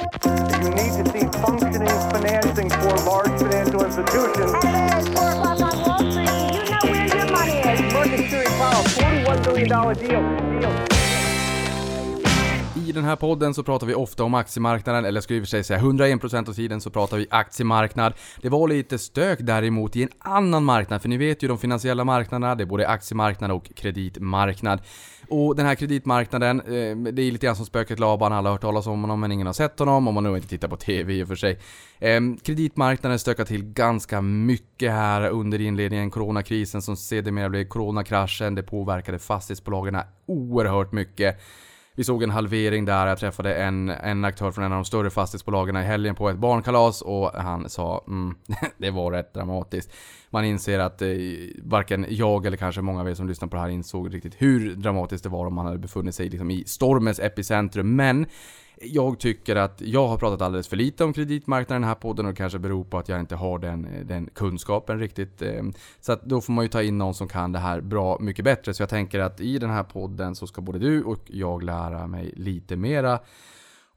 You need to see functioning financing for large financial institutions. It's four o'clock on Wall Street. You know where your money is. Market Series Powell, $41 billion deal. deal. I den här podden så pratar vi ofta om aktiemarknaden, eller jag skulle i och för sig säga 101% av tiden så pratar vi aktiemarknad. Det var lite stök däremot i en annan marknad, för ni vet ju de finansiella marknaderna, det är både aktiemarknad och kreditmarknad. Och den här kreditmarknaden, eh, det är lite grann som spöket Laban, alla har hört talas om honom men ingen har sett honom, om man nu inte tittar på TV i och för sig. Eh, kreditmarknaden stökar till ganska mycket här under inledningen, coronakrisen som sedermera blev coronakraschen, det påverkade fastighetsbolagen oerhört mycket. Vi såg en halvering där, jag träffade en, en aktör från en av de större fastighetsbolagen i helgen på ett barnkalas och han sa mm, det var rätt dramatiskt. Man inser att eh, varken jag eller kanske många av er som lyssnar på det här insåg riktigt hur dramatiskt det var om man hade befunnit sig liksom, i stormens epicentrum. Men jag tycker att jag har pratat alldeles för lite om kreditmarknaden i den här podden och det kanske beror på att jag inte har den, eh, den kunskapen riktigt. Eh. Så att då får man ju ta in någon som kan det här bra mycket bättre. Så jag tänker att i den här podden så ska både du och jag lära mig lite mera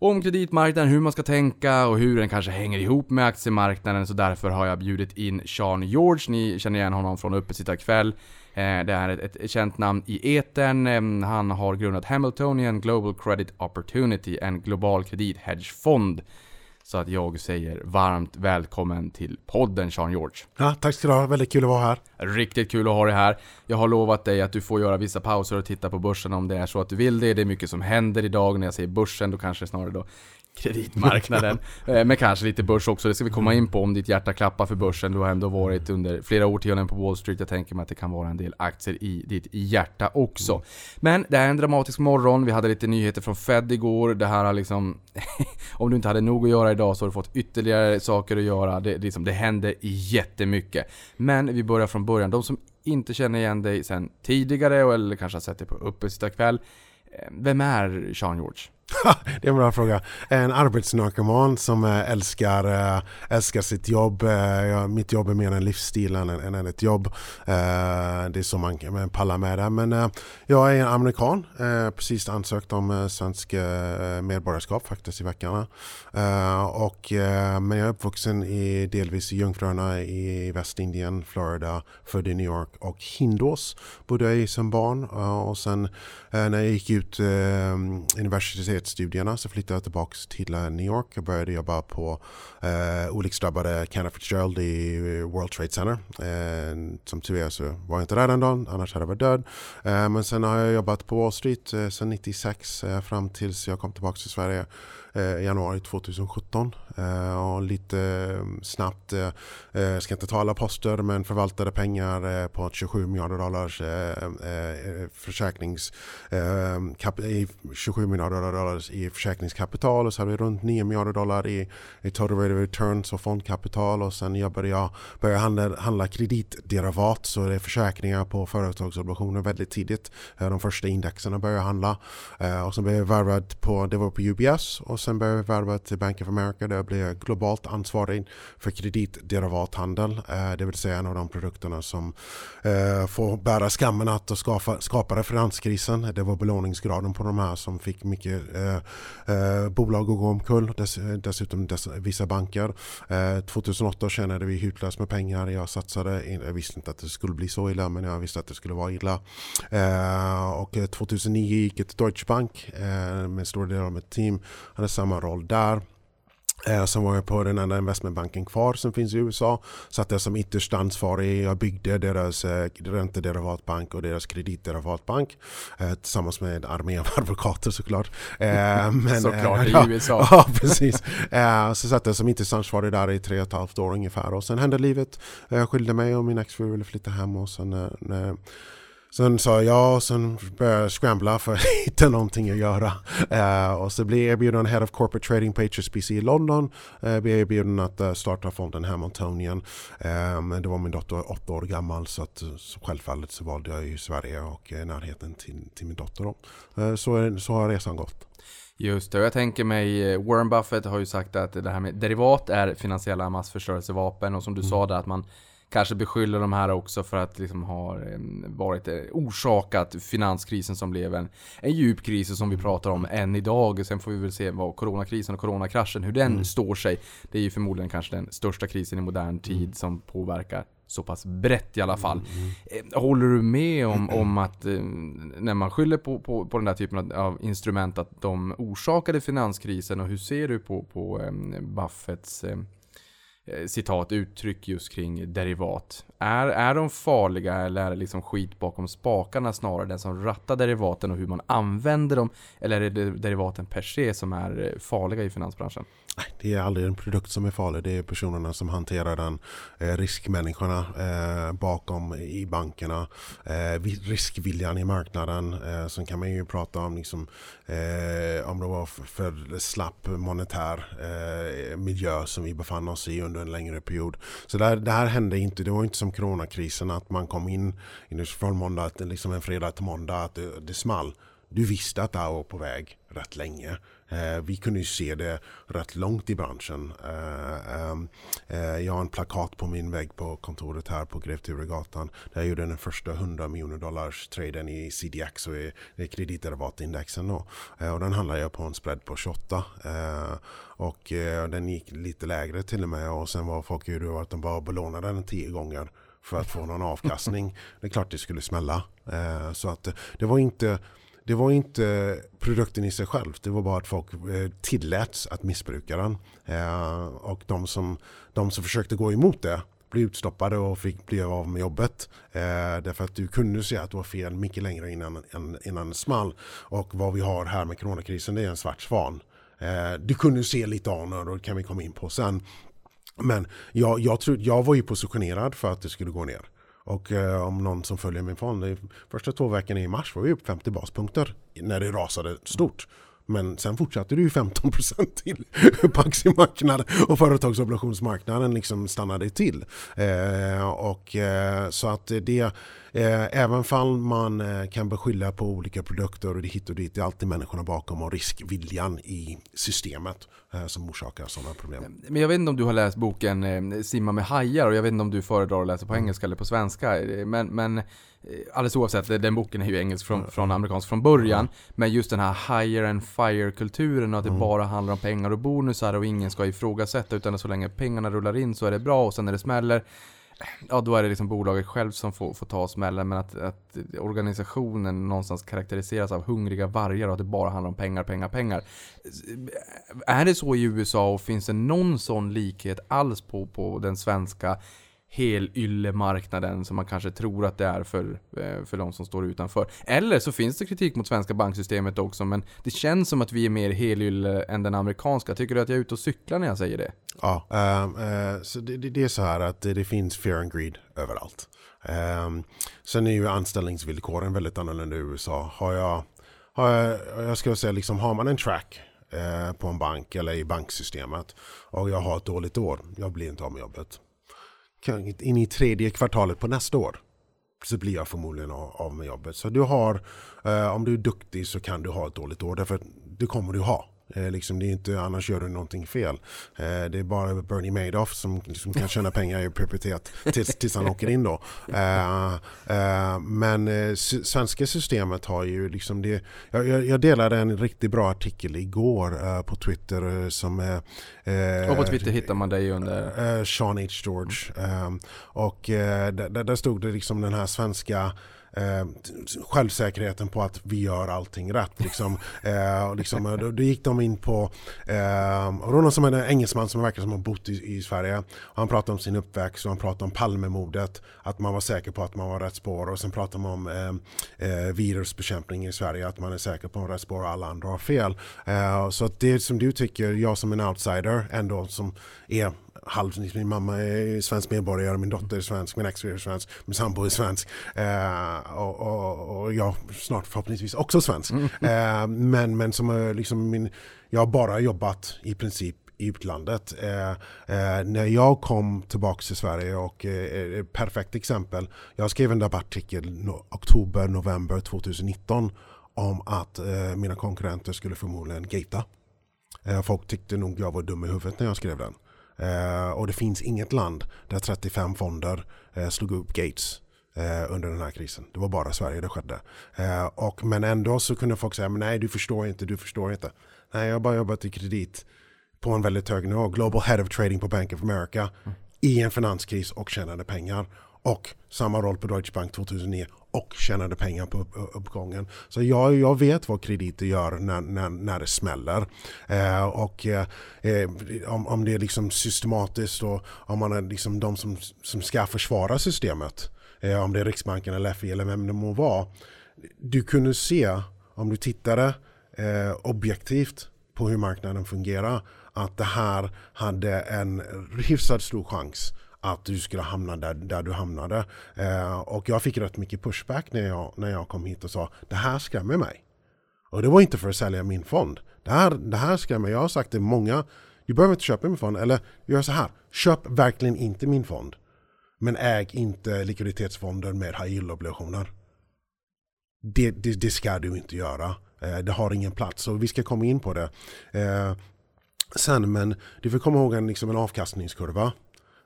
om kreditmarknaden, hur man ska tänka och hur den kanske hänger ihop med aktiemarknaden. Så därför har jag bjudit in Sean George. Ni känner igen honom från Uppesittarkväll. Eh, det är ett, ett känt namn i etern. Ehm, han har grundat Hamiltonian Global Credit Opportunity, en global kredithedgefond. Så att jag säger varmt välkommen till podden Sean George. Ja, tack ska du ha, väldigt kul att vara här. Riktigt kul att ha dig här. Jag har lovat dig att du får göra vissa pauser och titta på börsen om det är så att du vill det. Det är mycket som händer idag. När jag säger börsen, då kanske snarare då kreditmarknaden. Eh, Men kanske lite börs också, det ska vi komma in på om ditt hjärta klappar för börsen. Du har ändå varit under flera årtionden på Wall Street. Jag tänker mig att det kan vara en del aktier i ditt hjärta också. Men det är en dramatisk morgon. Vi hade lite nyheter från Fed igår. Det här har liksom... om du inte hade nog att göra idag så har du fått ytterligare saker att göra. Det, liksom, det händer jättemycket. Men vi börjar från början. De som inte känner igen dig sen tidigare eller kanske har sett dig på Uppesittarkväll. eh, Vem är Sean George? det är en bra fråga. En arbetsnarkoman som eh, älskar, eh, älskar sitt jobb. Eh, mitt jobb är mer en livsstil än, än ett jobb. Det är så man kan pallar med det. Men jag är en amerikan. Precis ansökt om svensk medborgarskap faktiskt i veckan. Och, men jag är uppvuxen i delvis i Jungfruarna i Västindien, Florida, född i New York och Hindås bodde jag i som barn. Och sen när jag gick ut universitetet universitetsstudierna så flyttade jag tillbaka till eh, New York och började jobba på eh, olycksdrabbade Kenneth Fitzgerald i eh, World Trade Center. Eh, som tur är så var jag inte där den dagen, annars hade jag varit död. Eh, men sen har jag jobbat på Wall Street eh, sedan 96 eh, fram tills jag kom tillbaka till Sverige Eh, januari 2017. Eh, och lite mm, snabbt, jag eh, ska inte ta alla poster, men förvaltade pengar eh, på 27 miljarder dollars eh, eh försäkrings, eh, 27 miljarder dollar i försäkringskapital. Och så hade vi runt 9 miljarder dollar i, i total rate of returns och fondkapital. Och sen började jag, började handla, handla kreditderivat så det är försäkringar på företagsobligationer väldigt tidigt. De första indexerna började jag handla. Och sen blev jag värvad på, det var på UBS och sen började jag värva till Bank of America där jag blev globalt ansvarig för kreditderivathandel. Eh, det vill säga en av de produkterna som eh, får bära skammen att skapa, skapade finanskrisen. Det var belåningsgraden på de här som fick mycket eh, bolag att gå omkull. Dessutom vissa banker. 2008 tjänade vi hutlöst med pengar. Jag satsade, in, jag visste inte att det skulle bli så illa men jag visste att det skulle vara illa. Och 2009 gick jag till Deutsche Bank med stora delar av mitt team. hade samma roll där. Eh, Sen var jag på den enda investmentbanken kvar som finns i USA. Satt jag som ytterst ansvarig. Jag byggde deras eh, räntederivatbank och deras kreditderivatbank. Eh, tillsammans med en armé av advokater såklart. Eh, men, Såklart, eh, i USA. Ja, precis. Eh, så satt jag som ytterst ansvarig där i tre och ett halvt år ungefär. Och sen hände livet. Jag skilde mig och min exfru ville flytta hem. Och sen, när, Sen sa jag ja och sen började jag scrambla för att hitta någonting att göra. Eh, och så blev jag erbjuden Head of Corporate Trading på HSBC i London. Uh, blev erbjuden att eh, starta fonden Hamiltonian. Men det var min dotter åtta år gammal så, att, så självfallet så valde jag ju Sverige och eh, närheten till, till min dotter. Då. Eh, så, så har resan gått. Just det, och jag tänker mig, Warren Buffett har ju sagt att det här med derivat är finansiella massförstörelsevapen och som du sa där att man kanske beskyller de här också för att liksom ha varit eh, orsakat finanskrisen som blev en, en djup kris som vi pratar om än idag. Sen får vi väl se vad coronakrisen och coronakraschen, hur den Mm. står sig. Det är ju förmodligen kanske den största krisen i modern tid Mm. som påverkar så pass brett i alla fall. Eh, Håller du med om, om att eh, när man skyller på, på, på den där typen av, instrument att de orsakade finanskrisen och hur ser du på, på Buffetts Eh, citat, uttryck just kring derivat? Är, är de farliga eller är det liksom skit bakom spakarna snarare, den som rattar derivaten och hur man använder dem? Eller är det derivaten per se som är eh, farliga i finansbranschen? Det är aldrig en produkt som är farlig. Det är personerna som hanterar den. Eh, riskmänniskorna eh, bakom i bankerna. Eh, riskviljan i marknaden. Eh, sen kan man ju prata om liksom, eh, om det var för, slapp monetär eh, miljö som vi befann oss i under en längre period. Så där, det här hände inte. Det var inte som coronakrisen att man kom in, in från måndag, till liksom en fredag till måndag att det, det small. Du visste att det här var på väg rätt länge. Eh, vi kunde ju se det rätt långt i branschen. Eh, ehm, eh, jag har en plakat på min vägg på kontoret här på Grev Turegatan. Där jag gjorde den första 100 miljoner dollars traden i CDX och i, i kreditderivatindexen. Då. Eh, och den handlade jag på en spread på 28. Eh, och eh, den gick lite lägre till och med. Och sen var folk ju att de bara belånade den tio gånger för att få någon avkastning. Det är klart det skulle smälla. Eh, så att det var inte det var inte produkten i sig själv. Det var bara att folk eh, tilläts att missbruka den. Eh, och de som, de som försökte gå emot det blev utstoppade och fick bli av med jobbet. Eh, därför att du kunde se att det var fel mycket längre innan, innan, det small. Och vad vi har här med coronakrisen det är en svart svan. Du kunde se lite av anor och det kan vi komma in på sen. Men jag, jag, tror, jag var ju positionerad för att det skulle gå ner. Och eh, om någon som följer min fond, de första två veckorna i mars var vi upp 50 baspunkter när det rasade stort. Men sen fortsatte det ju 15% till på aktiemarknaden och företagsobligationsmarknaden liksom stannade till. Eh, och, eh, så att det, eh, även fall man eh, kan beskylla på olika produkter och det hit och dit, det är alltid människorna bakom och riskviljan i systemet eh, som orsakar sådana problem. Men jag vet inte om du har läst boken eh, Simma med hajar och jag vet inte om du föredrar att läsa på engelska eller på svenska. Men, men alldeles oavsett, eh, den boken är ju engelsk från, från amerikansk från början. Men just den här hire and fire-kulturen och att det bara handlar om pengar och bonusar och ingen ska ifrågasätta utan så länge pengarna rullar in så är det bra och sen när det smäller Ja, då är det liksom bolaget själv som får, får ta smällen men att, att organisationen någonstans karaktäriseras av hungriga vargar och att det bara handlar om pengar, pengar, pengar. Är det så i USA och finns det någon sån likhet alls på, på den svenska helyllemarknaden som man kanske tror att det är för, eh, för de som står utanför? Eller så finns det kritik mot svenska banksystemet också men det känns som att vi är mer helylle än den amerikanska. Tycker du att jag är ute och cyklar när jag säger det? Ja, um, uh, så det, det, det är så här att det, det finns fear and greed överallt. Um, sen är ju anställningsvillkoren väldigt annorlunda i USA. Har jag, har jag, jag skulle säga liksom, har man en track uh, på en bank eller i banksystemet och jag har ett dåligt år, jag blir inte av med jobbet. In i tredje kvartalet på nästa år så blir jag förmodligen av av med jobbet. Så du har, eh, om du är duktig så kan du ha ett dåligt år därför det kommer du ha. Eh, liksom, det är inte, annars gör du någonting fel. Eh, det är bara Bernie Madoff som liksom kan tjäna pengar i perpetuitet tills, tills han åker in då. Eh, eh, men eh, svenska systemet har ju liksom det. Jag, jag, delade en riktigt bra artikel igår eh, på Twitter eh, som Och på Twitter hittar man dig under... Sean H. George. Och där, där- där stod det liksom den här svenska eh, självsäkerheten på att vi gör allting rätt. Liksom. Eh, och liksom, eh, då, då gick de in på, eh, och det var någon som är en engelsman som verkar som har bott i, i Sverige. Och han pratade om sin uppväxt och han pratade om Palmemordet, att man var säker på att man var rätt spår. Och sen pratade man om eh, eh, virusbekämpning i Sverige, att man är säker på rätt spår och alla andra har fel. Eh, så att det som du tycker, jag som en outsider ändå som är halv, min mamma är svensk medborgare, min dotter är svensk, min ex är svensk, min sambo är svensk eh, och, och, och jag snart förhoppningsvis också svensk. Eh, men, men som är liksom min, jag har bara jobbat i princip i utlandet. Eh, eh, när jag kom tillbaka till Sverige och eh, ett perfekt exempel, jag skrev en debattartikel no, oktober, november 2019 om att eh, mina konkurrenter skulle förmodligen gata. Eh, folk tyckte nog jag var dum i huvudet när jag skrev den. Eh, och det finns inget land där 35 fonder eh, slog upp Gates eh, under den här krisen. Det var bara Sverige det skedde. Och, men ändå så kunde folk säga, men nej du förstår inte, du förstår inte. Nej, jag har bara jobbat i kredit på en väldigt hög nivå. Global Head of Trading på Bank of America i en finanskris och tjänade pengar. Och samma roll på Deutsche Bank 2009 och tjänade pengar på uppgången. Så jag, jag vet vad krediter gör när, när, när det smäller. Eh, och eh, eh, om, om det är liksom systematiskt och om man är liksom de som, som ska försvara systemet. Eh, om det är Riksbanken eller FI eller vem det må vara. Du kunde se om du tittade eh, objektivt på hur marknaden fungerar att det här hade en hyfsat stor chans att du skulle hamna där, där du hamnade. Eh, och jag fick rätt mycket pushback när jag, när jag kom hit och sa det här skrämmer mig. Och det var inte för att sälja min fond. Det här, det här skrämmer Jag har sagt till många, du behöver inte köpa min fond. Eller gör så här, köp verkligen inte min fond. Men äg inte likviditetsfonder med high yield-obligationer. Det, det, det, ska du inte göra. Eh, det har ingen plats. Och vi ska komma in på det. Eh, sen, men du får komma ihåg en, liksom en avkastningskurva.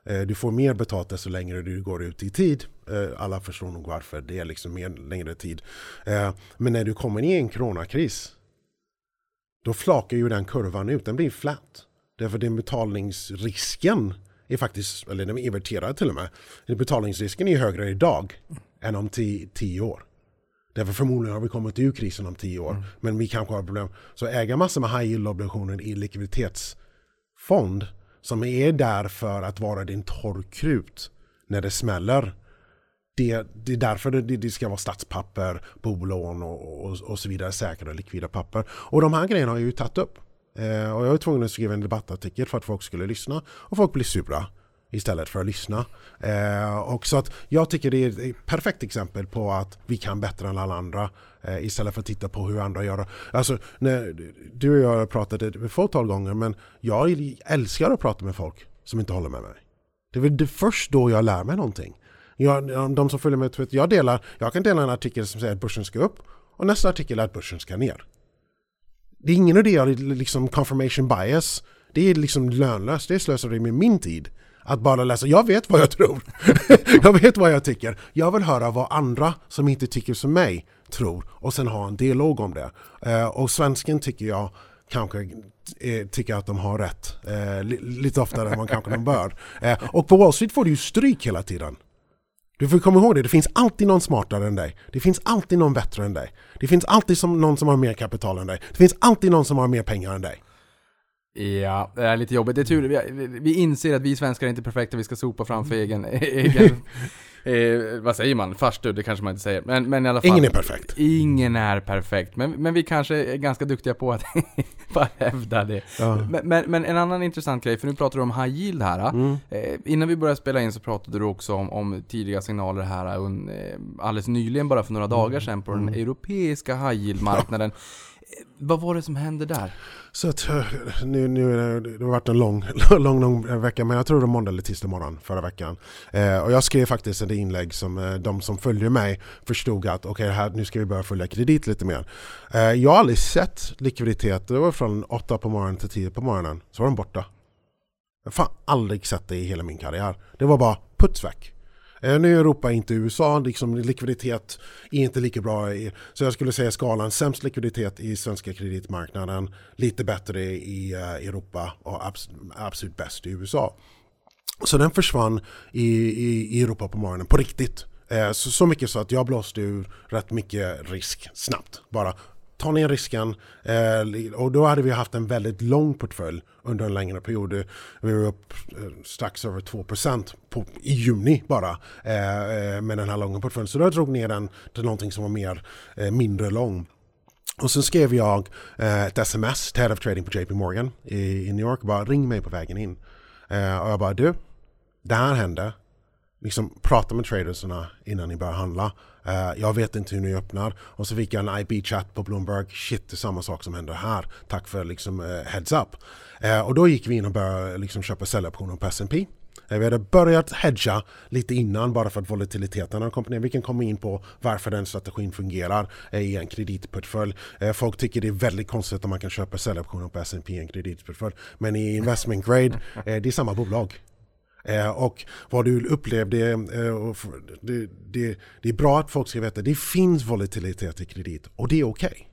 Eh, du får mer betalt desto längre du går ut i tid. Eh, alla förstår nog varför. Det är liksom mer längre tid. Eh, men när du kommer i en coronakris då flakar ju den kurvan ut. Den blir flat. Därför den betalningsrisken är faktiskt, eller den är inverterad till och med. Betalningsrisken är högre idag än om tio, tio år. Därför förmodligen har vi kommit ur krisen om tio år. Mm. Men vi kanske har problem. Så äga massor med high yield-obligationer i likviditetsfond som är där för att vara din torrkrut när det smäller. Det, det är därför det, det, ska vara statspapper, bolån och, och, och så vidare, säkra likvida papper. Och de här grejerna har jag ju tagit upp. Eh, och jag var tvungen att skriva en debattartikel för att folk skulle lyssna. Och folk blir sura istället för att lyssna. Eh, och så att jag tycker det är ett perfekt exempel på att vi kan bättre än alla andra eh, istället för att titta på hur andra gör. Alltså, när, du och jag har pratat ett fåtal gånger men jag älskar att prata med folk som inte håller med mig. Det är väl det först då jag lär mig någonting. Jag, de som följer mig, jag, delar, jag kan dela en artikel som säger att börsen ska upp och nästa artikel är att börsen ska ner. Det är ingen idé att liksom confirmation bias. Det är liksom lönlöst, det är slöseri med min tid att bara läsa. Jag vet vad jag tror. jag vet vad jag tycker. Jag vill höra vad andra som inte tycker som mig tror och sen ha en dialog om det. Eh, och svensken tycker jag kanske eh, tycker att de har rätt eh, lite oftare än man kanske de bör. Eh, och på Wall Street får du ju stryk hela tiden. Du får komma ihåg det, det finns alltid någon smartare än dig. Det finns alltid någon bättre än dig. Det finns alltid som, någon som har mer kapital än dig. Det finns alltid någon som har mer pengar än dig. Ja, det är lite jobbigt. Det är tur, vi, vi inser att vi svenskar är inte perfekta, vi ska sopa framför egen, egen eh, vad säger man? Farstu, det kanske man inte säger. Men, men i alla fall. Ingen är perfekt. Ingen är perfekt. Men, men vi kanske är ganska duktiga på att bara hävda det. Ja. Men, men, men, en annan intressant grej, för nu pratar du om high yield här. Mm. Eh, innan vi började spela in så pratade du också om, om tidiga signaler här un, eh, alldeles nyligen, bara för några mm. dagar sedan, på den mm. europeiska high yield-marknaden. Ja. Vad var det som hände där? Så att, eh, nu, nu det, har varit en lång, lång, lång vecka, men jag tror det var måndag eller tisdag morgon förra veckan. Eh, och jag skrev faktiskt ett inlägg som eh, de som följer mig förstod att okej, okay, nu ska vi börja följa kredit lite mer. Eh, jag har aldrig sett likviditet, det var från 8 på morgonen till 10 på morgonen, så var de borta. Jag har fan aldrig sett det i hela min karriär. Det var bara puts väck. Eh, nu är Europa inte USA, liksom likviditet är inte lika bra. I, så jag skulle säga skalan sämst likviditet i svenska kreditmarknaden, lite bättre i uh, Europa och abs absolut bäst i USA. Så den försvann i, i, i Europa på morgonen på riktigt. Eh, så, så mycket så att jag blåste ur rätt mycket risk snabbt. Bara ta ner risken. Eh, och då hade vi haft en väldigt lång portfölj under en längre period. Vi var upp eh, strax över 2 på, i juni bara eh, eh, med den här långa portföljen. Så då drog ner den till någonting som var mer eh, mindre lång. Och sen skrev jag eh, ett sms till Head of Trading på JP Morgan i, i New York. Bara ring mig på vägen in. och jag bara du, det här hände liksom prata med tradersarna innan ni börjar handla. Eh, jag vet inte hur ni öppnar. Och så fick jag en IP-chat på Bloomberg. Shit, det är samma sak som händer här. Tack för liksom eh, heads up. Eh, och då gick vi in och började liksom köpa säljoptioner på S&P. Vi hade börjat hedga lite innan bara för att volatiliteten hade kommit ner. Vi kan komma in på varför den strategin fungerar i en kreditportfölj. Folk tycker det är väldigt konstigt om man kan köpa säljoptioner på S&P i en kreditportfölj. Men i investment grade, det är samma bolag. Eh, och vad du upplevde, eh, det, det, det är bra att folk ska veta, det finns volatilitet i kredit och det är okej.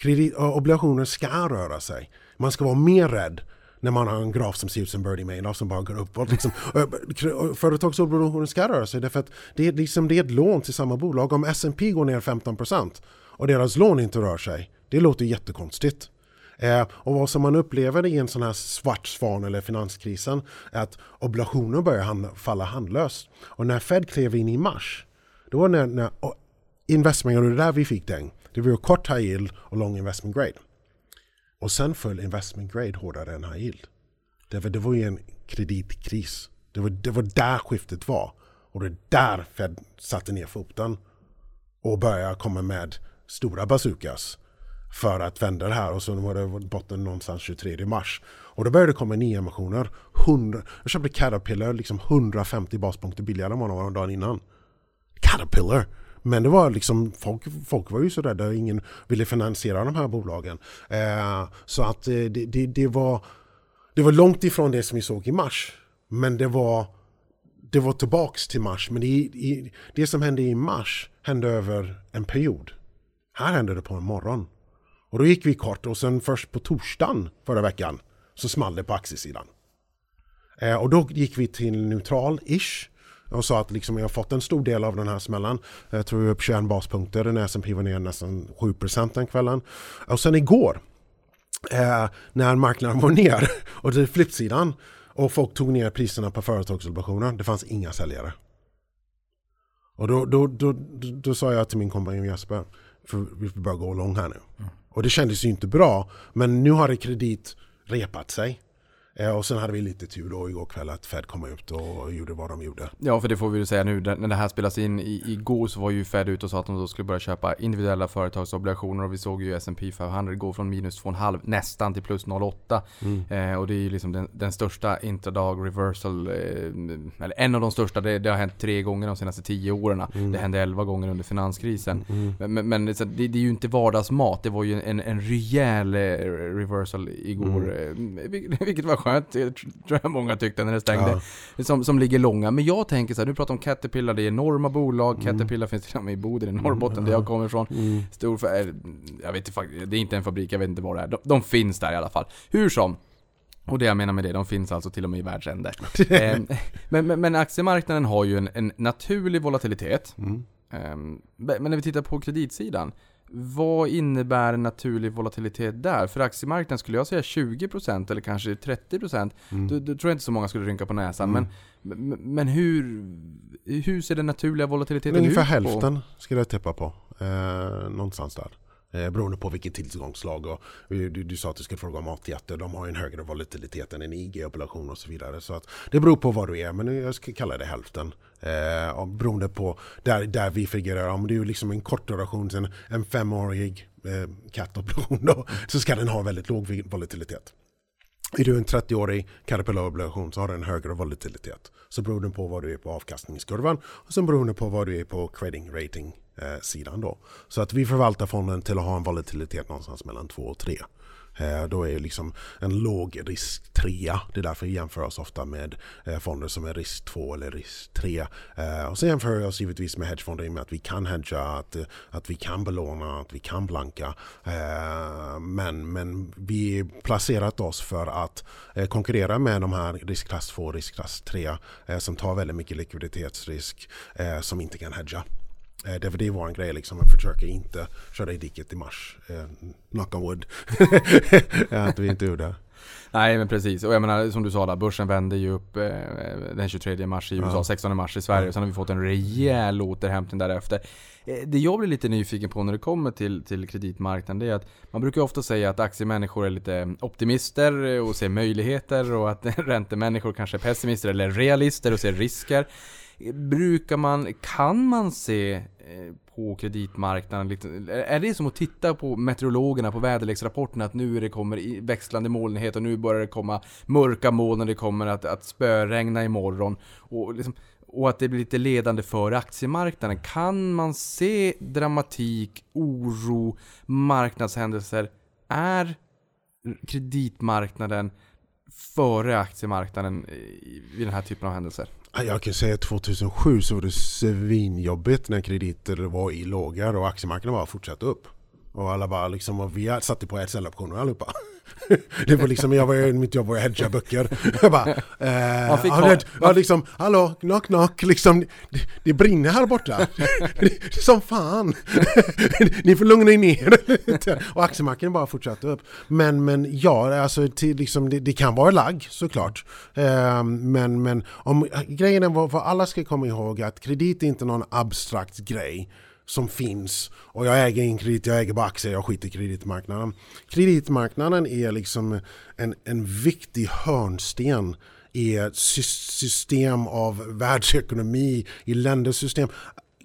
Kredit, och obligationer ska röra sig. Man ska vara mer rädd när man har en graf som ser ut som Bernie Madoff som bara går uppåt. Liksom. Och Företagsobligationer ska röra sig därför att det är, liksom, det är ett lån till samma bolag. Om S&P går ner 15% och deras lån inte rör sig, det låter jättekonstigt. Eh, och vad som man upplever i en sån här svart svan eller finanskrisen är att obligationer börjar hand, falla handlöst. Och när Fed klev in i mars, då var när, när och investment, och det där vi fick den. Det var kort high yield och lång investment grade. Och sen föll investment grade hårdare än high yield. Därför det var ju en kreditkris. Det var, det var där skiftet var. Och det är där Fed satte ner foten och började komma med stora bazookas för att vända det här och så var det botten någonstans 23 mars. Och då började det komma nyemissioner. 100, jag köpte Caterpillar liksom 150 baspunkter billigare än vad de var dagen innan. Caterpillar! Men det var liksom, folk, folk var ju så rädda, ingen ville finansiera de här bolagen. Eh, så att eh, det, det, det, var, det var långt ifrån det som vi såg i mars. Men det var, det var tillbaks till mars. Men det, det som hände i mars hände över en period. Här hände det på en morgon. Och då gick vi kort och sen först på torsdagen förra veckan så small det på aktiesidan. Eh, och då gick vi till neutral-ish och sa att liksom jag har fått en stor del av den här smällen. Jag tror vi är upp 21 baspunkter, den S&P var ner nästan 7% den kvällen. Och sen igår, eh, när marknaden var ner och det är flippsidan och folk tog ner priserna på företagsobligationer, det fanns inga säljare. Och då, då, då, då, då sa jag till min kompanjon Jesper, för vi får börja gå lång här nu. Mm. Och det kändes ju inte bra, men nu har det kredit repat sig. Eh, och sen hade vi lite tur då igår kväll att Fed kom ut och gjorde vad de gjorde. Ja, för det får vi ju säga nu, när det här spelas in i, igår så var ju Fed ute och sa att de då skulle börja köpa individuella företagsobligationer och vi såg ju S&P 500 gå från minus 2,5 nästan till plus 0,8. Eh, och det är ju liksom den, den största intradag reversal, eh, eller en av de största, det, det har hänt tre gånger de senaste tio åren. Det hände elva gånger under finanskrisen. Men, men, men så det, det är ju inte vardagsmat, det var ju en, en rejäl eh, reversal igår. eh, vil- Vilket var skönt, det tror jag många tyckte när det stängde. Som, som ligger långa. Men jag tänker så här, nu pratar om Caterpillar, det är enorma bolag. Caterpillar finns till och med i Boden i Norrbotten där jag kommer ifrån. Stor, för, eh, jag vet inte, det är inte en fabrik, jag vet inte vad det är. De, de finns där i alla fall. Hur som. Och det jag menar med det, de finns alltså till och med i världsände. Ehm, men, men, men aktiemarknaden har ju en, en naturlig volatilitet. Ehm, men när vi tittar på kreditsidan. Vad innebär en naturlig volatilitet där? För aktiemarknaden skulle jag säga 20% eller kanske 30%. Då, då tror jag inte så många skulle rynka på näsan. Men, men, men hur, hur ser den naturliga volatiliteten Ungefär ut? På? hälften skulle jag tippa på. Eh, någonstans där. Eh, beroende på vilket tillgångslag. Och, du, du sa att du skulle fråga om AT1. De har ju en högre volatilitet än en IG-obligation och så vidare. Så att det beror på vad du är. Men jag ska kalla det hälften. Eh, och beroende på där, där vi figurerar. Om det är liksom en kort duration, en, en femårig eh, kattobligation då, så ska den ha väldigt låg volatilitet. Är du en 30-årig Caterpillar-obligation så har den högre volatilitet. Så beror det på vad du är på avkastningskurvan och sen beror det på vad du är på credit rating eh, sidan då. Så att vi förvaltar fonden till att ha en volatilitet någonstans mellan 2 och 3. Eh, då är liksom en låg risk 3. Det är därför vi jämför oss ofta med eh, fonder som är risk 2 eller risk 3. Eh, och så jämför vi oss givetvis med hedgefonder i och med att vi kan hedga, att, att vi kan belåna, att vi kan blanka. Men, men vi placerat oss för att konkurrera med de här riskklass 2 och riskklass 3 som tar väldigt mycket likviditetsrisk som inte kan hedga. Eh, det, det är vår grej liksom, att försöka inte köra i diket i mars. Eh, knock on wood. att vi inte gjorde det. Nej men precis, och jag menar som du sa där, börsen vände ju upp eh, den 23 mars i USA, Ja. 16 mars i Sverige, och sen har vi fått en rejäl återhämtning därefter. Eh, det jag blir lite nyfiken på när det kommer till, till kreditmarknaden, det är att man brukar ofta säga att aktiemänniskor är lite optimister och ser möjligheter och att räntemänniskor kanske är pessimister eller realister och ser risker. Brukar man, kan man se eh, på kreditmarknaden. Är det som att titta på meteorologerna på väderleksrapporterna att nu det kommer växlande molnighet och nu börjar det komma mörka moln och det kommer att, att spöregna imorgon. Och, liksom, och att det blir lite ledande för aktiemarknaden. Kan man se dramatik, oro, marknadshändelser? Är kreditmarknaden före aktiemarknaden vid den här typen av händelser? Jag kan säga att 2007 så var det svinjobbigt när krediter var i låga och aktiemarknaden bara fortsatte upp. Och alla bara liksom, och vi satte på SL-optioner allihopa. Det var liksom, jag var, mitt jobb var att hedga böcker. Jag bara, eh, Man fick ja, det, ja, liksom, hallå, knock knock, liksom, det, det brinner här borta. Det, som fan. Ni får lugna er ner. Och aktiemarknaden bara fortsatte upp. Men, men ja, alltså, till, liksom, det, det kan vara lagg såklart. Eh, men, men om, grejen är vad alla ska komma ihåg att kredit är inte någon abstrakt grej som finns och jag äger ingen kredit, jag äger bara aktier, jag skiter i kreditmarknaden. Kreditmarknaden är liksom en, en viktig hörnsten i ett system av världsekonomi, i länders system.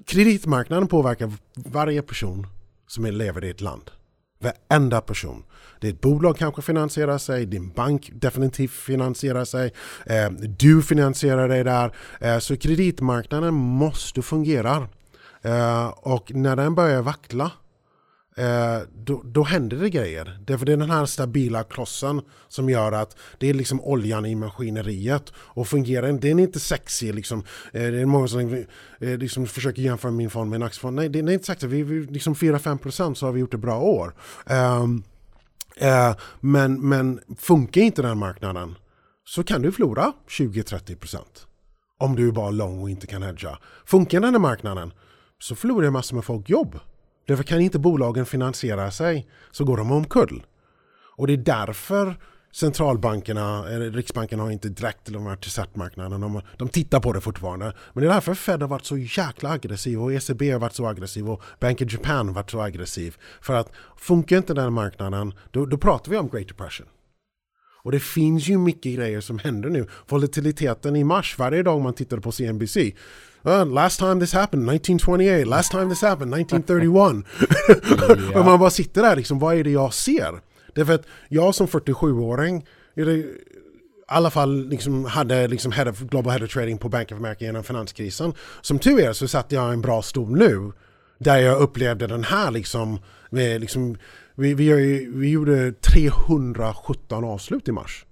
Kreditmarknaden påverkar varje person som lever i ett land. Varenda person. Ditt bolag kanske finansierar sig, din bank definitivt finansierar sig, eh, du finansierar dig där. Eh, så kreditmarknaden måste fungera. Eh, och när den börjar vackla eh, då, då händer det grejer. Därför det är den här stabila klossen som gör att det är liksom oljan i maskineriet. Och fungerar den, den är inte sexig liksom. Eh, det är många som eh, liksom försöker jämföra min fond med en aktiefond. Nej, det, det är inte sexigt. Vi, vi, liksom 4-5% så har vi gjort ett bra år. Ehm, eh, men, men funkar inte den marknaden så kan du förlora 20-30%. Om du är bara lång och inte kan hedga. Funkar den här marknaden så förlorar massor med folk jobb. Därför kan inte bolagen finansiera sig så går de omkull. Och det är därför centralbankerna, eller Riksbanken har inte direkt de här marknaden. De, de tittar på det fortfarande. Men det är därför Fed har varit så jäkla aggressiv och ECB har varit så aggressiv och Bank of Japan har varit så aggressiv. För att funkar inte den marknaden, då, då pratar vi om Great Depression. Och det finns ju mycket grejer som händer nu. Volatiliteten i mars, varje dag man tittade på CNBC. Uh, last time this happened, 1928. Last time this happened, 1931. och man bara sitter där liksom, vad är det jag ser? Därför att jag som 47-åring, är det, i alla fall liksom hade liksom head of, Global Head of Trading på Bank of America genom finanskrisen. Som tur är så satt jag i en bra stol nu. Där jag upplevde den här liksom, med liksom vi, vi, vi gjorde 317 avslut i mars.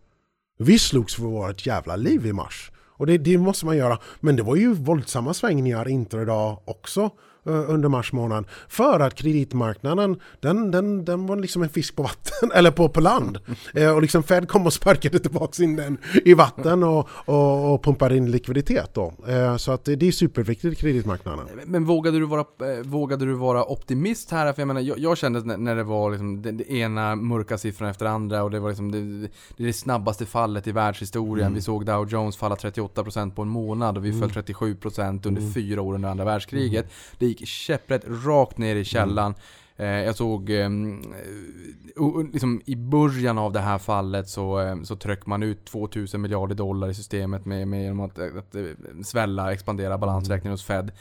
Vi slogs för vårt jävla liv i mars. Och det, det måste man göra. Men det var ju våldsamma svängningar intradag också under mars månad. För att kreditmarknaden, den, den, den var liksom en fisk på vatten, eller på, på land. Eh, och liksom Fed kom och sparkade tillbaka in den i vatten och, och, och pumpade in likviditet då. Eh, så att det, är superviktigt i kreditmarknaden. Men vågade du vara, eh, vågade du vara optimist här? För jag menar, jag, jag kände när, det var liksom det ena mörka siffran efter andra och det var liksom det, det, det snabbaste fallet i världshistorien. Vi såg Dow Jones falla 38% på en månad och vi föll 37% under fyra år under andra världskriget. Det gick käpprätt rakt ner i källan. Eh, Jag såg, ehm, eh, liksom i början av det här fallet så, eh, så tryckte man ut 2000 miljarder dollar i systemet med, med genom att, att eh, svälla, expandera balansräkningen hos Fed.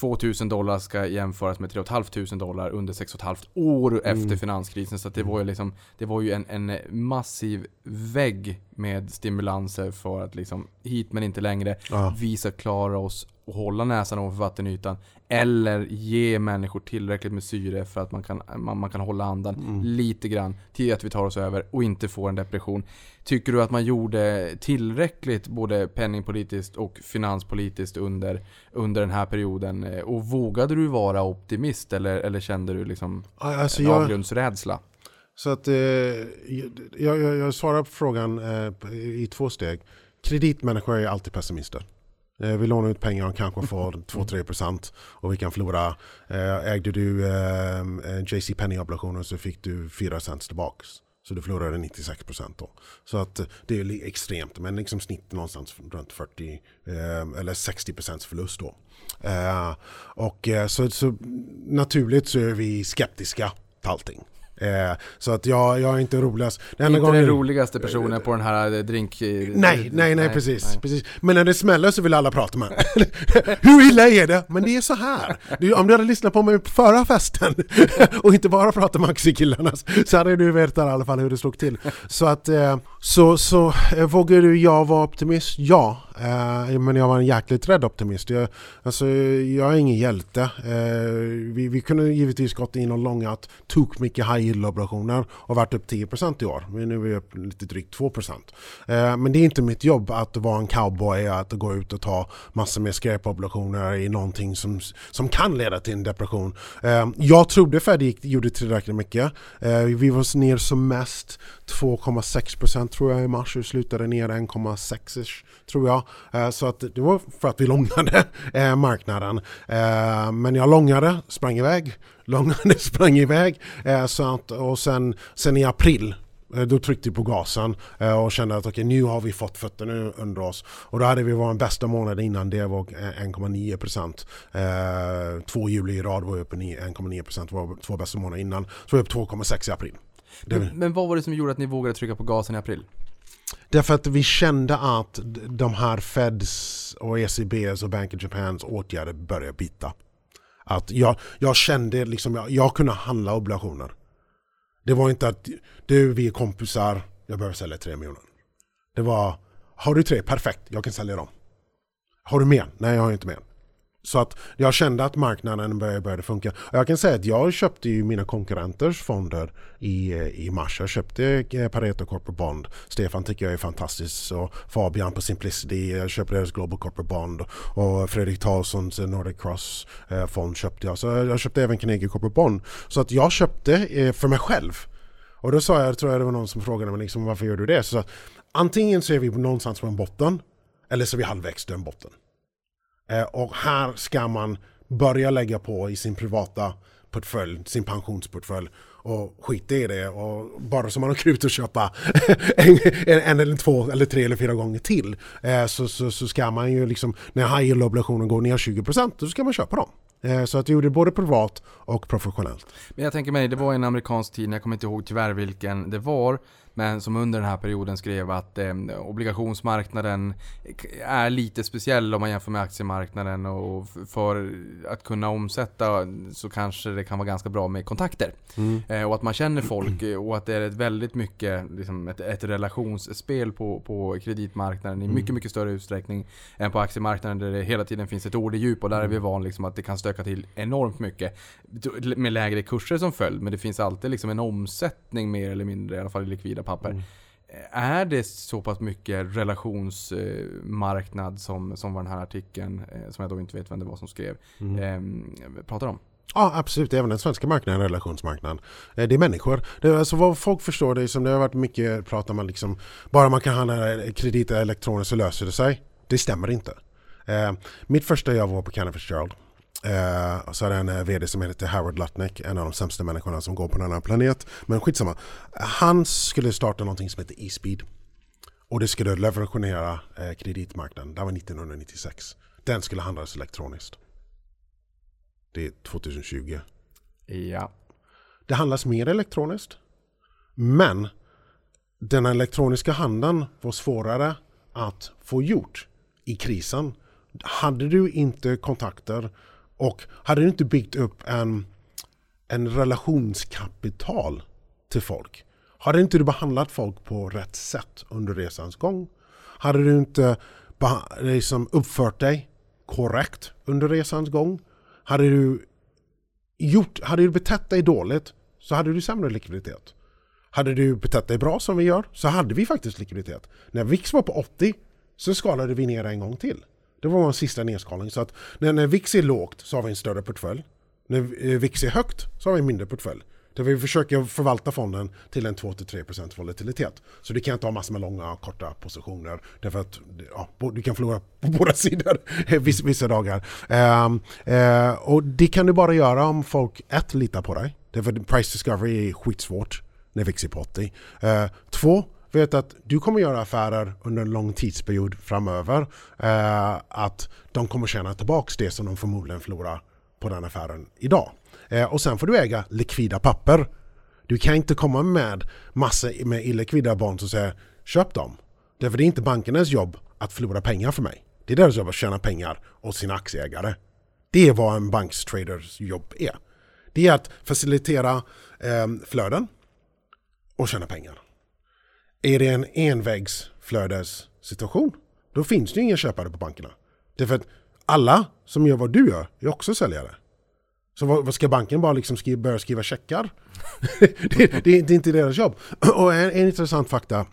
2000 dollar ska jämföras med 3 500 dollar under 6,5 år efter finanskrisen. Så att det var ju liksom, det var ju en, en massiv vägg med stimulanser för att liksom hit men inte längre. Ja. Vi ska klara oss och hålla näsan ovanför vattenytan. Eller ge människor tillräckligt med syre för att man kan, man, man kan hålla andan lite grann till att vi tar oss över och inte får en depression. Tycker du att man gjorde tillräckligt både penningpolitiskt och finanspolitiskt under, under den här perioden? Eh, Och vågade du vara optimist eller, eller kände du liksom Alltså en jag, avgrundsrädsla? Så att eh, jag, jag, jag svarar på frågan eh, i två steg. Kreditmänniskor är alltid pessimister. Eh, vi lånar ut pengar och kanske får 2-3% och vi kan förlora. Eh, ägde du eh, JC Penny-obligationer så fick du 4 cents tillbaks. Så du förlorade 96% då. Så att det är extremt, men liksom snitt någonstans runt 40 eh, eller 60% förlust då. Eh, och så, så naturligt så är vi skeptiska till allting. Eh, så att jag, jag är inte roligast. Den Inte gången- den roligaste personen på den här eh, drink... eh, Nej, nej, nej, precis, nej. precis. Men när det smäller så vill alla prata med. Hur illa är det? Men det är så här. Du, om du hade lyssnat på mig på förra festen och inte bara pratat med Maxi-killarna så hade du vetat i alla fall hur det slog till. Så att, eh, så, så eh, vågar du jag vara optimist? Ja. Eh, men jag var en jäkligt rädd optimist. Jag, alltså, jag är ingen hjälte. Eh, vi, vi kunde givetvis gått in och långat tok mycket high yield obligationer och varit upp 10% i år. Men nu är vi upp lite drygt 2%. Eh, men det är inte mitt jobb att vara en cowboy, att gå ut och ta massor med skräpobligationer i någonting som, som kan leda till en depression. Eh, jag trodde Fed gick- gjorde tillräckligt mycket. Eh, vi var ner som mest 2,6% tror jag i mars och slutade ner 1,6 tror jag. Eh, så att det var för att vi långade eh, marknaden. Eh, men jag långade, sprang iväg, långade, sprang iväg. Så att, och sen, sen i april då tryckte vi på gasen och kände att okej, nu har vi fått fötterna under oss. Och då hade vi vår bästa månad innan det var 1,9 procent. Två juli i rad var vi uppe i 1,9 procent, var två bästa månader innan. Så var vi uppe 2,6 i april. Men, men vad var det som gjorde att ni vågade trycka på gasen i april? Därför att vi kände att de här Feds och ECBs och Bank of Japans åtgärder började bita. Att jag, jag kände liksom, jag, jag kunde handla obligationer. Det var inte att du, vi är kompisar, jag behöver sälja tre miljoner. Det var, har du tre? Perfekt, jag kan sälja dem. Har du mer? Nej, jag har inte mer. Så att jag kände att marknaden började, började funka. Och jag kan säga att jag köpte ju mina konkurrenters fonder i, eh, i mars. Jag köpte eh, Pareto Corporate Bond. Stefan tycker jag är fantastisk. Och Fabian på Simplicity. Jag köpte deras Global Corporate Bond. Och Fredrik Tarlssons eh, Nordic Cross-fond köpte jag. Så jag köpte även Carnegie Corporate Bond. Så att jag köpte för mig själv. Och då sa jag, tror jag det var någon som frågade mig liksom, varför gör du det? Så att, antingen så är vi någonstans på en botten eller så är vi halvvägs till en botten. Eh, och här ska man börja lägga på i sin privata portfölj, sin pensionsportfölj och skita i det och bara så man har krut att köpa en, en, en eller två eller tre eller fyra gånger till eh, så, så, så ska man ju liksom när high yield obligationer går ner 20% då ska man köpa dem. Eh, så att jag gjorde både privat och professionellt. Men jag tänker mig, det var en amerikansk tidning, jag kommer inte ihåg tyvärr vilken det var, men som under den här perioden skrev att eh, obligationsmarknaden är lite speciell om man jämför med aktiemarknaden och för att kunna omsätta så kanske det kan vara ganska bra med kontakter. Eh, och att man känner folk och att det är ett väldigt mycket liksom ett, ett relationsspel på, på kreditmarknaden i mycket, mycket större utsträckning än på aktiemarknaden där det hela tiden finns ett orddjup och där är vi van liksom att det kan stöka till enormt mycket. Med lägre kurser som följd. Men det finns alltid liksom en omsättning mer eller mindre, i alla fall i likvida papper. Mm. Är det så pass mycket relationsmarknad som, som var den här artikeln, eh, som jag då inte vet vem det var som skrev, Mm. eh, pratar om? Ja absolut, även den svenska marknaden är en relationsmarknad. Eh, Det är människor. Det är alltså vad folk förstår det som det har varit mycket prat om man liksom bara man kan handla krediter elektroniskt så löser det sig. Det stämmer inte. Eh, mitt första jobb var på Canada Fitzgerald. Eh, så är det en eh, vd som heter Howard Lutnick, en av de sämsta människorna som går på denna planet. Men skitsamma. Han skulle starta någonting som heter E-speed. Och det skulle revolutionera eh, kreditmarknaden. Det var 1996. Den skulle handlas elektroniskt. Det är 2020. Ja. Det handlas mer elektroniskt. Men den elektroniska handeln var svårare att få gjort i krisen. Hade du inte kontakter och hade du inte byggt upp en, en relationskapital till folk. Hade inte du behandlat folk på rätt sätt under resans gång. Hade du inte liksom uppfört dig korrekt under resans gång. Hade du gjort, hade du betett dig dåligt så hade du sämre likviditet. Hade du betett dig bra som vi gör så hade vi faktiskt likviditet. När VIX var på 80 så skalade vi ner en gång till. Det var vår sista nedskalning. Så att när, när VIX är lågt så har vi en större portfölj. När eh, VIX är högt så har vi en mindre portfölj. Där vi försöker förvalta fonden till en 2-3% volatilitet. Så du kan inte ha massor med långa och korta positioner. Därför att ja, du kan förlora på båda sidor vissa, vissa dagar. Um, uh, och det kan du bara göra om folk ett litar på dig. Därför att price discovery är skitsvårt när VIX är på 80. Uh, eh, två, vet att du kommer göra affärer under en lång tidsperiod framöver. Eh, att de kommer tjäna tillbaka det som de förmodligen förlorar på den affären idag. Eh, och sen får du äga likvida papper. Du kan inte komma med massor med illikvida bonds och säga köp dem. Därför det är inte bankernas jobb att förlora pengar för mig. Det är deras jobb att tjäna pengar åt sina aktieägare. Det är vad en bankstraders jobb är. Det är att facilitera eh, flöden och tjäna pengar. Är det en envägsflödessituation, då finns det ju inga köpare på bankerna. Därför att alla som gör vad du gör är också säljare. Så vad, vad ska banken bara liksom skriva, börja skriva checkar? det, det, det är inte deras jobb. Och en, en intressant fakta,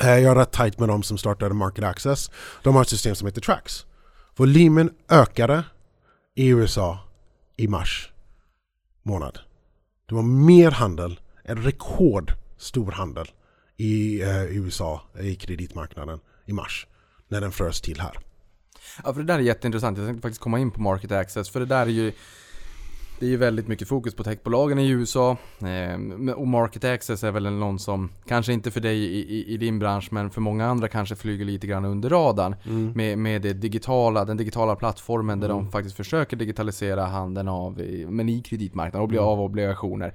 eh, jag är rätt tajt med de som startade Market Access. De har ett system som heter Tracks. Volymen ökade i USA i mars månad. Det var mer handel, en rekordstor handel i eh, USA i kreditmarknaden i mars när den frös till här. Ja, för det där är jätteintressant. Jag tänkte faktiskt komma in på Market Access, för det där är ju det är ju väldigt mycket fokus på techbolagen i USA eh, och Market Access är väl någon som, kanske inte för dig i, i, i, din bransch, men för många andra kanske flyger lite grann under radarn. Mm. Med, med det digitala, den digitala plattformen mm. där de faktiskt försöker digitalisera handeln av, men i kreditmarknaden och bli mm. av obligationer.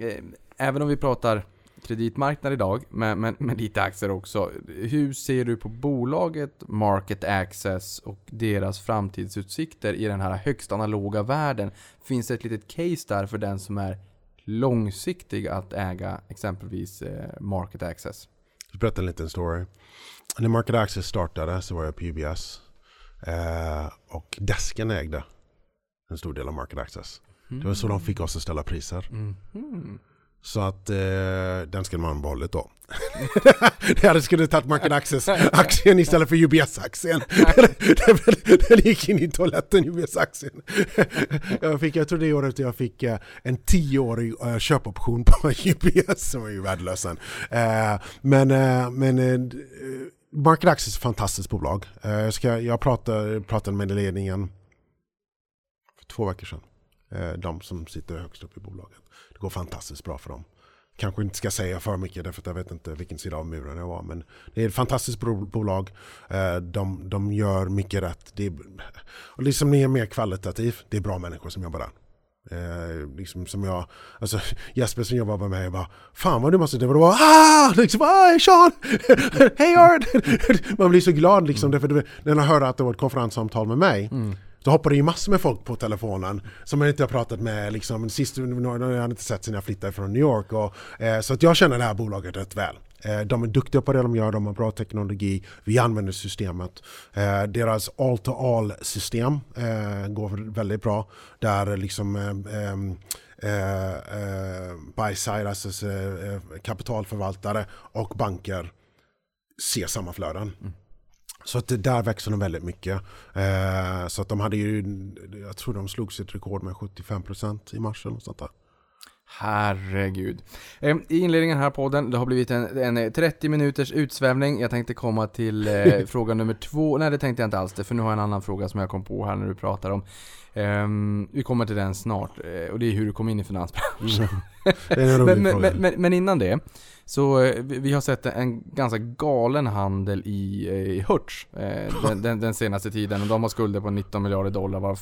Eh, även om vi pratar kreditmarknad idag, men, men, men lite aktier också. Hur ser du på bolaget Market Access och deras framtidsutsikter i den här högst analoga världen? Finns det ett litet case där för den som är långsiktig att äga exempelvis eh, Market Access? Jag berätta en liten story. När Market Access startade så var jag på UBS. Eh, och Desken ägde en stor del av Market Access. Mm. Det var så de fick oss att ställa priser. Mm. Så att eh, den skulle man behållit då. det hade skulle tagit Market Access-aktien istället för UBS-aktien. den gick in i toaletten, UBS-aktien. jag, fick, jag tror det året jag fick eh, en tioårig eh, köpoption på UBS som var ju värdelös sen. Eh, men men Market Access är ett fantastiskt bolag. Jag, ska, jag pratade, pratade med ledningen för två veckor sedan. de som sitter högst upp i bolaget går fantastiskt bra för dem. Kanske inte ska säga för mycket därför att jag vet inte vilken sida av muren jag var. Men det är ett fantastiskt bolag. Eh, de, de gör mycket rätt. Det är, och liksom det är mer kvalitativt. Det är bra människor som jobbar där. Eh, liksom som jag, alltså Jesper som jobbar med mig bara Fan vad du måste, det var bara ah! Liksom, ah Sean! Hej Art! Man blir så glad liksom mm. därför när man hör att det var ett konferenssamtal med mig mm. Så hoppar det ju massor med folk på telefonen som jag inte har pratat med. Liksom, sist har jag inte sett sen jag flyttade från New York. Och, eh, så att jag känner det här bolaget rätt väl. Eh, de är duktiga på det de gör, de har bra teknologi. Vi använder systemet. Eh, deras all-to-all system eh, går väldigt bra. Där liksom eh, ehm, eh, eh buy-side, alltså eh, eh, kapitalförvaltare och banker ser samma flöden. Mm. Så att där växer de väldigt mycket. Eh, så att de hade ju, jag tror de slog sitt rekord med 75% i mars eller något sånt där. Herregud. Eh, I inledningen här på podden, det har blivit en, en 30 minuters utsvävning. Jag tänkte komma till eh, fråga nummer två. Nej, det tänkte jag inte alls det, för nu har jag en annan fråga som jag kom på här när du pratar om. Um, vi kommer till den snart, eh, och det är hur du kom in i finansbranschen. Mm. men, men, men, men, innan det, så eh, vi har sett en ganska galen handel i, eh, i Hertz den, den, den, senaste tiden. Och de har skulder på 19 miljarder dollar, varav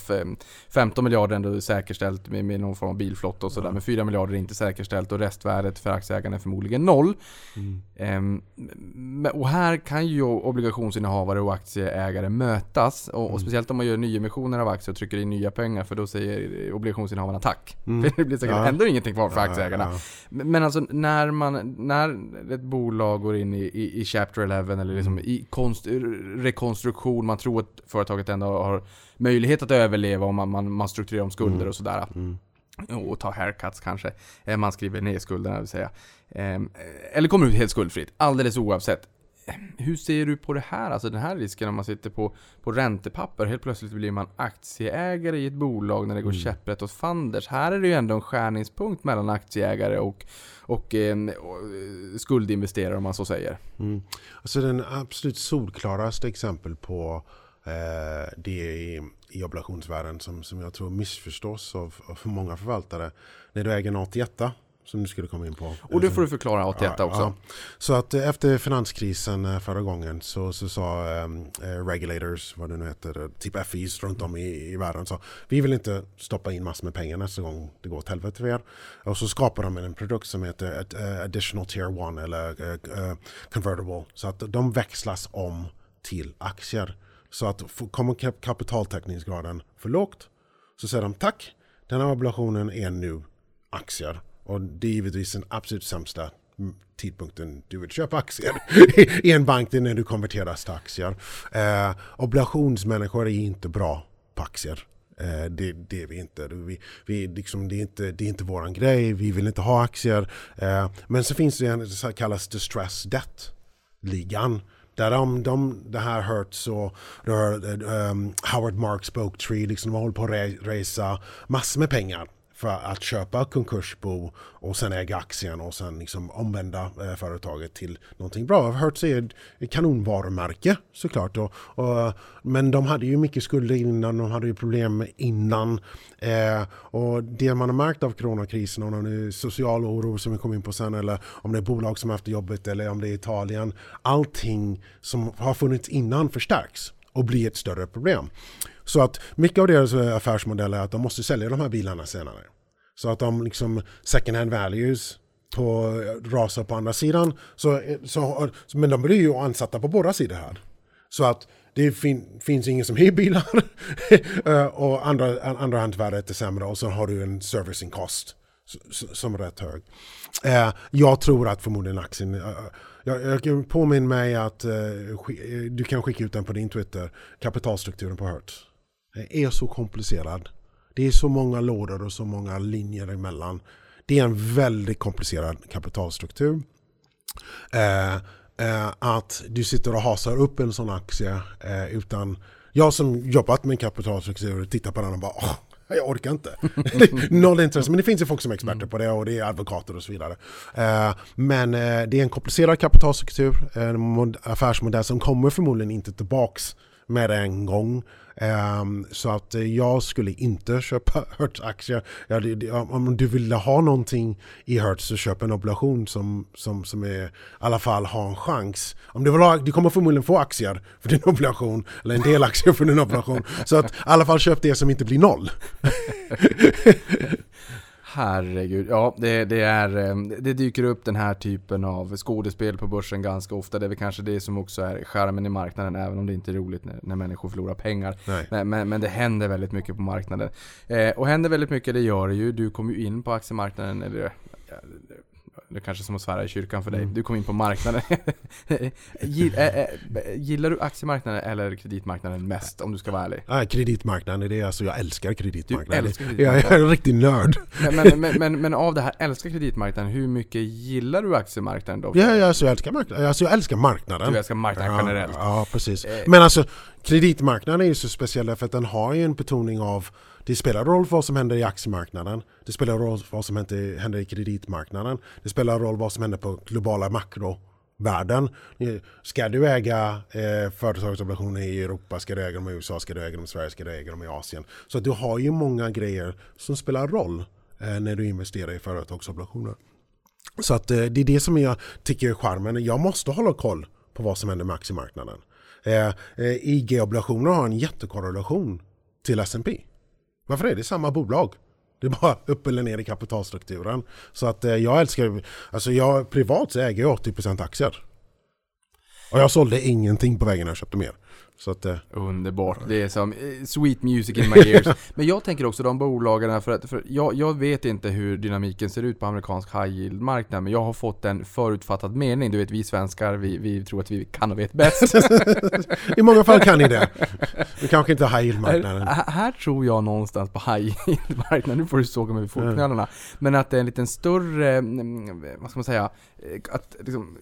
15 miljarder ändå säkerställt med, med någon form av bilflotta och sådär. Men 4 miljarder är inte säkerställt och restvärdet för aktieägarna är förmodligen noll. Mm. Ehm, och här kan ju obligationsinnehavare och aktieägare mötas. Och, och mm. speciellt om man gör nyemissioner av aktier och trycker in nya pengar. För då säger obligationsinnehavarna tack. Mm. För det blir säkert ja. ändå ingenting kvar för aktieägarna. Ja, ja. Men alltså när man när ett bolag går in i, i, i Chapter 11 eller liksom mm. i konst, rekonstruktion, man tror att företaget ändå har möjlighet att överleva om man, man, man strukturerar om skulder mm. och sådär. Mm. Och tar haircuts kanske. Eh, man skriver ner skulderna vill säga. Ehm, eller kommer ut helt skuldfritt. Alldeles oavsett hur ser du på det här? Alltså den här risken om man sitter på, på räntepapper. Helt plötsligt blir man aktieägare i ett bolag när det går mm. käpprätt åt fanders. Här är det ju ändå en skärningspunkt mellan aktieägare och, och, eh, och skuldinvesterare om man så säger. Mm. Alltså den absolut solklaraste exempel på eh, det i, oblationsvärlden som, som jag tror missförstås av, av många förvaltare. När du äger en 81 som du skulle komma in på. Och det får du förklara åt detta också. Ja. Så att eh, efter finanskrisen eh, förra gången så, så sa um, regulators, vad det nu heter, typ FIs runt om i, i världen så vi vill inte stoppa in massor med pengar nästa gång det går åt helvete för er. Och så skapar de en produkt som heter additional tier 1 eller uh, convertible. Så att de växlas om till aktier. Så att kommer kapitaltäckningsgraden för lågt så säger de tack, den här obligationen är nu aktier. Och det är givetvis den absolut sämsta tidpunkten du vill köpa aktier i en bank, det är när du konverteras till aktier. Eh, obligationsmänniskor är inte bra på aktier. Eh, det, det är vi inte. Vi, vi, liksom, det, är inte det är inte våran grej, vi vill inte ha aktier. Eh, men så finns det en som kallas distress debt-ligan. Där de, de, det här Hertz och um, Howard Marks Oaktree liksom, håller på att resa massor med pengar för att köpa konkursbo och sen äga aktien och sen liksom omvända eh, företaget till någonting bra. Hertz är ett kanonvarumärke såklart. Och, och, men de hade ju mycket skulder innan, de hade ju problem innan. Eh, och det man har märkt av coronakrisen, om det är social oro som vi kommer in på sen eller om det är bolag som har haft jobbet eller om det är Italien. Allting som har funnits innan förstärks och blir ett större problem. Så att mycket av deras eh, affärsmodell är att de måste sälja de här bilarna senare. Så att de liksom second hand values på, eh, rasar på andra sidan. Så, eh, så, men de blir ju ansatta på båda sidor här. Så att det fin, finns ingen som hyr bilar och andra, handvärdet är sämre och så har du en servicing cost som är rätt hög. Jag tror att förmodligen aktien jag, jag påminner mig att du kan skicka ut den på din Twitter, kapitalstrukturen på Hertz är så komplicerad. Det är så många lådor och så många linjer emellan. Det är en väldigt komplicerad kapitalstruktur. Eh, eh, att du sitter och hasar upp en sån aktie eh, utan... Jag som jobbat med kapitalstruktur tittar på den och bara Åh, jag orkar inte. Noll intresse. Men det finns ju folk som är experter på det och det är advokater och så vidare. Eh, men eh, det är en komplicerad kapitalstruktur, en affärsmodell som kommer förmodligen inte tillbaks med en gång. Um, så att uh, jag skulle inte köpa Hertz-aktier. Ja, om du vill ha någonting i Hertz så köp en obligation som, som, som är, i alla fall har en chans. Om du, vill ha, du kommer förmodligen få aktier för din obligation, eller en del aktier för din obligation. Så att i alla fall köp det som inte blir noll. Herregud, ja det, det, är, eh, det dyker upp den här typen av skådespel på börsen ganska ofta. Det är väl kanske det som också är skärmen i marknaden, även om det inte är roligt när, när människor förlorar pengar. Men, men, men, det händer väldigt mycket på marknaden. Eh, och händer väldigt mycket, det gör det ju. Du kommer ju in på aktiemarknaden, eller det är kanske som att svära i kyrkan för dig. Mm. Du kom in på marknaden. Gillar du aktiemarknaden eller kreditmarknaden mest om du ska vara ärlig? Ja, kreditmarknaden, det är alltså, jag älskar kreditmarknaden. Älskar kreditmarknaden. Jag är en riktig nörd. Men, men, men, men, av det här, älskar kreditmarknaden, hur mycket gillar du aktiemarknaden då? Ja, alltså, jag, älskar marknaden. Alltså, jag älskar marknaden. Du älskar marknaden ja, generellt? Ja, precis. Eh. Men alltså, kreditmarknaden är ju så speciell för att den har ju en betoning av det spelar roll vad som händer i aktiemarknaden. Det spelar roll vad som händer i kreditmarknaden. Det spelar roll vad som händer på globala makrovärlden. Ska du äga eh, företagsobligationer i Europa, ska du äga dem i USA, ska du äga dem i Sverige, ska du äga dem i Asien. Så du har ju många grejer som spelar roll eh, när du investerar i företagsobligationer. Så att, eh, det är det som jag tycker är charmen. Jag måste hålla koll på vad som händer med aktiemarknaden. Eh, eh, IG-obligationer har en jättekorrelation till S&P. Varför är det samma bolag? Det är bara upp eller ner i kapitalstrukturen. Så att eh, jag älskar, alltså jag privat så äger jag 80% aktier. Och jag sålde ingenting på vägen när jag köpte mer. Så att, eh, Underbart. Det är som eh, sweet music in my ears. Men jag tänker också de bolagen, för att för jag, jag vet inte hur dynamiken ser ut på amerikansk high yield-marknad, men jag har fått en förutfattad mening. Du vet, vi svenskar, vi, vi tror att vi kan och vet bäst. I många fall kan ni det. Vi kanske inte high yield-marknaden. Här, här, tror jag någonstans på high yield-marknaden, nu får du såga mig vid fotknölarna, men att det är en liten större, mm, vad ska man säga, eh, att liksom,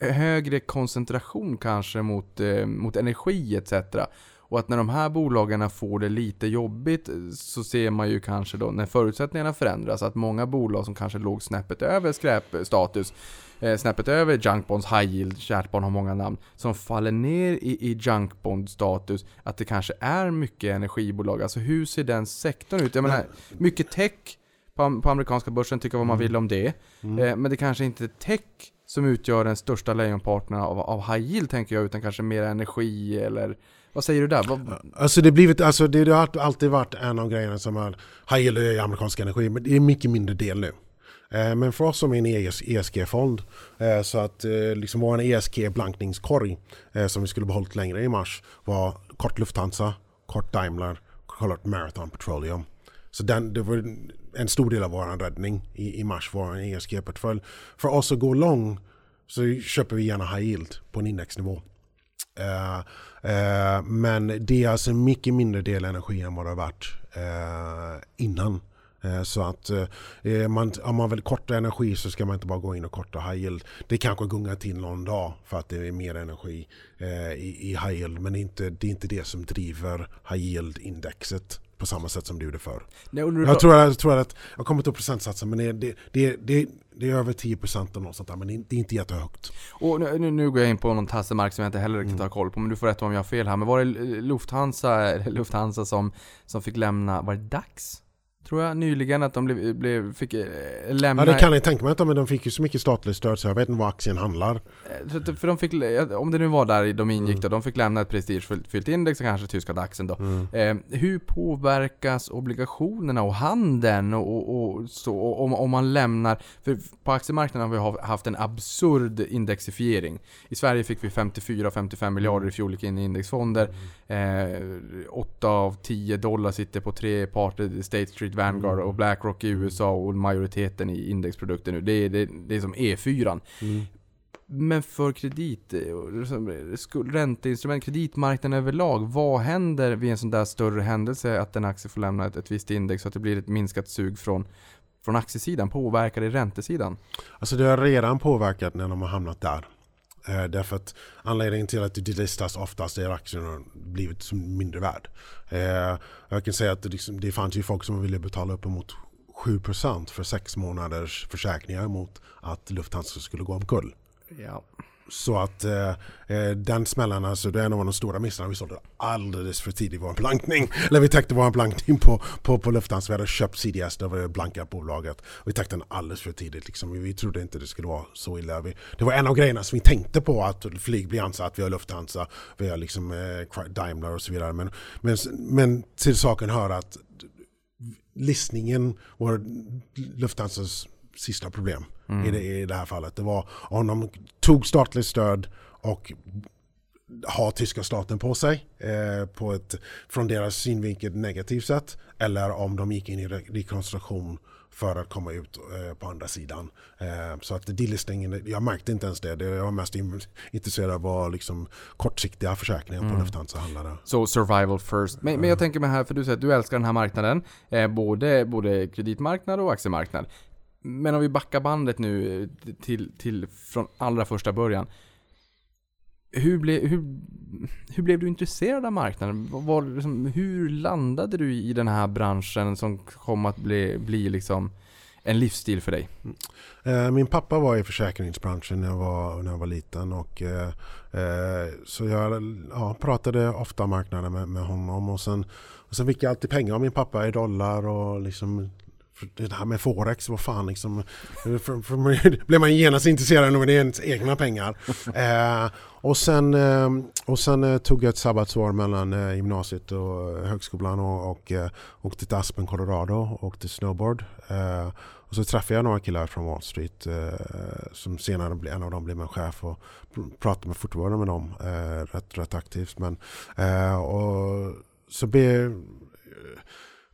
högre koncentration kanske mot, eh, mot energi etc. Och att när de här bolagen får det lite jobbigt så ser man ju kanske då när förutsättningarna förändras att många bolag som kanske låg snäppet över skräpstatus eh, snäppet över junkbonds, high yield, kärt barn har många namn, som faller ner i, i junkbond status, att det kanske är mycket energibolag. Alltså hur ser den sektorn ut? Jag menar, mycket tech, på, på amerikanska börsen, tycka vad man Mm. vill om det. Eh, men det kanske inte är tech som utgör den största lejonparten av, av high yield tänker jag, utan kanske mer energi eller vad säger du där? Vad, Alltså det, blivit, alltså det, det har alltid varit en av grejerna som har high yield är amerikansk energi, men det är mycket mindre del nu. Eh, Men för oss som är en ESG-fond, eh, så att eh, liksom vår ESG-blankningskorg eh, som vi skulle behållit längre i mars var kort Lufthansa, kort Daimler, kort Marathon Petroleum. Så den, det var en stor del av vår räddning i, i mars, vår ESG-portfölj. För oss att gå lång så köper vi gärna high yield på en indexnivå. Uh, uh, men det är alltså mycket mindre del energi än vad det har varit uh, innan. Så att man, om man vill korta energi så ska man inte bara gå in och korta high yield. Det kanske gungar till någon dag för att det är mer energi i, i high yield. Men det är, inte, det är inte det som driver high yield-indexet på samma sätt som det gjorde förr. Nej, och du Jag tror, jag tror att, jag kommer inte ihåg procentsatsen men det, det, det, det, det är över 10% eller något sånt där men det är, inte jättehögt. Och nu, nu, nu går jag in på någon tassemark som jag inte heller riktigt Mm. har koll på, men du får rätta om jag har fel här. Men var det Lufthansa, Lufthansa som, som fick lämna, var det DAX? Tror jag nyligen att de blev, blev, fick eh, lämna... Ja det kan jag tänka mig inte men de fick ju så mycket statligt stöd så jag vet inte vad aktien handlar. Eh, att- För de fick, om det nu var där de ingick Mm. då, de fick lämna ett prestigefyllt index och kanske tyska DAXen då. Eh, hur påverkas obligationerna och handeln och, och, och så och om, om man lämnar, för på aktiemarknaden har vi ha- haft en absurd indexifiering. I Sverige fick vi 54-55 miljarder i fjol in i indexfonder. Eh, 8 av 10 dollar sitter på tre parter, State Street, Vanguard och Blackrock i USA och majoriteten i indexprodukter nu. Det är, det, det är som E4. Men för kredit, skuld- ränteinstrument, kreditmarknaden överlag, vad händer vid en sån där större händelse att en aktie får lämna ett, ett visst index så att det blir ett minskat sug från, från aktiesidan? Påverkar det räntesidan? Alltså det har redan påverkat när de har hamnat där. Eh, därför att anledningen till att det delistas oftast är att aktien har blivit mindre värd. Eh, jag kan säga att det, liksom, det fanns ju folk som ville betala uppemot 7% för sex månaders försäkringar mot att Lufthansa skulle gå omkull. Ja. Så att eh, eh, den smällen, alltså det är en av de stora missarna. Vi sålde alldeles för tidigt vår blankning. Eller vi täckte vår blankning på, på, på Lufthansa. Vi hade köpt CDS, det var det blanka bolaget. Och vi täckte den alldeles för tidigt. Liksom. Vi, trodde inte det skulle vara så illa. Vi, det var en av grejerna som vi tänkte på att flyg blir ansatt. Vi har Lufthansa, vi har liksom, eh, Daimler och så vidare. Men, men, men till saken hör att listningen var Lufthansas sista problem i, det, i det här fallet. Det var om de tog statligt stöd och har tyska staten på sig eh, på ett från deras synvinkel negativt sätt eller om de gick in i re- rekonstruktion för att komma ut eh, på andra sidan. Eh, så att delistingen, jag märkte inte ens det. det jag var mest in- intresserad av var liksom kortsiktiga försäkringar på Lufthansa handlade. Så survival first. Men, men jag tänker mig här, för du säger att du älskar den här marknaden. Eh, både, både kreditmarknad och aktiemarknad. Men om vi backar bandet nu eh, till, till från allra första början. Hur, ble, hur, hur blev du intresserad av marknaden? Var, liksom, hur landade du i den här branschen som kom att bli, bli liksom en livsstil för dig? Mm. Eh, min pappa var i försäkringsbranschen när jag var, när jag var liten och eh, eh så jag ja, pratade ofta marknaden med, med honom och sen, och sen fick jag alltid pengar av min pappa i dollar och liksom det här med Forex, vad fan liksom. För, för blev man genast intresserad av ens egna pengar. Eh, och sen, eh, och sen eh, tog jag ett sabbatsår mellan eh, gymnasiet och högskolan och, och eh, åkte till Aspen, Colorado och åkte snowboard. Eh, och så träffade jag några killar från Wall Street eh, som senare blev, en av dem blev min chef och pr- pratade med fortfarande med dem eh, rätt, rätt aktivt. Men, eh, och så be,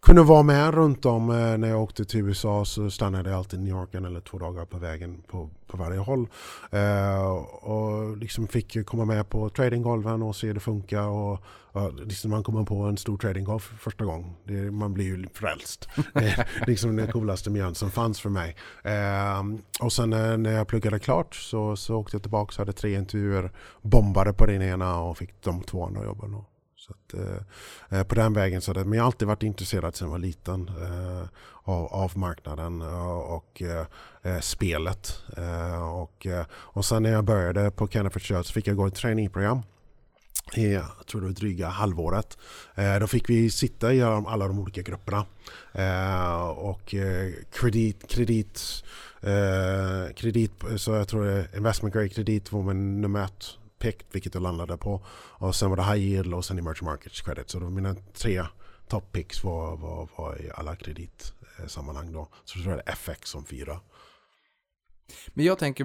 kunde vara med runt om eh, när jag åkte till USA så stannade jag alltid i New York en eller två dagar på vägen på, på varje håll. Eh, och liksom fick komma med på tradinggolven och se hur det funkar. Och, och liksom man kommer på en stor tradinggolf för första gången. Det, man blir ju frälst. Det är liksom den coolaste miljön som fanns för mig. Eh, och sen eh, när jag pluggade klart så, så åkte jag tillbaka och hade tre intervjuer. Bombade på den ena och fick de två andra jobben. Och, så att, eh, eh, på den vägen så det, men jag har alltid varit intresserad sedan jag var liten eh, av, av marknaden eh, och eh, eh, spelet. Eh, och, och sen när jag började på Kenneth Church så fick jag gå ett träningprogram i, jag tror det var dryga halvåret. Eh, då fick vi sitta i alla de olika grupperna. Eh, och eh, kredit, kredit, eh, kredit, så jag tror det är investment grade kredit var nummer ett pick, vilket jag landade på. Och sen var det high yield och sen emerging markets credit. Så då mina tre top picks var, var, var i alla kreditsammanhang då. Så då var det FX som fyra. Men jag tänker,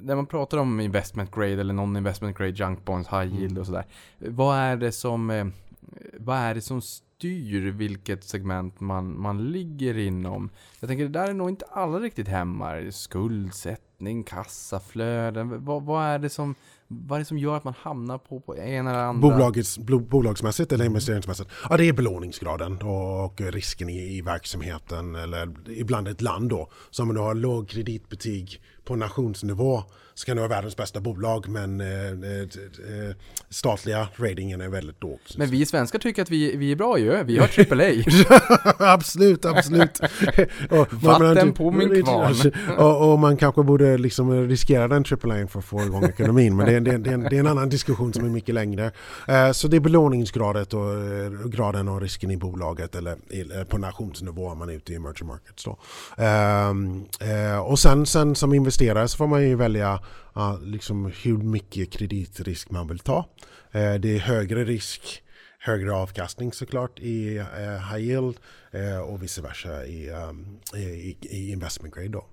när man pratar om investment grade eller non-investment grade junk bonds, high yield och sådär. Vad är det som, eh, vad är det som styr vilket segment man, man ligger inom? Jag tänker, det där är nog inte alla riktigt hemma. Skuldsättning, kassaflöden. Vad, vad är det som vad är det som gör att man hamnar på, på en eller andra? Bolagets, bolagsmässigt eller investeringsmässigt? Ja, det är belåningsgraden och risken i, i verksamheten eller ibland ett land då. Så om du har låg kreditbetyg på nationsnivå så kan det vara världens bästa bolag men eh, eh, eh, statliga ratingen är väldigt låg. Men vi svenskar tycker att vi, vi är bra ju, vi har AAA. absolut, absolut. och, Vatten man, på min kvarn. och, och, man kanske borde liksom riskera den AAA för att få igång ekonomin men det är, det, det, är en, det är en annan diskussion som är mycket längre. Eh, så det är belåningsgradet och eh, graden och risken i bolaget eller i, på nationsnivå om man är ute i emerging markets. Då. Ehm, eh, och sen, sen som investerare så får man ju välja liksom hur mycket kreditrisk man vill ta. Uh, det är högre risk, högre avkastning såklart i uh, high yield och vice versa i, i, i, investment grade. Då.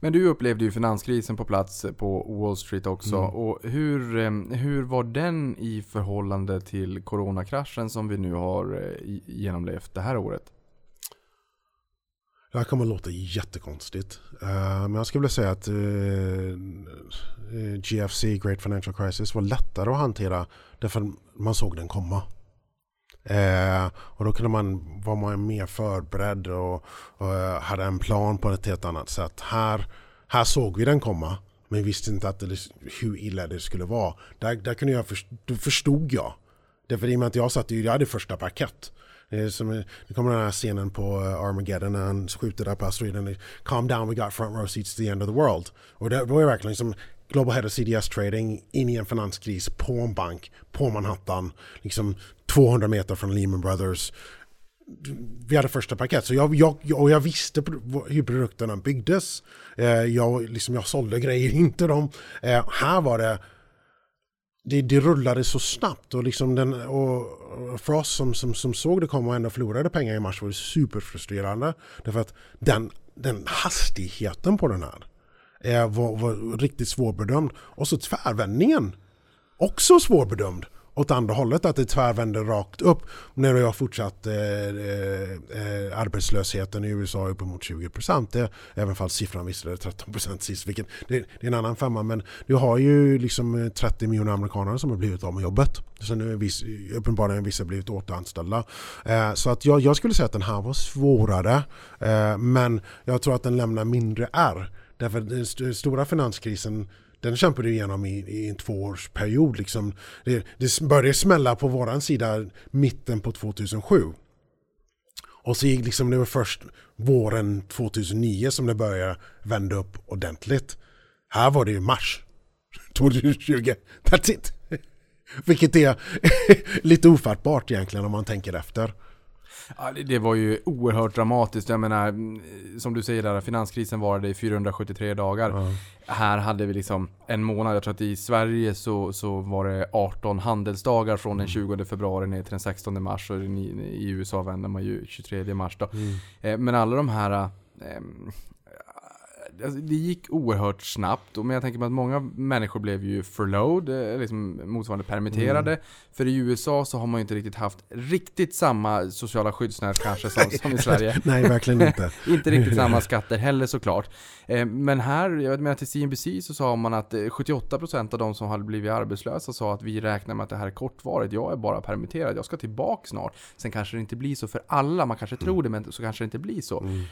Men du upplevde ju finanskrisen på plats på Wall Street också. Mm. Och hur, hur var den i förhållande till coronakraschen som vi nu har genomlevt det här året? Det här kommer att låta jättekonstigt. Uh, men jag skulle vilja säga att eh, eh, uh, GFC, Great Financial Crisis, var lättare att hantera därför man såg den komma. Uh, och då kunde man vara mer förberedd och, och hade en plan på ett helt annat sätt. Här, här såg vi den komma. Men visste inte att det, liksom, hur illa det skulle vara. Där, där kunde jag först, förstod jag. Därför i och med att jag satt jag hade första parkett. Det, som, det kommer den här scenen på eh, Armageddon när han skjuter där på asteroiden. Calm down, we got front row seats to the end of the world. Och det var ju verkligen som Global Head of CDS Trading in i en finanskris på en bank på Manhattan. Liksom 200 meter från Lehman Brothers. Vi hade första paket så jag, jag, och jag visste hur produkterna byggdes. Eh, jag, liksom, jag sålde grejer inte dem. Här var det det, det rullade så snabbt och, liksom den, och för oss som, som, som såg det komma och ändå förlorade pengar i mars var det superfrustrerande. Därför att den, den hastigheten på den här var, var riktigt svårbedömd. Och så tvärvändningen, också svårbedömd åt andra hållet, att det tvärvänder rakt upp. När jag har fortsatt eh, eh, eh, arbetslösheten i USA uppemot 20 procent. Även fall siffran visade 13 procent sist, vilket det, det, är en annan femma. Men du har ju liksom eh, 30 miljoner amerikaner som har blivit av med jobbet. Så nu är viss, uppenbarligen vissa blivit återanställda. Eh, så att jag, jag, skulle säga att den här var svårare. Eh, men jag tror att den lämnar mindre R. Därför den stora finanskrisen den kämpade vi igenom i, i en tvåårsperiod. Liksom. Det, det började smälla på våran sida mitten på 2007. Och så gick liksom, det var först våren 2009 som det började vända upp ordentligt. Här var det ju mars 2020. That's it! Vilket är lite ofattbart egentligen om man tänker efter. Ja, det var ju oerhört dramatiskt. Jag menar, som du säger där, finanskrisen varade i 473 dagar. Mm. Här hade vi liksom en månad. Jag tror att i Sverige så, så var det 18 handelsdagar från den 20 mm. februari ner till den 16 mars. Och i, i USA vänder man ju 23 mars då. Mm. Eh, men alla de här eh, alltså, det gick oerhört snabbt. Men jag tänker mig att många människor blev ju furloughed, eh, liksom motsvarande permitterade. Mm. För i USA så har man ju inte riktigt haft riktigt samma sociala skyddsnät kanske som, som i Sverige. Nej, verkligen inte. inte riktigt samma skatter heller såklart. Eh, men här, jag menar till CNBC så sa man att 78% eh, av de som hade blivit arbetslösa sa att vi räknar med att det här är kortvarigt. Jag är bara permitterad, jag ska tillbaka snart. Sen kanske det inte blir så för alla, man kanske tror det men så kanske det inte blir så. Mm.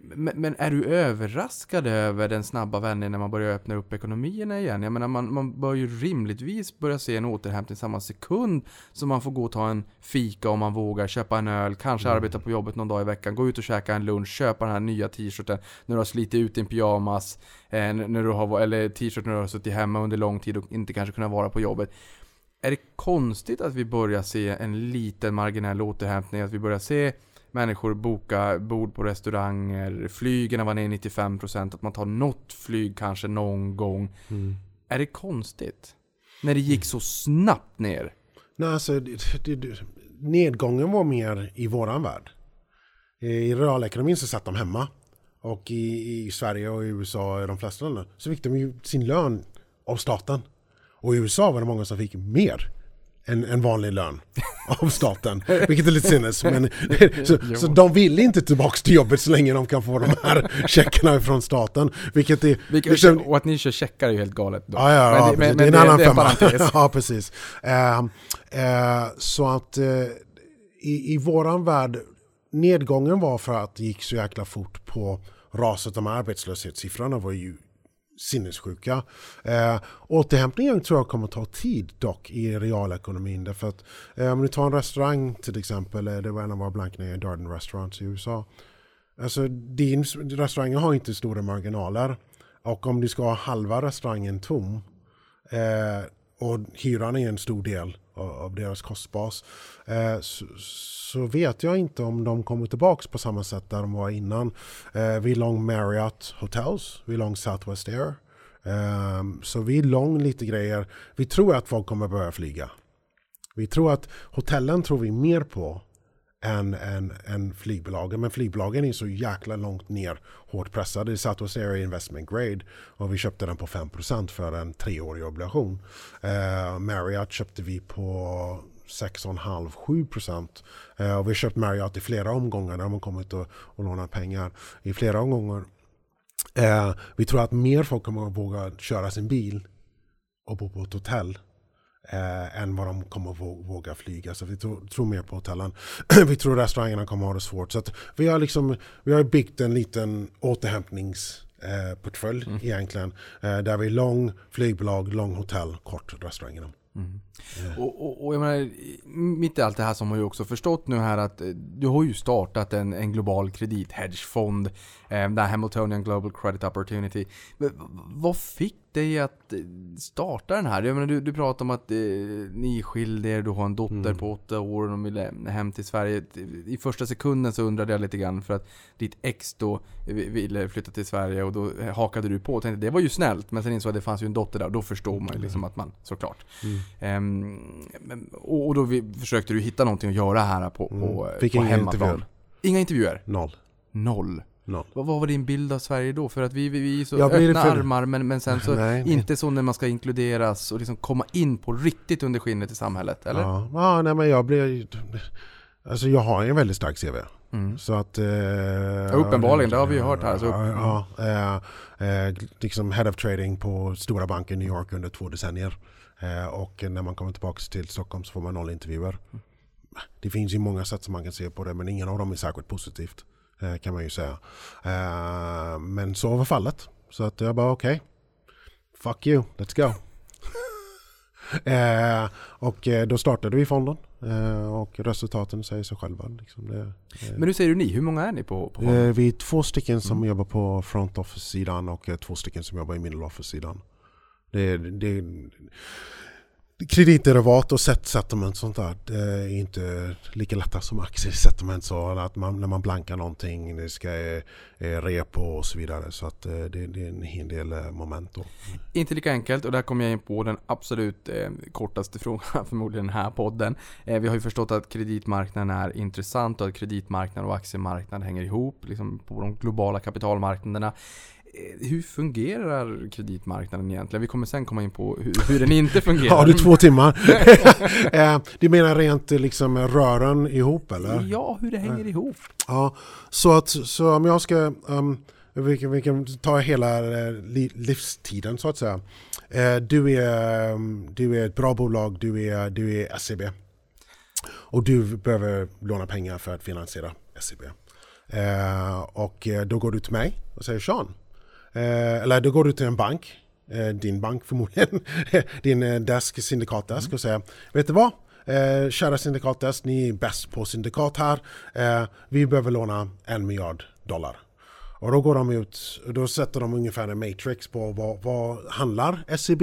Men, men, är du överraskad över den snabba vändningen när man börjar öppna upp ekonomierna igen? Jag menar, man, man bör ju rimligtvis börja se en återhämtning samma sekund som man får gå och ta en fika om man vågar, köpa en öl, kanske mm. arbeta på jobbet någon dag i veckan, gå ut och käka en lunch, köpa den här nya t-shirten när du har slitit ut din pyjamas, eh, när du har, eller t-shirt när du har suttit hemma under lång tid och inte kanske kunnat vara på jobbet. Är det konstigt att vi börjar se en liten marginell återhämtning? Att vi börjar se människor boka bord på restauranger, flygen var ner 95%, att man tar något flyg kanske någon gång. Mm. Är det konstigt? När det gick så snabbt ner? Nej, alltså, det, det, det, nedgången var mer i våran värld. I realekonomin så satt de hemma. Och i, i Sverige och i USA och de flesta länder så fick de ju sin lön av staten. Och i USA var det många som fick mer än en vanlig lön av staten. Vilket är lite sinnes. Men, så, så de vill inte tillbaka till jobbet så länge de kan få de här checkarna från staten. Vilket är... Vilket, liksom- och att ni kör checkar är ju helt galet. Då. Ja, ja, Men ja det- precis. men- det är en men annan det en femma. ja, precis. Eh, eh, så att eh, i, i våran värld, nedgången var för att det gick så jäkla fort på raset. De här arbetslöshetssiffrorna var ju sinnessjuka. Eh, återhämtningen tror jag kommer ta tid dock i realekonomin. Därför att eh, om du tar en restaurang till exempel, eh, det var en av våra blankningar i Darden Restaurants i USA. Alltså din restaurang har inte stora marginaler. Och om du ska ha halva restaurangen tom eh, och hyran är en stor del av, deras kostbas eh, så, så vet jag inte om de kommer tillbaka på samma sätt där de var innan. Eh, vi är lång Marriott Hotels, vi är lång Southwest Air. Eh, så vi är lång lite grejer. Vi tror att folk kommer börja flyga. Vi tror att hotellen tror vi mer på än, än, än flygbolagen. Men flygbolagen är så jäkla långt ner, hårt pressade. Det oss i Investment Grade och vi köpte den på 5% för en treårig obligation. Eh, Marriott köpte vi på 6,5-7%. Eh, och vi har köpt Marriott i flera omgångar där de har kommit och, och lånat pengar i flera omgångar. Eh, vi tror att mer folk kommer att våga köra sin bil och bo på ett hotell eh, än vad de kommer våga flyga. Så vi tror, tror mer på hotellen. vi tror restaurangerna kommer ha det svårt. Så vi har liksom, vi har byggt en liten återhämtningsportfölj eh, portfölj egentligen. Eh, där vi är lång flygbolag, lång hotell, kort restaurangerna. Och, och, och jag menar, mitt i allt det här så har ju också förstått nu här att eh, du har ju startat en, en global kredithedgefond. Eh, där Hamiltonian Global Credit Opportunity. Vad fick dig att eh, starta den här? Jag menar, du, du pratar om att eh, ni skilde er, du har en dotter på åtta år och de ville hem till Sverige. I första sekunden så undrade jag lite grann för att ditt ex då ville flytta till Sverige och då hakade du på och tänkte det var ju snällt. Men sen insåg jag att det fanns ju en dotter där och då förstår man ju liksom att man såklart. Ehm, men- och då försökte du hitta någonting att göra här på, på, Mm. På hemmaplan. intervjuer. Inga intervjuer? Noll. Noll. Noll. Vad, var din bild av Sverige då? För att vi, vi, vi är så öppna för- armar men, men sen så Nej, nej. inte så när man ska inkluderas och liksom komma in på riktigt under skinnet i samhället, eller? Ja, ja nej, men jag blir... Alltså jag har en väldigt stark CV. Mm. Så att... Eh, uppenbarligen, det har vi ju hört här, så- Ja, ja, eh, eh, liksom head of trading på stora banker i New York under två decennier. Eh, och när man kommer tillbaka till Stockholm så får man noll intervjuer. Det finns ju många sätt som man kan se på det men ingen av dem är särskilt positivt. Eh, kan man ju säga. Eh, men så var fallet. Så att jag bara okej. Fuck you, let's go. Eh, och då startade vi fonden eh, och resultaten säger sig själva. Liksom det, Men nu säger du ni, hur många är ni på, på fonden? Vi är två stycken som jobbar på front office-sidan och två stycken som jobbar i middle office-sidan. Det, det, kreditderivat och set settlement sånt där det är inte lika lätta som aktiesettlement. Så att man, när man blankar någonting, det ska eh, eh, repo och så vidare. Så att eh, det, det är en hel del moment då. Mm. Inte lika enkelt och där kommer jag in på den absolut eh, kortaste frågan förmodligen i den här podden. Eh, vi har ju förstått att kreditmarknaden är intressant och att kreditmarknaden och aktiemarknaden hänger ihop liksom på de globala kapitalmarknaderna. Eh, hur fungerar kreditmarknaden egentligen? Vi kommer sen komma in på hur, hur den inte fungerar. Har du två timmar? Eh, du menar rent eh, liksom rören ihop eller? Ja, hur det hänger ihop. Ja, så, att, så om jag ska, um, vi, kan, vi kan ta hela li, livstiden så att säga. Du, är, um, du är ett bra bolag, du är, du är SEB. Och du behöver låna pengar för att finansiera SEB. Eh, och då går du till mig och säger Sean, eh, eller då går du till en bank, eh, din bank förmodligen, din eh, desk, syndikatdesk och säger Vet du vad? Eh, kära syndikatdesk, ni är bäst på syndikat här. Eh, vi behöver låna en miljard dollar. Och då går de ut, då sätter de ungefär en matrix på vad, vad handlar SEB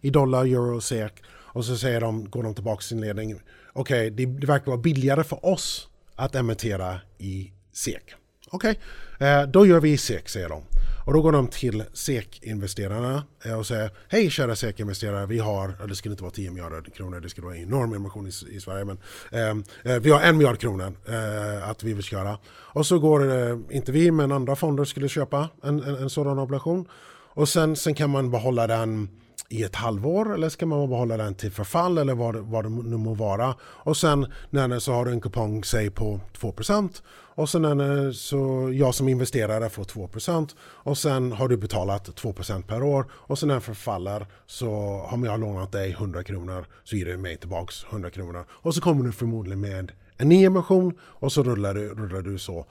i dollar, euro, SEK och så säger de, går de tillbaka till sin ledning. Okej, det, det verkar vara billigare för oss att emittera i SEK. Okej, eh, då gör vi i SEK, säger de. Och då går de till SEK-investerarna eh, och säger Hej kära SEK-investerare, vi har, det skulle inte vara 10 miljarder kronor, det skulle vara en enorm emission i, i Sverige, men eh, eh, vi har en miljard kronor eh, att vi vill köra. Och så går, eh, inte vi, men andra fonder skulle köpa en, en, en sådan obligation. Och sen, sen kan man behålla den i ett halvår eller ska man behålla den till förfall eller vad, det- vad det nu må vara. Och sen när det, så har du en kupong säg på 2% och sen det, så jag som investerare får 2% och sen har du betalat 2% per år och sen när den förfaller så om jag har lånat dig 100 kronor så ger du mig tillbaks 100 kronor och så kommer du förmodligen med en ny emission och så rullar du, rullar du så.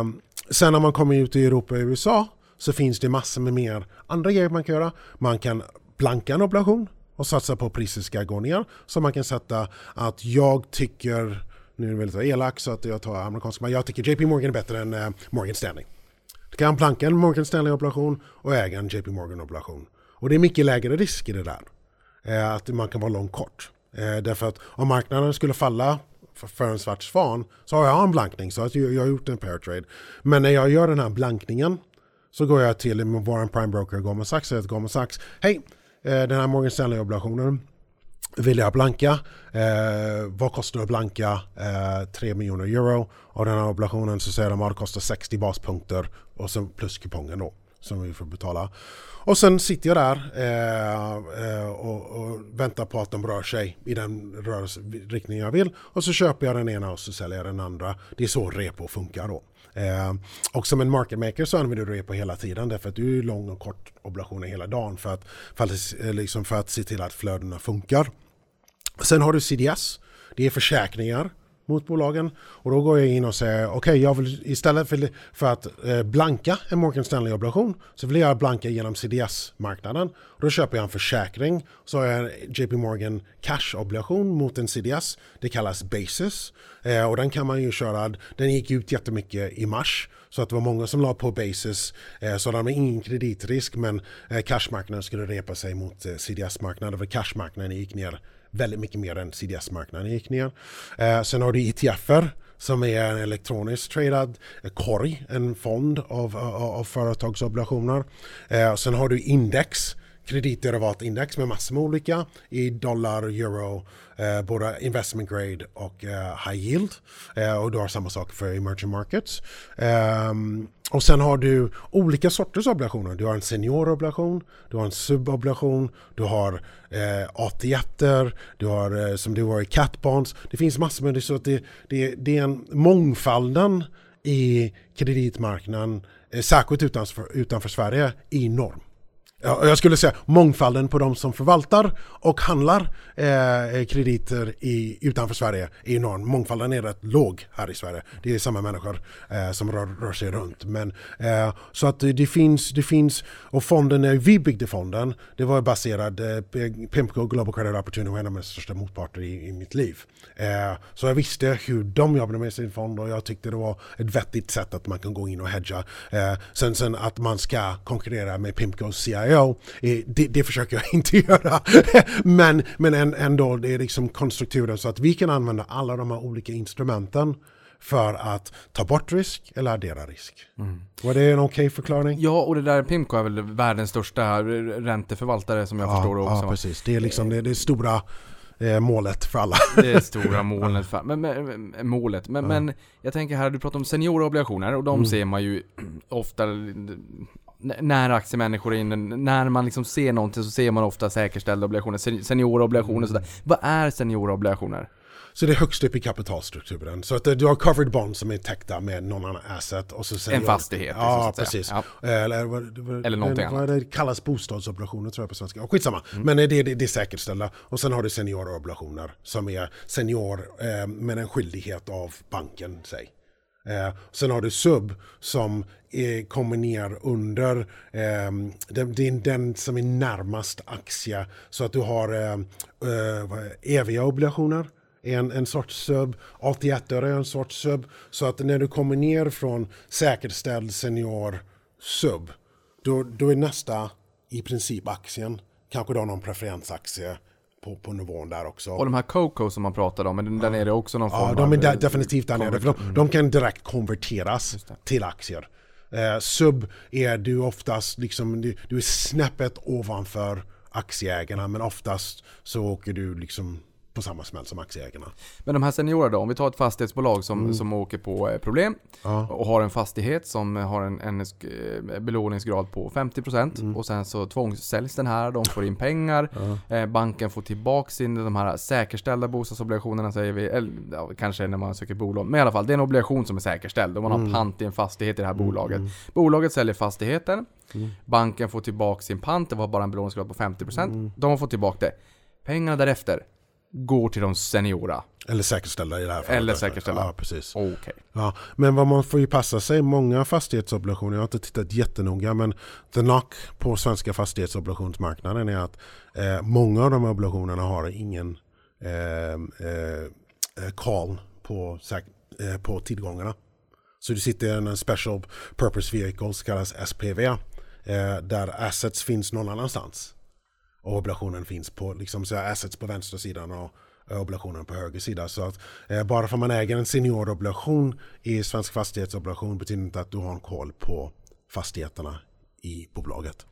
Um, sen när man kommer ut i Europa och USA så finns det massor med mer andra grejer man kan göra. Man kan blanka en obligation och satsa på att priset ska gå ner. Så man kan sätta att jag tycker, nu är det väldigt elak så att jag tar amerikanska, men jag tycker JP Morgan är bättre än eh, Morgan Stanley. Du kan blanka en Morgan Stanley-obligation och äga en JP Morgan-obligation. Och det är mycket lägre risk i det där. Eh, att man kan vara lång kort. Eh, därför att om marknaden skulle falla för, en svart svan så har jag en blankning så att jag, har gjort en pair trade. Men när jag gör den här blankningen så går jag till vår prime broker Goldman Sachs och säger till Goldman Sachs Hej, eh, den här Morgan Stanley-obligationen vill jag blanka. Eh, vad kostar det att blanka? Eh, 3 miljoner euro. Och den här obligationen så säger de att det kostar 60 baspunkter och så plus kupongen då som vi får betala. Och sen sitter jag där eh, eh och, och väntar på att de rör sig i den rörelseriktning jag vill. Och så köper jag den ena och så säljer jag den andra. Det är så repo funkar då. Eh, och som en market maker så använder du repo hela tiden därför att du är lång och kort obligationer hela dagen för att, för att, liksom för att se till att flödena funkar. Sen har du CDS. Det är försäkringar mot bolagen. Och då går jag in och säger okej, jag vill istället för, för att eh, blanka en Morgan Stanley-obligation så vill jag blanka genom CDS-marknaden. Då köper jag en försäkring. Så har jag en JP Morgan Cash-obligation mot en CDS. Det kallas Basis. Eh, och den kan man ju köra. Den gick ut jättemycket i mars. Så att det var många som la på Basis. Eh, så de har ingen kreditrisk men eh, cashmarknaden skulle repa sig mot eh, CDS-marknaden. För cashmarknaden gick ner väldigt mycket mer än CDS-marknaden gick ner. Eh, sen har du ETFer som är en elektroniskt tradad eh, korg, en fond av, av, av företagsobligationer. Eh, sen har du index, kreditderivatindex med massor med olika i dollar, euro, eh, både investment grade och eh, high yield. Eh, och du har samma sak för emerging markets. Ehm, och sen har du olika sorters obligationer. Du har en seniorobligation, du har en subobligation, du har eh, AT1, du har eh, som du har i cat-bonds, Det finns massor med det så att det, det, det är en mångfalden i kreditmarknaden, eh, särskilt utanför, utanför Sverige, är enorm. Jag skulle säga mångfalden på de som förvaltar och handlar eh, krediter i, utanför Sverige är enorm. Mångfalden är rätt låg här i Sverige. Det är samma människor eh, som rör, rör sig runt. Men, eh, så att det finns, det finns, och fonden, när vi byggde fonden, det var baserad, eh, Pimco Global Credit Opportunity var en av mina största motparter i, i mitt liv. Eh, så jag visste hur de jobbade med sin fond och jag tyckte det var ett vettigt sätt att man kan gå in och hedga. Eh, sen, sen att man ska konkurrera med Pimcos CIO, eh, det, det försöker jag inte göra. men men en, ändå, det är liksom konstrukturen så att vi kan använda alla de här olika instrumenten för att ta bort risk eller addera risk. Var det en okej förklaring? Ja, och det där Pimco är väl världens största ränteförvaltare som jag förstår det också. Ja, precis. Det är liksom det, det stora eh, målet för alla. Det är stora målet. För, men, men, målet. Men, men jag tänker här, du pratar om seniorobligationer och de Mm. ser man ju ofta när aktiemänniskor är inne, när man liksom ser någonting så ser man ofta säkerställda obligationer, sen- seniorobligationer och sådär. Vad är seniorobligationer? Så det är högst upp i kapitalstrukturen. Så att du har covered bonds som är täckta med någon annan asset. Och så En fastighet, Ja, att säga. precis. Ja. Eller, vad, vad, Eller någonting vad det kallas bostadsobligationer tror jag på svenska. Ja, skitsamma. Men det, det, det är säkerställda. Och sen har du seniorobligationer som är senior eh, med en skyldighet av banken, säg. Eh, sen har du sub som eh, kommer ner under eh, den, det är den som är närmast aktie. Så att du har eh, eh, eviga obligationer en, en sorts sub, AT1 är en sorts sub. Så att när du kommer ner från säkerställd senior sub, då, då är nästa i princip aktien. Kanske då någon preferensaktie på, på nivån där också. Och de här Coco som man pratade om, men där nere är också någon Ja, form de är av... de- eh, definitivt där nere. För de, de kan direkt konverteras till aktier. Eh, sub är du oftast liksom, du, du är snäppet ovanför aktieägarna men oftast så åker du liksom på samma smäll som aktieägarna. Men de här seniora då, om vi tar ett fastighetsbolag som, Mm. som åker på eh, problem och har en fastighet som har en, en eh, belåningsgrad på 50% Mm. och sen så tvångssäljs den här, de får in pengar, eh, banken får tillbaka sin, de här säkerställda bostadsobligationerna säger vi, eller ja, kanske när man söker bolån, men i alla fall det är en obligation som är säkerställd och man Mm. har pant i en fastighet i det här bolaget. Bolaget säljer fastigheten, Mm. banken får tillbaka sin pant, det var bara en belåningsgrad på 50%, Mm. de har fått tillbaka det. Pengarna därefter går till de seniora. Eller säkerställda i det här fallet. Eller säkerställda. Ja, precis. Okej. Ja, men vad man får ju passa sig, många fastighetsobligationer, jag har inte tittat jättenoga, men the knock på svenska fastighetsobligationsmarknaden är att eh, många av de här obligationerna har ingen eh, eh, eh, call på, säk- eh, på tillgångarna. Så du sitter i en special purpose vehicle som kallas SPV, eh, där assets finns någon annanstans. Och obligationen finns på, liksom så assets på vänstra sidan och obligationen på höger sida. Så att eh, bara för att man äger en seniorobligation i svensk fastighetsobligation betyder inte att du har en koll på fastigheterna i bolaget.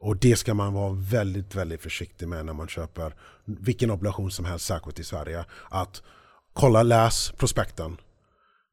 Och det ska man vara väldigt, väldigt försiktig med när man köper vilken obligation som helst, särskilt i Sverige. Att kolla, läs prospekten.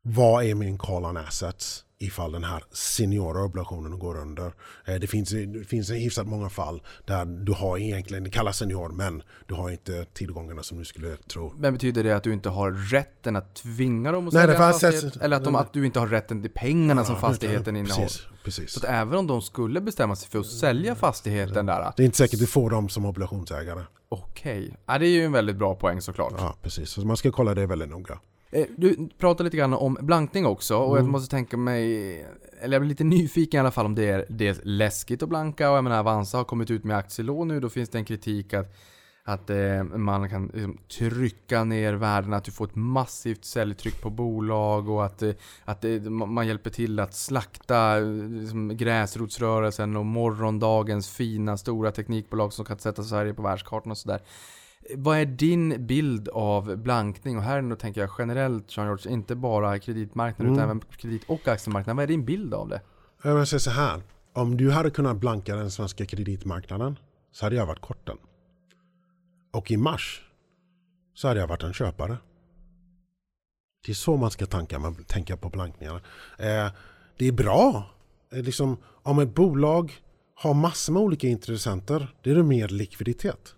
Vad är min call on assets ifall den här seniora obligationen går under? Eh, Det finns, det finns hyfsat många fall där du har egentligen, det kallas senior, men du har inte tillgångarna som du skulle tro. Men betyder det att du inte har rätten att tvinga dem att Nej, sälja det en fanns fastighet? ett- Eller att, de, att du inte har rätten till pengarna som fastigheten innehåller? Precis, precis. Så att även om de skulle bestämma sig för att sälja fastigheten där, Det är inte säkert du får dem som obligationsägare. okej. Ja, det är ju en väldigt bra poäng såklart. Ja, precis. Så man ska kolla det väldigt noga. Eh, Du pratar lite grann om blankning också och Mm. jag måste tänka mig, eller jag blir lite nyfiken i alla fall om det är dels läskigt att blanka och jag menar Avanza har kommit ut med aktielån nu, då finns det en kritik att att eh, man kan liksom, trycka ner värdena, att du får ett massivt säljtryck på bolag och att, eh, att man hjälper till att slakta liksom, gräsrotsrörelsen och morgondagens fina stora teknikbolag som kan sätta Sverige på världskartan och sådär. Vad är din bild av blankning? Och här nu tänker jag generellt, Jean George, inte bara kreditmarknaden utan även kredit och aktiemarknaden. Vad är din bild av det? Jag vill säga så här. Om du hade kunnat blanka den svenska kreditmarknaden så hade jag varit kort den. Och i mars så hade jag varit en köpare. Det är så man ska tänka, man, tänka på blankningar. Eh, det är bra. Eh, liksom, om ett bolag har massor med olika intressenter, det är det mer likviditet.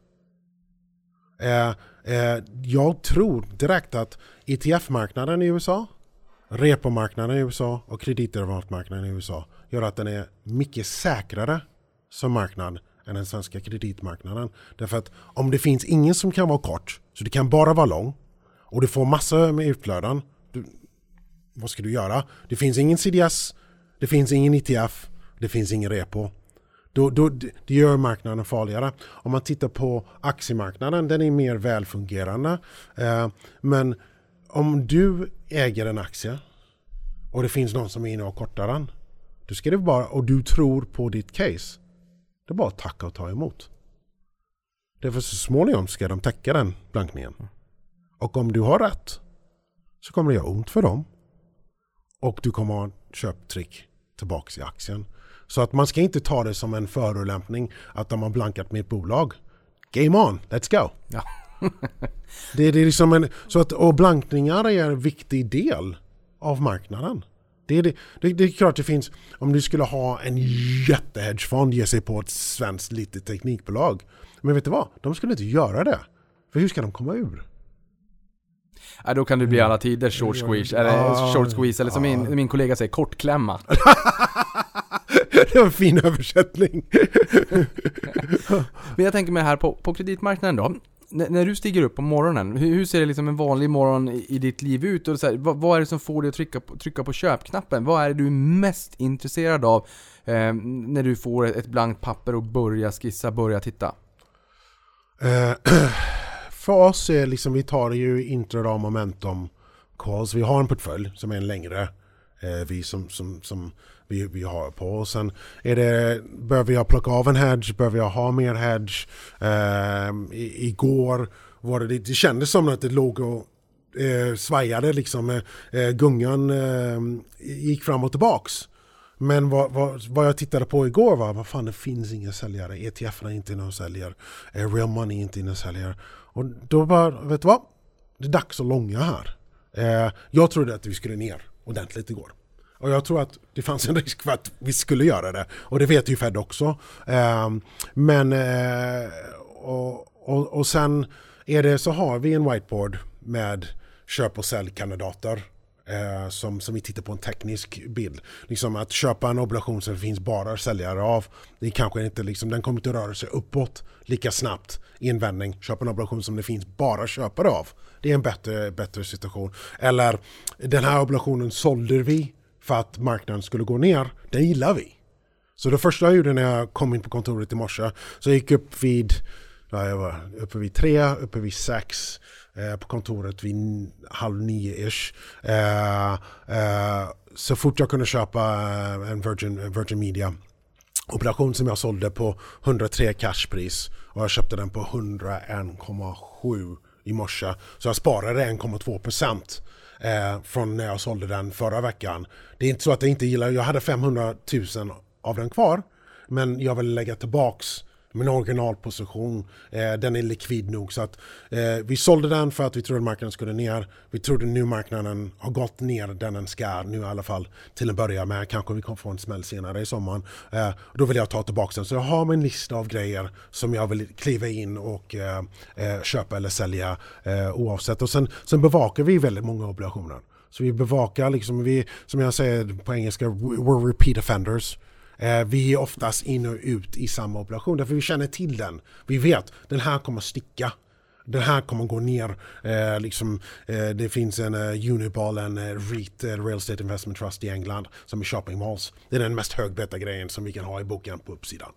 Eh, eh, jag tror direkt att ETF-marknaden i USA, repomarknaden i USA och kreditderivatmarknaden i USA gör att den är mycket säkrare som marknad än den svenska kreditmarknaden. Därför att om det finns ingen som kan vara kort, så det kan bara vara lång och du får massor med utflöden, du, vad ska du göra? Det finns ingen CDS, det finns ingen ETF, det finns ingen repo. Då, då, det gör marknaden farligare. Om man tittar på aktiemarknaden, den är mer välfungerande. Eh, men om du äger en aktie och det finns någon som är inne och kortar den. Då ska det bara, och du tror på ditt case. Det är bara att tacka och ta emot. Därför så småningom ska de täcka den blankningen. Och om du har rätt så kommer det göra ont för dem. Och du kommer ha en köptrick tillbaka i aktien. Så att man ska inte ta det som en förolämpning att de har blankat med ett bolag. Game on, let's go! Ja. Det, är- det är liksom en, så att, och blankningar är en viktig del av marknaden. Det är, det, det, det är klart det finns, om du skulle ha en jättehedgefond ge sig på ett svenskt litet teknikbolag. Men vet du vad? De skulle inte göra det. För hur ska de komma ur? Ja, då kan det bli alla tider short squeeze, eller short squeeze, eller som min, min kollega säger, kortklämma. Det var en fin översättning. Men jag tänker mig här på, på kreditmarknaden då. N- när du stiger upp på morgonen, hur, hur ser det liksom en vanlig morgon i, i ditt liv ut? Och så här, vad, vad är det som får dig att trycka på, trycka på köpknappen? Vad är det du är mest intresserad av eh, när du får ett blankt papper och börjar skissa, börja titta? Eh, för oss är liksom, vi tar ju intradag momentum calls. Vi har en portfölj som är en längre eh, vi som, som, som vi, vi har på. Och sen är det, behöver jag plocka av en hedge, behöver jag ha mer hedge. Eh, i, igår var det, det kändes som att det låg och eh, svajade liksom. Eh, eh gungan eh, gick fram och tillbaks. Men vad, vad, vad, jag tittade på igår var, vad fan det finns inga säljare. ETF är inte någon säljare. säljer. Eh, Real money är inte någon säljare. Och då bara, vet du vad? Det är dags att långa här. Eh, jag trodde att vi skulle ner ordentligt igår. Och jag tror att det fanns en risk för att vi skulle göra det. Och det vet ju Fed också. Eh, men eh, och, och, och sen är det så har vi en whiteboard med köp och säljkandidater. Eh, som, som vi tittar på en teknisk bild. Liksom att köpa en obligation som det finns bara säljare av. Det kanske inte liksom, den kommer inte röra sig uppåt lika snabbt i en vändning. Köpa en obligation som det finns bara köpare av. Det är en bättre, bättre situation. Eller den här obligationen sålde vi för att marknaden skulle gå ner. Den gillar vi. Så det första jag gjorde när jag kom in på kontoret i morse så jag gick upp vid, ja, jag var uppe vid tre, uppe vid sex eh, på kontoret vid halv nio-ish. Eh, eh, så fort jag kunde köpa eh, en Virgin, eh, Virgin Media operation som jag sålde på 103 cashpris och jag köpte den på 101,7 i morse. Så jag sparade 1,2 procent eh, från när jag sålde den förra veckan. Det är inte så att jag inte gillar, jag hade 500 000 av den kvar. Men jag vill lägga tillbaks min originalposition. Eh, den är likvid nog så att eh, vi sålde den för att vi trodde marknaden skulle ner. Vi trodde nu marknaden har gått ner den den ska nu i alla fall till en början med. Kanske vi kommer få en smäll senare i sommaren. Eh, då vill jag ta tillbaka den. Så jag har min lista av grejer som jag vill kliva in och eh, eh köpa eller sälja eh, oavsett. Och sen, sen bevakar vi väldigt många obligationer. Så vi bevakar liksom, vi, som jag säger på engelska, we're repeat offenders. Eh, vi är oftast in och ut i samma operation därför vi känner till den. Vi vet den här kommer sticka. Den här kommer gå ner. Eh, liksom, eh, det finns en eh, Uniball, en eh, REIT, eh, Real Estate Investment Trust i England som är shopping malls. Det är den mest högbetta grejen som vi kan ha i boken på uppsidan.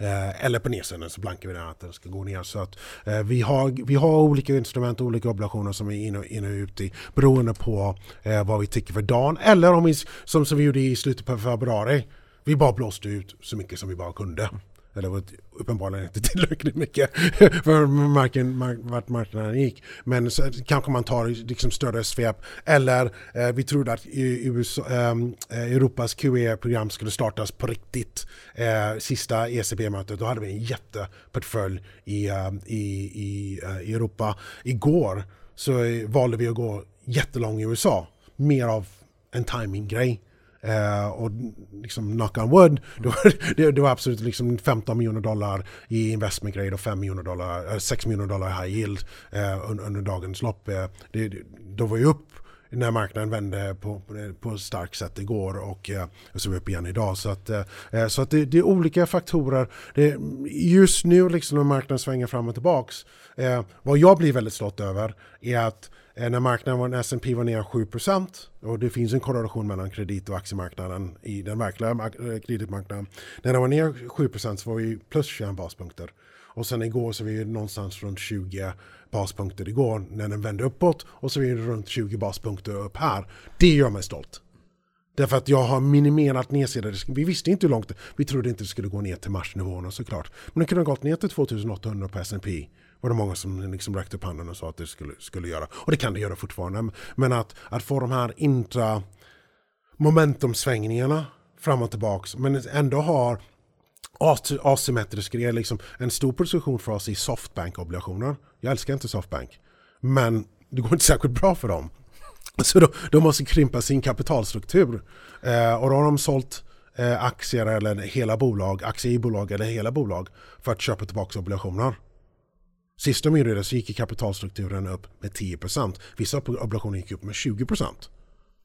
Eh, eller på nedsidan så blankar vi den att den ska gå ner. Så att, eh, vi, har, vi har olika instrument och olika obligationer som vi är inne och, in och ut i beroende på eh, vad vi tycker för dagen. Eller om vi, som, som vi gjorde i slutet på februari, vi bara blåste ut så mycket som vi bara kunde. Eller var uppenbarligen inte tillräckligt mycket för marken, mark, vart marknaden gick. Men så, kanske man tar liksom större svep. Eller eh, vi trodde att USA, ehm, eh, Europas QE-program skulle startas på riktigt. Eh, sista ECB-mötet, då hade vi en jätteportfölj i, uh, i, i uh, Europa. Igår så valde vi att gå jättelång i USA. Mer av en timing-grej. Uh, och liksom knock on wood, då, det, det, var absolut liksom 15 miljoner dollar i investment grade och 5 miljoner dollar, 6 miljoner dollar high yield eh, uh, under, under dagens lopp. Uh, det, då var ju upp när marknaden vände på, på starkt sätt igår och eh, så är vi upp igen idag. Så, att, eh, så att det, det, är olika faktorer. Det, just nu liksom när marknaden svänger fram och tillbaks, eh, vad jag blir väldigt stolt över är att Eh, när marknaden var, S&P var ner 7% och det finns en korrelation mellan kredit och aktiemarknaden i den verkliga eh, kreditmarknaden. När den var ner 7% så var vi plus 21 baspunkter. Och sen igår så var vi någonstans runt 20 baspunkter igår när den vände uppåt och så är vi runt 20 baspunkter upp här. Det gör mig stolt. Därför att jag har minimerat nedsidan. Vi visste inte hur långt, vi trodde inte det skulle gå ner till marsnivåerna såklart. Men det kunde ha gått ner till 2800 på S&P var det många som liksom räckte upp handen och sa att det skulle, skulle göra. Och det kan det göra fortfarande. Men att, att få de här intra momentumsvängningarna fram och tillbaks men ändå har asymmetrisk grejer. Liksom en stor position för oss i softbank-obligationer. Jag älskar inte softbank. Men det går inte särskilt bra för dem. Så de, de måste krympa sin kapitalstruktur. Eh, och då har de sålt eh, aktier eller hela bolag, aktiebolag eller hela bolag för att köpa tillbaka obligationer. Sist de gjorde det så gick kapitalstrukturen upp med 10%. Vissa obligationer gick upp med 20%.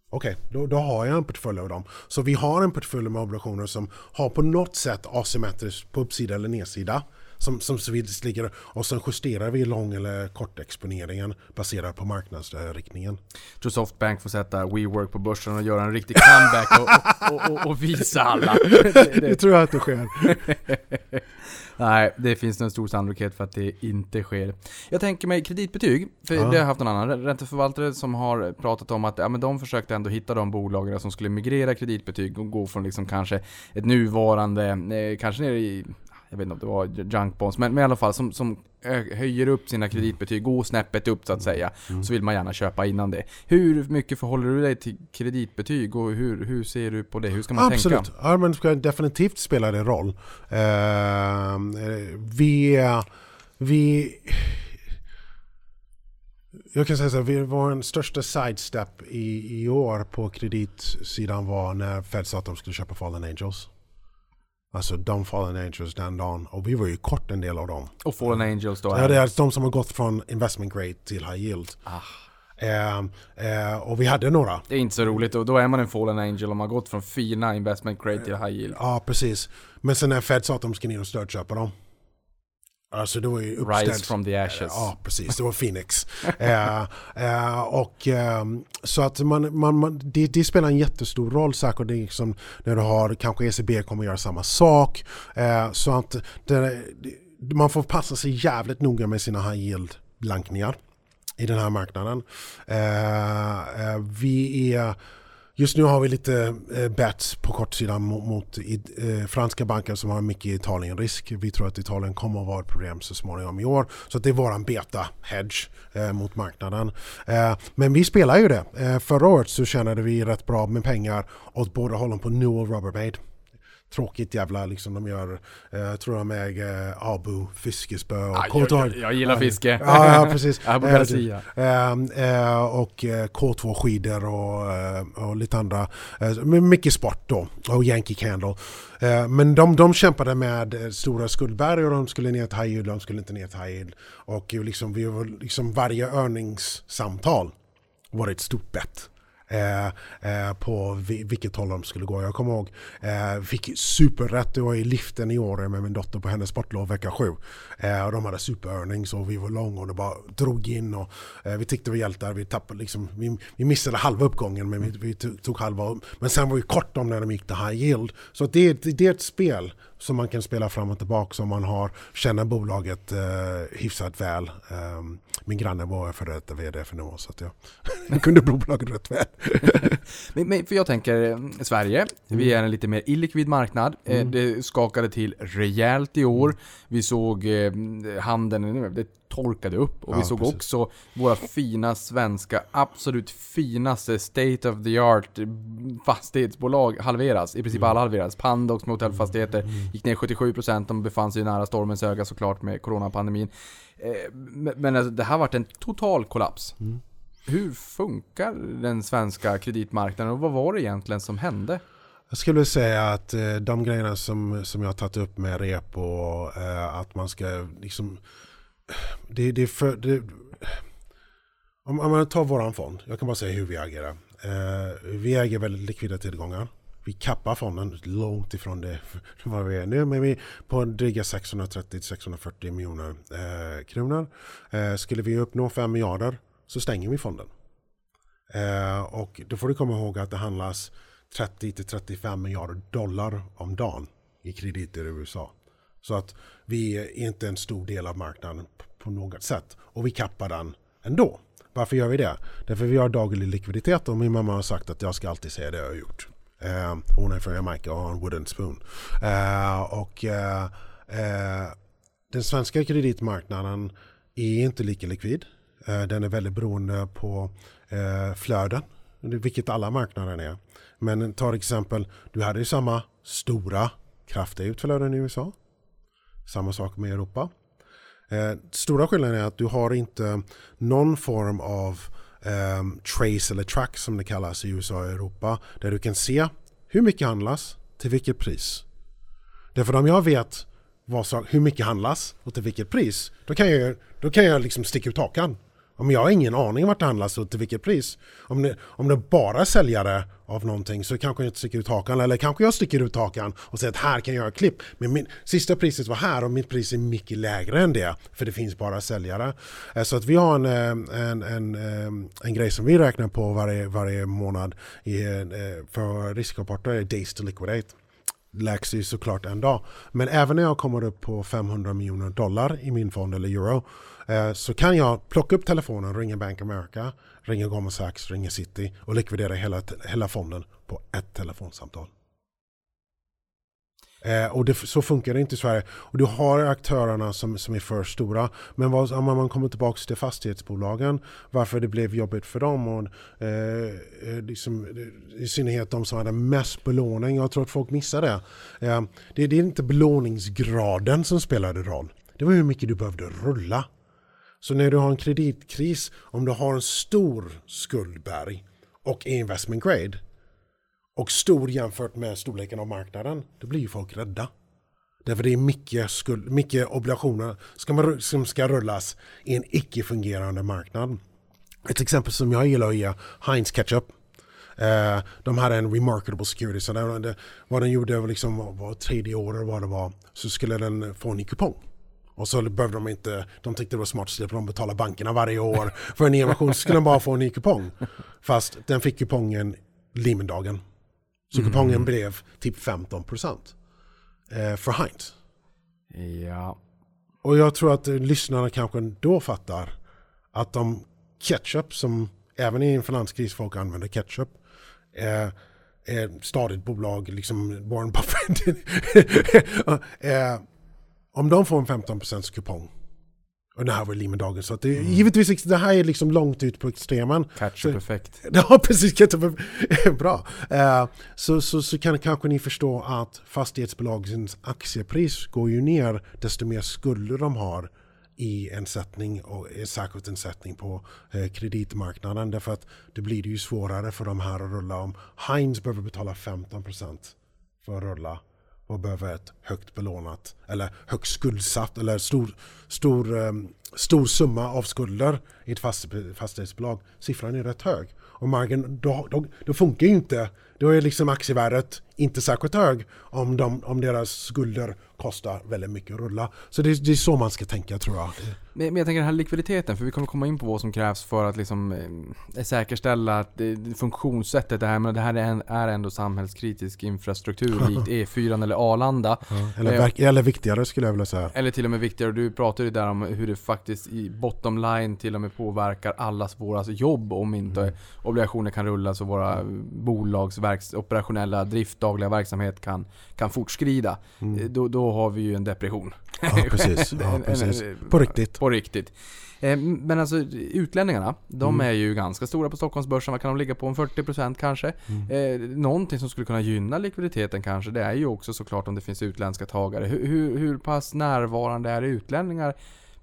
Okej, okay, då, då, har jag en portfölj av dem. Så vi har en portfölj med obligationer som har på något sätt asymmetriskt på uppsida eller nedsida som, som Swiss ligger och sen justerar vi lång eller kort exponeringen baserat på marknadsriktningen. Jag tror Softbank får sätta WeWork på börsen och göra en riktig comeback och, och, och, och visa alla. Det, Det tror jag att det sker. Nej, det finns en stor sannolikhet för att det inte sker. Jag tänker mig kreditbetyg, för Ja. det har haft någon annan ränteförvaltare som har pratat om att ja, men de försökte ändå hitta de bolagen som skulle migrera kreditbetyg och gå från liksom kanske ett nuvarande, eh, kanske ner i jag vet inte om det var junk bonds, men, men i alla fall som, som höjer upp sina kreditbetyg, går snäppet upp så att säga. Så vill man gärna köpa innan det. Hur mycket förhåller du dig till kreditbetyg och hur, hur ser du på det? Hur ska man Absolut, tänka? ja, men ska definitivt spela det roll. Eh, vi, vi... Jag kan säga så här, vi, vår största sidestep i, i år på kreditsidan var när Fed sa att de skulle köpa Fallen Angels. Alltså de Fallen Angels den dagen. Och vi var ju kort en del av dem. Och Fallen Angels då? Ja, det är alltså de som har gått från investment grade till high yield. Eh, eh, och vi hade några. Det är inte så roligt och då är man en fallen angel om man har gått från fina investment grade till high yield. Ja, precis. Men sen när Fed sa att de ska ner och stödköpa dem. Alltså det var ju uppställt. Rise from the ashes. Ja, precis. Det var Phoenix. eh, eh, och ehm, så att man, man, man, det, det spelar en jättestor roll säkert det liksom, när du har, kanske ECB kommer göra samma sak. Eh, så att det, man får passa sig jävligt noga med sina high yield blankningar i den här marknaden. Eh, eh, vi är Just nu har vi lite eh, bets på kortsidan mot, mot i, eh, franska banker som har mycket Italien-risk. Vi tror att Italien kommer att vara ett problem så småningom i år. Så att det är våran beta-hedge eh, mot marknaden. Eh, men vi spelar ju det. Eh, förra året så tjänade vi rätt bra med pengar åt båda hållen på Newell Rubbermaid. Tråkigt jävla liksom de gör, eh, jag tror de äger eh, Abu, fiskespö och Ah, jag, K2. jag, jag gillar fiske. Ja, ja precis. På Eh, Garcia. Ehm, eh, och eh, K2-skidor och, och lite andra. Mycket sport då. Och Yankee Candle. Men de, de kämpade med stora skuldberg och de skulle ner till high yield, de skulle inte ner till high yield. Och liksom, vi var, liksom varje övningssamtal var ett stort bett. Eh, eh, på vilket håll de skulle gå. Jag kommer ihåg, eh, fick superrätt. Det var i liften i år med min dotter på hennes sportlov vecka sju. Eh, och de hade superörning och vi var långa och det bara drog in. Och, eh, vi tyckte vi var hjältar. Vi, tappade liksom, vi, vi missade halva uppgången men vi, vi tog, halva. Men sen var vi kort om när de gick till high yield. Så det, det, det är ett spel som man kan spela fram och tillbaka om man har, känner bolaget eh, hyfsat väl. Eh, min granne var före detta VD för Nuon så att jag, jag kunde bolaget rätt väl. Men, men, för jag tänker, eh, Sverige, vi är en lite mer illikvid marknad. Eh, Det skakade till rejält i år. Vi såg eh, handeln, det torkade upp. Och vi Ja, såg precis. också våra fina svenska, absolut finaste state of the art fastighetsbolag halveras. I princip alla halveras. Pandox med hotellfastigheter gick ner 77%. De befann sig nära stormens öga såklart med coronapandemin. Eh, Men alltså, det här varit en total kollaps. Hur funkar den svenska kreditmarknaden och vad var det egentligen som hände? Jag skulle säga att eh, de grejerna som, som jag har tagit upp med rep och eh, att man ska liksom... Det, det är för... Det, om, om man tar våran fond, jag kan bara säga hur vi agerar. Eh, vi äger väldigt likvida tillgångar. Vi kappar fonden långt ifrån det vad vi är nu. Men vi är på dryga 630-640 miljoner eh, kronor. Eh, skulle vi uppnå 5 miljarder så stänger vi fonden. Eh, och då får du komma ihåg att det handlas 30-35 miljarder dollar om dagen i krediter i USA. Så att vi är inte en stor del av marknaden på något sätt. Och vi kappar den ändå. Varför gör vi det? Därför vi har daglig likviditet och min mamma har sagt att jag ska alltid säga det jag har gjort. Eh, hon är från Jamaica och har en wooden spoon. Eh, och eh, eh, den svenska kreditmarknaden är inte lika likvid. Eh, Den är väldigt beroende på eh, flöden, vilket alla marknader är. Men ta exempel, du hade ju samma stora kraftiga utflöden i USA. Samma sak med Europa. Eh, stora skillnaden är att du har inte någon form av eh, trace eller track som det kallas i USA och Europa. Där du kan se hur mycket handlas, till vilket pris. Därför om jag vet vad hur mycket handlas och till vilket pris, då kan jag, då kan jag liksom sticka ut hakan. Om jag har ingen aning vart det handlas och till vilket pris. Om det, om det bara är säljare av någonting så kanske jag inte sticker ut hakan. Eller kanske jag sticker ut hakan och säger att här kan jag göra klipp. Men min, sista priset var här och mitt pris är mycket lägre än det. För det finns bara säljare. Eh, så att vi har en, eh, en, en, eh, en grej som vi räknar på varje, varje månad i, för riskrapporter är Days to Liquidate läggs ju såklart en dag. Men även när jag kommer upp på 500 miljoner dollar i min fond eller euro Eh, så kan jag plocka upp telefonen, ringa Bank America, ringa Goldman Sachs, ringa City och likvidera hela, hela fonden på ett telefonsamtal. Eh, och det, så funkar det inte i Sverige. Och du har aktörerna som, som är för stora. Men vad, om man kommer tillbaka till fastighetsbolagen, varför det blev jobbigt för dem och eh, eh, liksom, i synnerhet de som hade mest belåning. Jag tror att folk missar det. Eh, det. Det är inte belåningsgraden som spelade roll. Det var hur mycket du behövde rulla. Så när du har en kreditkris, om du har en stor skuldberg och investment grade och stor jämfört med storleken av marknaden, då blir ju folk rädda. Därför det är mycket, skuld, mycket obligationer som, man- som ska rullas i en icke-fungerande marknad. Ett exempel som jag gillar att ge, Heinz Ketchup. Eh, de hade en remarkable security, så vad den gjorde var liksom var, tredje år vad det var, så skulle den få en ny kupong. Och så behövde de inte, de tyckte det var smart, så slipper de betala bankerna varje år för en emission, så skulle de bara få en ny kupong. Fast den fick kupongen Lehman-dagen. Så kupongen blev typ 15% eh, för Heinz. Ja. Och jag tror att lyssnarna kanske då fattar att de ketchup som även i en finanskris folk använder ketchup eh, är stadigt bolag, liksom Warren Buffett. eh, om de får en 15% kupong och det här var Lehman-dagen. Så att det, givetvis, det här är liksom långt ut på extremen. Catch-up-effekt. Ja, precis. Ketchup bra. Eh, så, så, så kan kanske ni förstå att fastighetsbolagens aktiepris går ju ner desto mer skulder de har i en sättning och särskilt en sättning på eh, kreditmarknaden. Därför att det blir det ju svårare för de här att rulla. Om Heinz behöver betala 15% för att rulla och behöver ett högt belånat eller högt skuldsatt eller stor, stor, um, stor summa av skulder i ett fastighetsbolag. Siffran är rätt hög. Och margen, då, då, då funkar ju inte. Då är liksom aktievärdet inte särskilt hög om, de, om deras skulder kostar väldigt mycket att rulla. Så det, det är så man ska tänka tror jag. Men, men jag tänker den här likviditeten, för vi kommer komma in på vad som krävs för att liksom, eh, säkerställa att det, funktionssättet det här, men det här är, en, är ändå samhällskritisk infrastruktur likt E4 eller Arlanda. Eller, Eh, eller viktigare skulle jag vilja säga. Eller till och med viktigare, du pratade ju där om hur det faktiskt i bottom line till och med påverkar allas våra jobb om inte obligationer kan rullas och våra bolags verks, operationella drift, dagliga verksamhet kan, kan fortskrida. Eh, Då, då har vi ju en depression. Ja, precis. Ja, precis. På riktigt. På riktigt. Eh, Men alltså utlänningarna, de Mm. är ju ganska stora på Stockholmsbörsen. Vad kan de ligga på? En 40% kanske? Mm. Eh, någonting som skulle kunna gynna likviditeten kanske, det är ju också såklart om det finns utländska tagare. Hur, hur, hur pass närvarande är utlänningar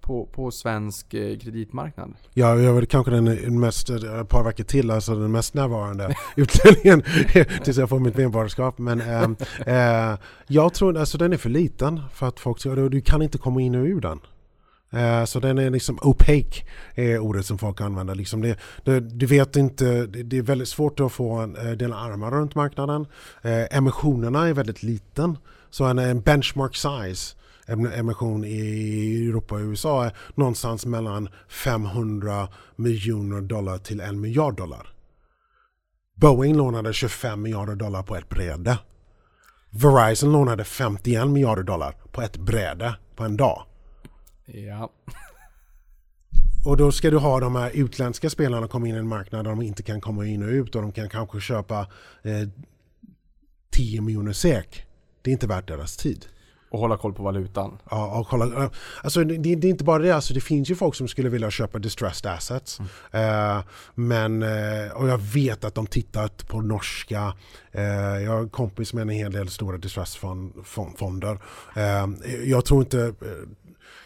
på, på svensk eh, kreditmarknad? Ja, jag är kanske den mest, ett par veckor till, alltså den mest närvarande utlänningen tills jag får mitt medborgarskap. Men ähm, äh, jag tror alltså den är för liten för att folk ska, du kan inte komma in och ur den. Eh, Så den är liksom opaque är ordet som folk använder. Liksom det, det, du vet inte, det det är väldigt svårt att få en, eh, dina armar runt marknaden. Eh, emissionerna är väldigt liten. Så en, en benchmark size emission i Europa och USA är någonstans mellan 500 miljoner dollar till en miljard dollar. Boeing lånade 25 miljarder dollar på ett bräde. Verizon lånade 51 miljarder dollar på ett bräde på en dag. Ja. Och då ska du ha de här utländska spelarna komma in i en marknad där de inte kan komma in och ut och de kan kanske köpa eh, 10 miljoner SEK. Det är inte värt deras tid. Och hålla koll på valutan. Ja, och kolla. Alltså, det, det är inte bara det, alltså, det finns ju folk som skulle vilja köpa distressed assets. Eh, men, eh, och jag vet att de tittat på norska, eh, jag har en kompis med en hel del stora distressed fond. Eh, jag tror inte, eh,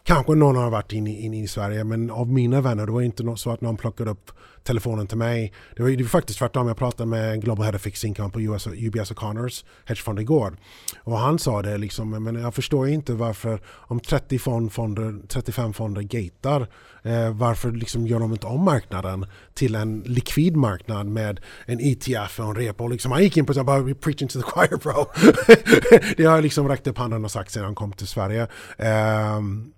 kanske någon har varit inne in i Sverige, men av mina vänner, det var inte så att någon plockade upp telefonen till mig. Det var, det var faktiskt tvärtom, jag pratade med Global Head of Fixed Income på US, UBS O'Connors hedgefond igår. Och han sa det liksom, men jag, förstår inte varför om 30 fond, fonder, 35 fonder gatar, eh, varför liksom gör de inte om marknaden till en likvid marknad med en ETF och en repo. Liksom, han gick in på det bara preaching to the choir bro. det har jag liksom räckt upp handen och sagt sedan han kom till Sverige. Um,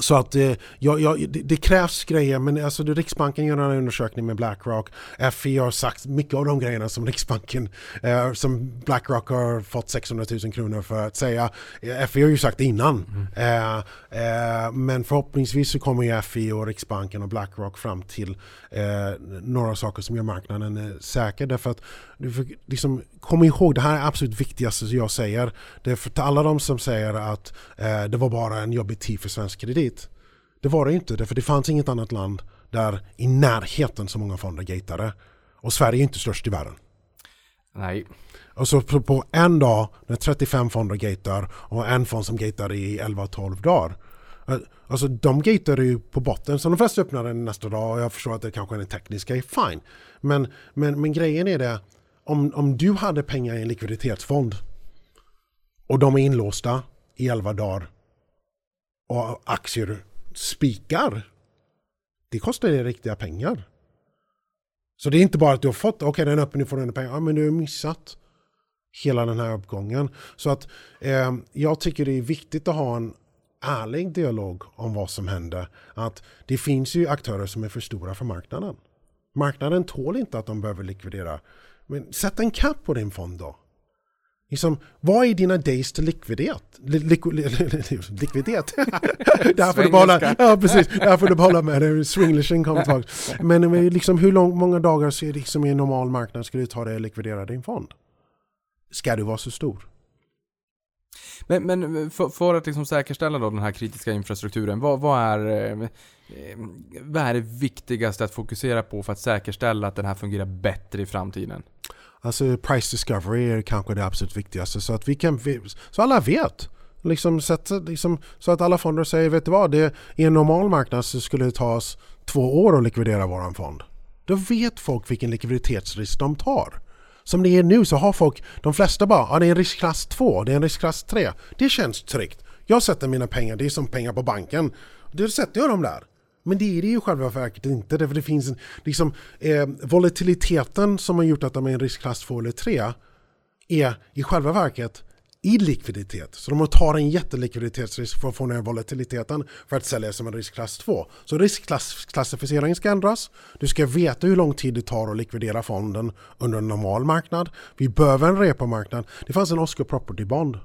så att eh, ja, ja, det, det, krävs grejer, men alltså Riksbanken gör en undersökning med Blackrock. FI har sagt mycket av de grejerna som Riksbanken, eh, som Blackrock har fått 600 000 kronor för att säga. Eh, FI har ju sagt det innan. Mm. Eh, eh, men förhoppningsvis så kommer ju FI och Riksbanken och Blackrock fram till eh, några saker som gör marknaden eh, säker. Därför att, liksom, kom ihåg, det här är absolut viktigaste jag säger. Det är för alla de som säger att det var bara en jobbig tid för svensk kredit dit. Det var det inte, för det fanns inget annat land där i närheten så många fonder gatade. Och Sverige är inte störst i världen. Nej. Och så på en dag när 35 fonder gatar och en fond som gatar i 11-12 dagar. Eh, alltså de gatade ju på botten så de flesta öppnade den nästa dag och jag förstår att det kanske är en teknisk grej, fine. Men, men, men grejen är det, om, om du hade pengar i en likviditetsfond och de är inlåsta i 11 dagar och aktier spikar. Det kostar dig riktiga pengar. Så det är inte bara att du har fått, okej okay, den är öppen, nu får du pengar. Ja, men du har missat hela den här uppgången. Så att eh, jag tycker det är viktigt att ha en ärlig dialog om vad som händer. Att det finns ju aktörer som är för stora för marknaden. Marknaden tål inte att de behöver likvidera. Men sätt en cap på din fond då. Liksom, vad är dina days till likviditet? Lik, likviditet? där får du behålla, ja, precis, där får du behålla med dig. Swinglishen kommer tillbaka. Men liksom, hur lång, många dagar liksom, i en normal marknad ska du ta dig att likvidera din fond? Ska du vara så stor? Men, men för, för, att liksom säkerställa då den här kritiska infrastrukturen, vad, vad, är, eh, vad är det viktigaste att fokusera på för att säkerställa att den här fungerar bättre i framtiden? Alltså price discovery är kanske det absolut viktigaste. Så att vi kan, så alla vet. Liksom, så, att, liksom, så att alla fonder säger, vet du vad, det, i en normal marknad så skulle det ta oss två år att likvidera våran fond. Då vet folk vilken likviditetsrisk de tar. Som det är nu så har folk, de flesta bara, ja det är en riskklass 2, det är en riskklass 3. Det känns tryggt. Jag sätter mina pengar, det är som pengar på banken. Då sätter jag dem där. Men det är det ju själva verket inte. Därför det finns en, liksom, eh, volatiliteten som har gjort att de är en riskklass 2 eller 3 är i själva verket i likviditet. Så de tar en jättelikviditetsrisk för att få ner volatiliteten för att sälja som en riskklass 2. Så riskklassificeringen ska ändras. Du ska veta hur lång tid det tar att likvidera fonden under en normal marknad. Vi behöver en repomarknad. Det fanns en Oscar Property Bond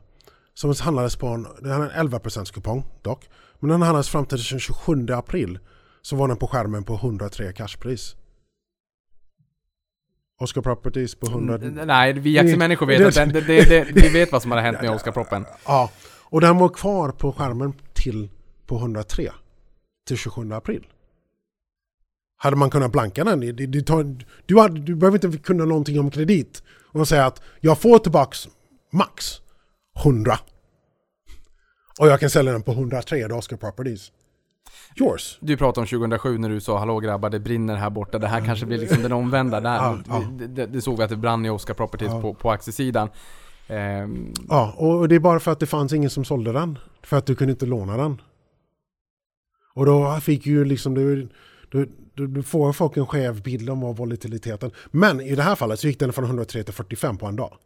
som handlades på en, den hade en 11% kupong dock. Men den handlades fram till den 27 april så var den på skärmen på 103 cashpris. Oscar Properties på 100... Mm, nej, vi aktiemänniskor vet att den, det, det, vi vet vad som har hänt med Oscar Proppen. Ja, och den var kvar på skärmen till på 103 till 27 april. Hade man kunnat blanka den, du, du, du, hade, du behöver inte kunna någonting om kredit och säga att jag får tillbaks max 100. Och jag kan sälja den på 103 Oscar Properties. Yours. Du pratade om 2007 när du sa hallå grabbar det brinner här borta. Det här kanske blir liksom den omvända. Där, ja, ja. Det, det, såg vi att det brann i Oscar Properties ja. på, på aktiesidan. Um, ja, och det är bara för att det fanns ingen som sålde den. För att du kunde inte låna den. Och då fick ju liksom... Du, du, du, du får folk en skev bild om volatiliteten. Men i det här fallet så gick den från 103 till 45 på en dag.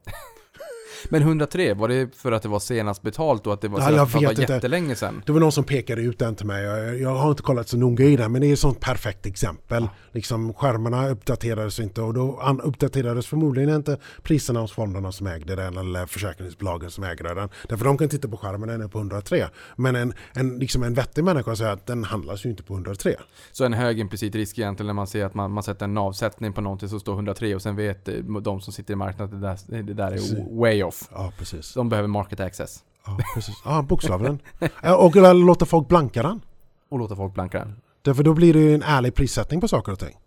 Men 103, var det för att det var senast betalt och att det var, ja, jag vet inte. jättelänge sedan? Det var någon som pekade ut den till mig. Jag, jag har inte kollat så noga i den, men det är ett sånt perfekt exempel. Ja. Liksom, skärmarna uppdaterades inte och då uppdaterades förmodligen inte priserna hos fonderna som ägde den eller försäkringsbolagen som ägde den. Därför de kan titta på skärmen, den är på 103. Men en, en, liksom en vettig människa säger att den handlas ju inte på 103. Så en hög implicit risk egentligen när man ser att man, man sätter en avsättning på någonting som står 103 och sen vet de som sitter i marknaden att det där, det där är way off off. Ja, precis. De behöver market access. Ja, precis. Ja, bokstavligen. och låta folk blanka den. Och låta folk blanka den. Därför då blir det en ärlig prissättning på saker och ting.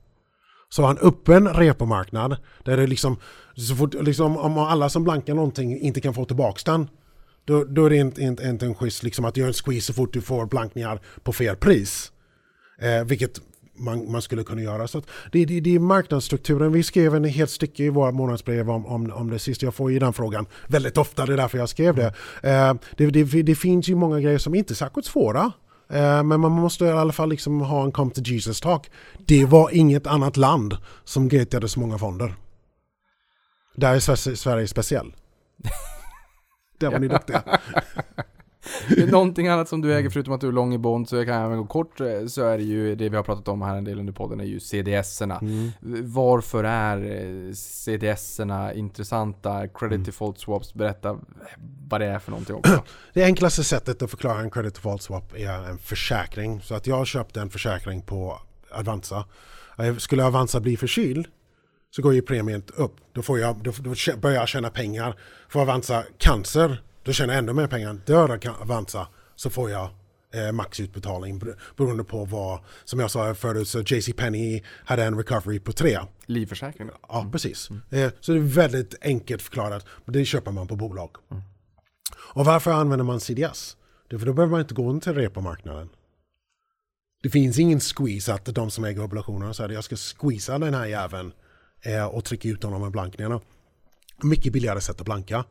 Så ha en öppen repomarknad där det liksom, så fort, liksom om alla som blankar någonting inte kan få tillbaka den då, då är det inte, inte, inte en schysst liksom att göra en squeeze så fort du får blankningar på fel pris. Eh, vilket man, man skulle kunna göra. Så det, det, det är marknadsstrukturen. Vi skrev en helt stycke i våra månadsbrev om, om, om det sist. Jag får ju den frågan väldigt ofta, det är därför jag skrev det. Eh, det, det. Det finns ju många grejer som inte är särskilt svåra. Eh, men man måste i alla fall liksom ha en come to Jesus talk. Det var inget annat land som gretade så många fonder. Där är Sverige, Sverige speciell. Där var ni duktiga. Det är Någonting annat som du äger förutom att du är lång i bond så jag kan även gå kort eh, så är det ju det vi har pratat om här en del under podden är ju CDS-erna. Mm. Varför är eh, CDS-erna intressanta? Credit Mm. default swaps, berätta vad det är för någonting också. Det enklaste sättet att förklara en credit default swap är en försäkring. Så att jag köpte en försäkring på Avanza. Skulle Avanza bli förkyld så går ju premien upp. Då, får jag, då, då börjar jag tjäna pengar. Får Avanza cancer, då tjänar jag ännu mer pengar. Dör Avanza så får jag eh, maxutbetalning bero- beroende på vad, som jag sa förut, så JC Penney hade en recovery på tre. Livförsäkring? Ja, precis. Eh, Så det är väldigt enkelt förklarat. Det köper man på bolag. Och varför använder man CDS? Det är för då behöver man inte gå in till repomarknaden. Det finns ingen squeeze att de som äger obligationer säger jag ska squeeza den här jäveln eh, och trycka ut honom med blankningarna. Mycket billigare sätt att blanka.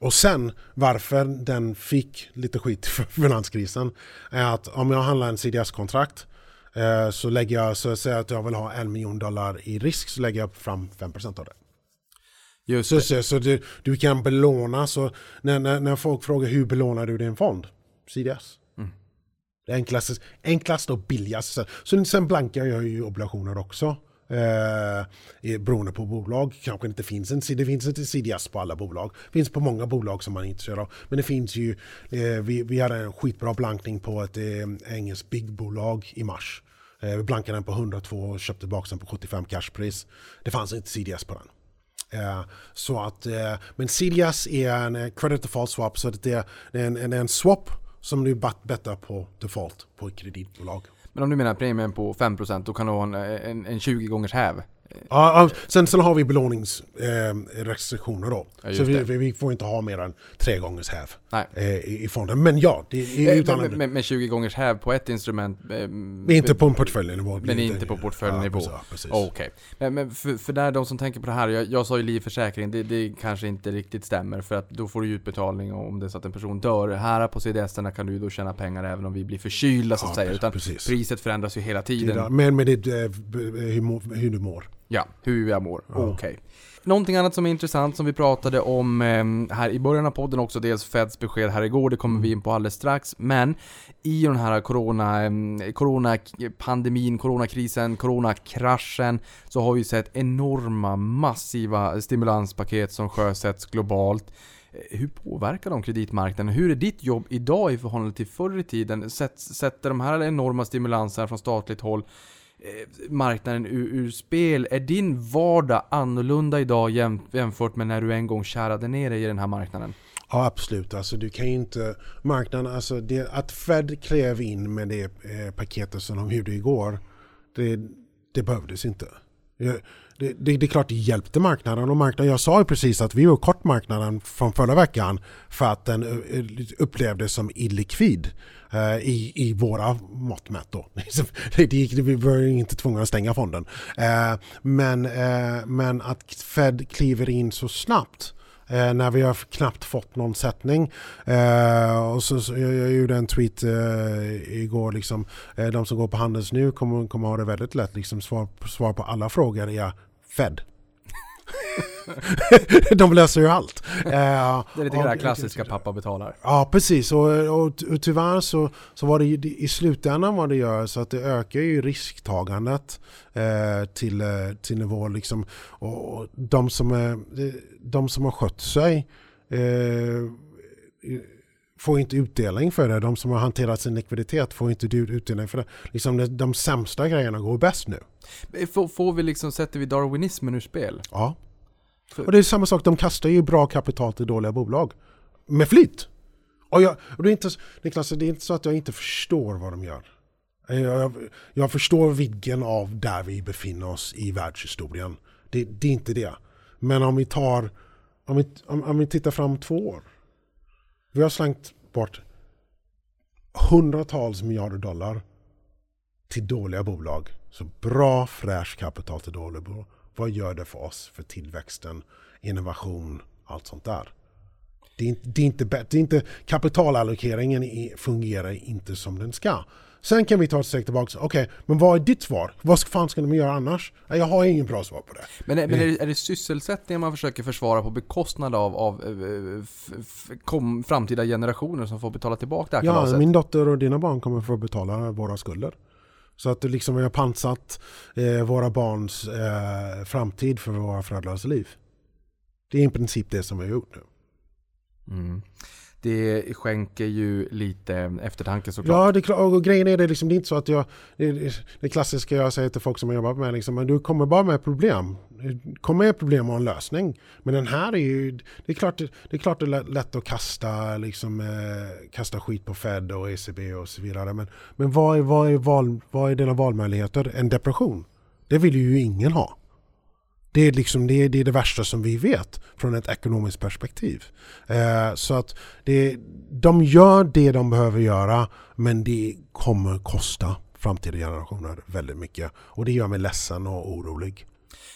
Och sen varför den fick lite skit för finanskrisen är att om jag handlar en CDS-kontrakt eh, så lägger jag, så säger jag att jag vill ha en miljon dollar i risk så lägger jag fram 5% av det. Just Så, så, så du, du kan belåna, så när, när, när folk frågar hur belånar du din fond? CDS. Det enklaste, enklaste och billigaste. Så sen blankar jag ju obligationer också. Eh, beroende på bolag. Kanske inte finns en, det finns inte CDS på alla bolag. Det finns på många bolag som man är intresserad av. Men det finns ju, eh, vi, vi hade en skitbra blankning på ett eh, engelskt byggbolag i mars. Eh, vi blankade den på 102 och köpte tillbaka den på 75 cashpris. Det fanns inte CDS på den. Eh, så att, eh, men CDS är en eh, credit default swap så det är en, en, en swap som du bettar på default på ett kreditbolag. Men om du menar premien på 5% då kan du ha en, en, en 20 gångers häv. Ja, sen, sen har vi belåningsrestriktioner eh, då. Ja, så vi, vi, får inte ha mer än tre gångers häv eh, i, i fonden. Men ja, det är Eh, utan Men, men, men 20 gångers häv på ett instrument. eh, Men inte på en portföljnivå. Men inte på portföljnivå. Ja, precis. Okej. Men, men för, för där de som tänker på det här, jag, jag sa ju livförsäkring, det, det kanske inte riktigt stämmer för att då får du ju utbetalning om det är så att en person dör. Här på CDS-erna kan du då tjäna pengar även om vi blir förkylda så att Ja, säga. Utan precis. priset förändras ju hela tiden. Men med det, eh, b- hur, må- hur du mår. Ja, hur jag mår. Okej. Någonting annat som är intressant som vi pratade om eh, här i början av podden också, dels Feds besked här igår, det kommer vi in på alldeles strax. Men i den här corona, eh, coronapandemin, coronakrisen, coronakraschen så har vi sett enorma, massiva stimulanspaket som sjösätts globalt. Eh, Hur påverkar de kreditmarknaden? Hur är ditt jobb idag i förhållande till förr i tiden? Sätt- Sätter de här enorma stimulanserna från statligt håll Eh, marknaden ur, ur spel. Är din vardag annorlunda idag jämfört med när du en gång kärade ner dig i den här marknaden? Ja absolut, alltså du kan ju inte, marknaden, alltså det, att Fed klev in med det eh, paketet som de gjorde igår, det, det behövdes inte. Det, det, det är klart det hjälpte marknaden och marknaden, jag sa ju precis att vi var kort marknaden från förra veckan för att den eh, upplevdes som illikvid eh, i, i våra mått mätt då. Det gick, vi var ju inte tvungna att stänga fonden. Eh, Men, eh, men att Fed kliver in så snabbt eh, när vi har knappt fått någon sättning. Eh, och så, så, jag, jag gjorde en tweet eh, igår, liksom, eh, de som går på Handels nu kommer, kommer ha det väldigt lätt. Liksom, svar, svar på alla frågor är Fed. de löser ju allt. Eh, Det är lite det och- där klassiska pappa betalar. Ja precis och, och, och tyvärr så, så var det i slutändan vad det gör så att det ökar ju risktagandet eh, till, eh, till nivå liksom och och de som, är, de som har skött sig eh, får inte utdelning för det. De som har hanterat sin likviditet får inte ut- utdelning för det. Liksom de, de sämsta grejerna går bäst nu. Får, får vi liksom, sätter vi darwinismen ur spel? Ja. Och det är samma sak, de kastar ju bra kapital till dåliga bolag. Med flit. Och, jag, och det, är inte, Niklas, det är inte så att jag inte förstår vad de gör. Jag, jag, jag förstår vidden av där vi befinner oss i världshistorien. Det, det är inte det. Men om vi tar, om vi, om, om vi tittar fram två år. Vi har slängt bort hundratals miljarder dollar till dåliga bolag Så bra fräscht kapital till dåliga bolag. Vad gör det för oss, för tillväxten, innovation, allt sånt där? Det är inte, det är inte, det är inte kapitalallokeringen fungerar inte som den ska. Sen kan vi ta ett steg tillbaka. Okej, men vad är ditt svar? Vad fan ska de göra annars? Jag har ingen bra svar på det. Men, är- men är, det, är det sysselsättningen man försöker försvara på bekostnad av, av eh, f, f, kom, framtida generationer som får betala tillbaka det här Ja, kalaset? min dotter och dina barn kommer få betala våra skulder. Så att liksom vi har pansat eh, våra barns eh, framtid för våra föräldrars liv. Det är i princip det som vi har gjort nu. Mm. Det skänker ju lite eftertanke såklart. Ja, det är. Och grejen är det, liksom, det är inte så att jag... Det, det klassiska jag säger till folk som har jobbat med liksom, men du kommer bara med problem. Kom med problem och en lösning. Men den här är ju... Det är klart det, det, är, klart det är lätt- lätt att kasta, liksom, eh, kasta skit på Fed och ECB och så vidare. Men, men vad, är, vad, är val, vad är dina valmöjligheter? En depression? Det vill ju ingen ha. Det är, liksom, det, är, det är det värsta som vi vet från ett ekonomiskt perspektiv. Eh, så att det, de gör det de behöver göra men det kommer kosta framtida generationer väldigt mycket. Och det gör mig ledsen och orolig.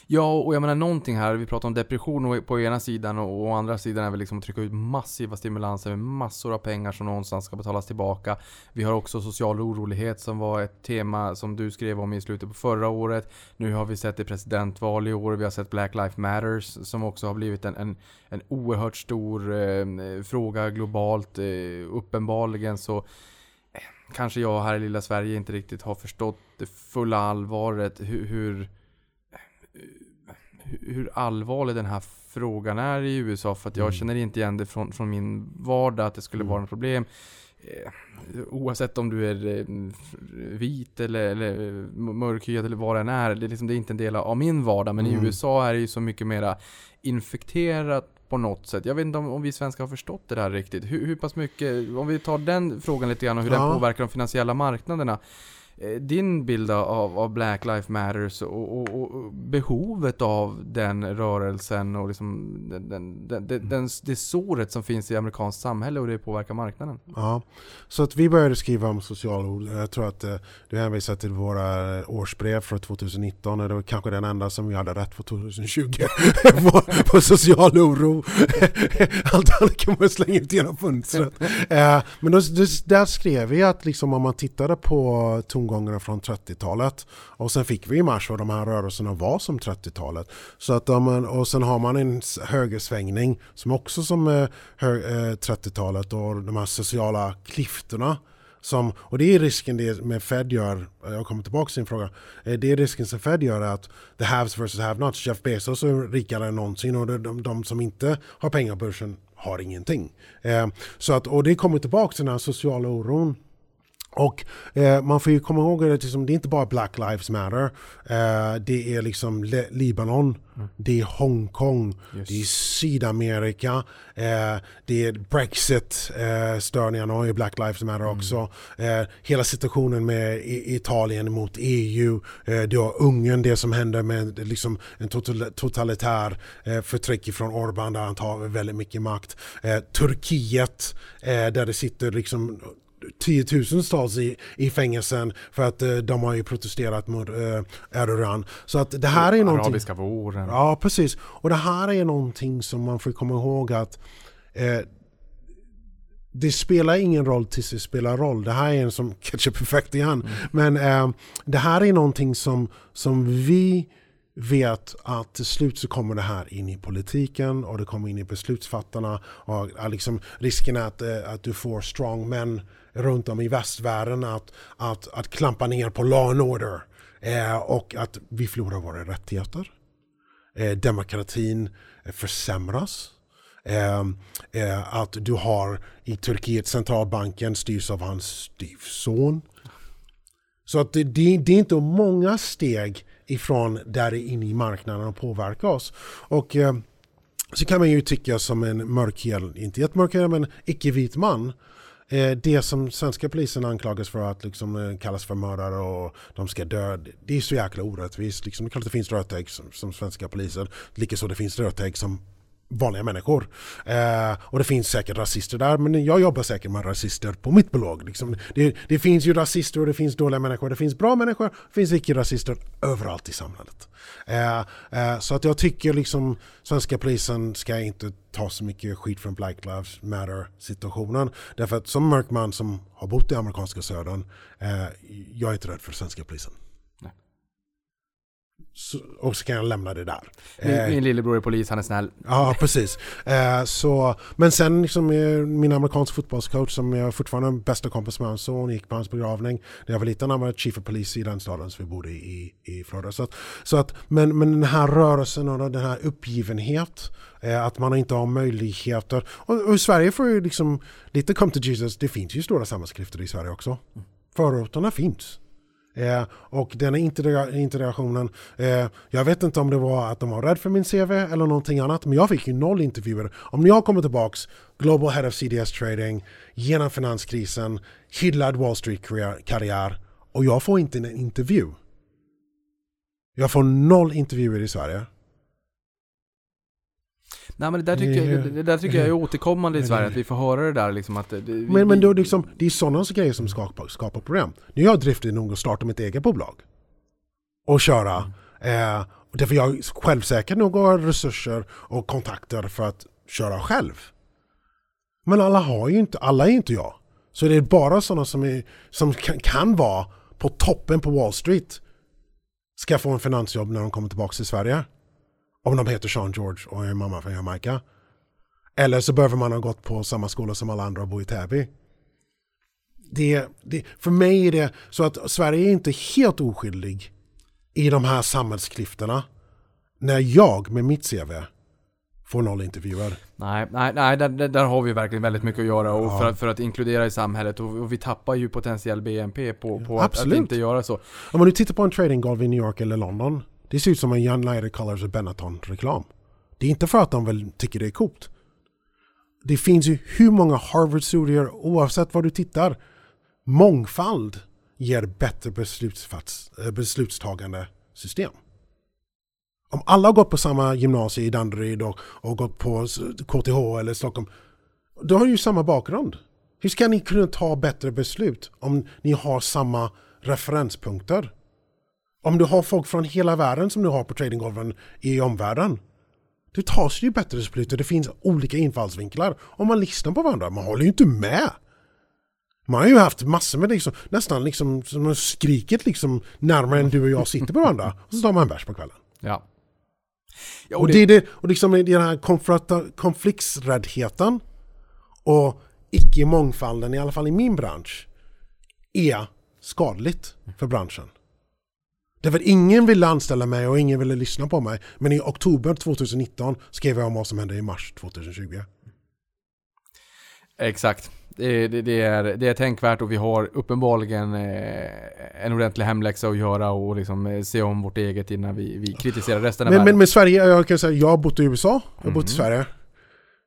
Ja, och jag menar någonting här, vi pratar om depression på ena sidan och å andra sidan är vi liksom att trycka ut massiva stimulanser med massor av pengar som någonstans ska betalas tillbaka. Vi har också social orolighet som var ett tema som du skrev om i slutet på förra året. Nu har vi sett det presidentval i år, vi har sett Black Lives Matters som också har blivit en, en, en oerhört stor eh, fråga globalt. Eh, uppenbarligen så eh, kanske jag här i lilla Sverige inte riktigt har förstått det fulla allvaret hur, hur hur allvarlig den här frågan är i USA för att jag Mm. känner inte igen det från, från min vardag att det skulle Mm. vara ett problem. Eh, oavsett om du är eh, vit eller, eller eh, mörkhyad eller vad den är. Det är, liksom, det är inte en del av min vardag men Mm. i USA är det ju så mycket mera infekterat på något sätt. Jag vet inte om, om vi svenskar har förstått det där riktigt. Hur, hur pass mycket, om vi tar den frågan lite grann och hur Ja. den påverkar de finansiella marknaderna. Eh, Din bild av, av Black Lives Matters och, och, och behovet av den rörelsen och liksom den, den, den, den, det såret som finns i amerikanskt samhälle och det påverkar marknaden. Ja. Så att vi började skriva om social oro. Jag tror att eh, du hänvisar till våra eh, årsbrev för 2019 och det var kanske den enda som vi hade rätt för 2020 på, på social oro. Allt annat kan man slänga ut genom fönstret. Eh, men då, där skrev vi att liksom om man tittade på tongångarna från 30-talet och sen fick vi i mars vad de här rörelserna var som 30-talet. Så att man, och sen har man en högersvängning som också som eh, 30-talet eh, och de här sociala klyftorna. Som, och det är risken det med Fed gör, eh, jag kommer tillbaka till din fråga, eh, det är risken som Fed gör att the haves versus have-nots, Jeff Bezos är rikare än någonsin och de, de, de som inte har pengar på börsen har ingenting. Eh, så att, och det kommer tillbaka till den här sociala oron. Och eh, man får ju komma ihåg att liksom, det är inte bara Black Lives Matter. Eh, det är liksom Le- Libanon, det är Hongkong, Just. det är Sydamerika, eh, det är Brexit, eh, och Black Lives Matter också. Eh, hela situationen med I- Italien mot EU, eh, det har Ungern, det som händer med liksom, en total- totalitär eh, förtryck från Orbán där han tar väldigt mycket makt. Eh, Turkiet, där det sitter liksom tiotusentals i, i fängelsen för att eh, de har ju protesterat mot eh, Erdogan. Så att det här är någonting... Arabiska våren. Ja, precis. Och det här är någonting som man får komma ihåg att eh, det spelar ingen roll tills det spelar roll. Det här är en som ketchup effekt igen. Men eh, det här är någonting som, som vi vet att till slut så kommer det här in i politiken och det kommer in i beslutsfattarna. Och, liksom, risken är att, eh, att du får strong men runt om i västvärlden att, att, att klampa ner på law and order. Eh, och att vi förlorar våra rättigheter. Eh, demokratin eh, försämras. Eh, eh, att du har i Turkiet centralbanken styrs av hans styvson. Så att det, det, det är inte många steg ifrån där in i marknaden och påverka oss. Och eh, så kan man ju tycka som en mörkhyad, inte jättemörkhyad men icke-vit man. Eh, det som svenska polisen anklagas för att liksom, eh, kallas för mördare och de ska dö. Det är så jäkla orättvist. Liksom, det är klart att det finns rötägg som, som svenska polisen, Likaså det finns rötägg som vanliga människor. Eh, och det finns säkert rasister där, men jag jobbar säkert med rasister på mitt bolag. Liksom, det, det, finns ju rasister och det finns dåliga människor, det finns bra människor, det finns icke-rasister överallt i samhället. Eh, eh, så att jag tycker liksom svenska polisen ska inte ta så mycket skit från Black Lives Matter situationen. Därför att som mörk man som har bott i amerikanska södern, eh, jag är inte rädd för svenska polisen. Så, och så kan jag lämna det där. Min, Eh, min lillebror är polis, han är snäll. Ja, precis. Eh, så, men sen liksom, eh, min amerikansk fotbollscoach som jag fortfarande är bästa kompis med hans son gick på hans begravning. När jag var liten han var chief of police i den staden som vi bodde i, i Florida. Så att, så att, men, men den här rörelsen och den här uppgivenhet, eh, att man inte har möjligheter. Och, och i Sverige får ju liksom lite come to Jesus, det finns ju stora samhällsklyftor i Sverige också. Förorterna finns. Eh, och den integra- integrationen, eh, jag vet inte om det var att de var rädda för min CV eller någonting annat, men jag fick ju noll intervjuer. Om jag kommer tillbaks, Global Head of CDS Trading, genom finanskrisen, hyllad Wall Street-karriär och jag får inte en intervju. Jag får noll intervjuer i Sverige. Nej men det där tycker, jag, det, där tycker jag är återkommande i Sverige, att vi får höra det där liksom att... Det, vi, Men, men då liksom, det är sådana grejer som skapar, skapar problem. Nu är jag driftig nog att starta mitt eget bolag. Och köra. Eh, och därför jag är självsäker nog har resurser och kontakter för att köra själv. Men alla har ju inte, alla är inte jag. Så det är bara sådana som, är, som kan, kan vara på toppen på Wall Street ska få en finansjobb när de kommer tillbaka till Sverige. Om de heter Sean George och är mamma från Jamaica. Eller så behöver man ha gått på samma skola som alla andra och bo i Täby. Det, det, för mig är det så att Sverige är inte helt oskyldig i de här samhällsklyftorna när jag med mitt CV får noll intervjuer. Nej, nej, nej där, där, har vi verkligen väldigt mycket att göra och för, att, för att inkludera i samhället och, och vi tappar ju potentiell BNP på, på att, att inte göra så. Om man nu tittar på en tradinggolv i New York eller London. Det ser ut som en United Colors och Benetton-reklam. Det är inte för att de väl tycker det är coolt. Det finns ju hur många Harvard-studier oavsett var du tittar. Mångfald ger bättre eh, beslutstagande system. Om alla har gått på samma gymnasie i Danderyd och, och gått på KTH eller Stockholm. Då har ni ju samma bakgrund. Hur ska ni kunna ta bättre beslut om ni har samma referenspunkter? Om du har folk från hela världen som du har på tradinggolven i omvärlden. Det tas ju bättre beslut och det finns olika infallsvinklar. Om man lyssnar på varandra, man håller ju inte med. Man har ju haft massor med liksom, nästan liksom, som har skrikit liksom närmare än du och jag sitter på varandra. Och så tar man en bärs på kvällen. Ja. ja Och det är det, och liksom den här konfliktsräddheten och icke-mångfalden, i alla fall i min bransch, är skadligt för branschen. Därför ingen ville anställa mig och ingen ville lyssna på mig. Men i oktober 2019 skrev jag om vad som hände i mars 2020. Exakt. Det, det, det, är, det är tänkvärt och vi har uppenbarligen eh, en ordentlig hemläxa att göra och liksom eh, se om vårt eget innan vi, vi kritiserar resten av Men, världen. men med Sverige, jag kan säga, jag har bott i USA, jag har bott i Sverige.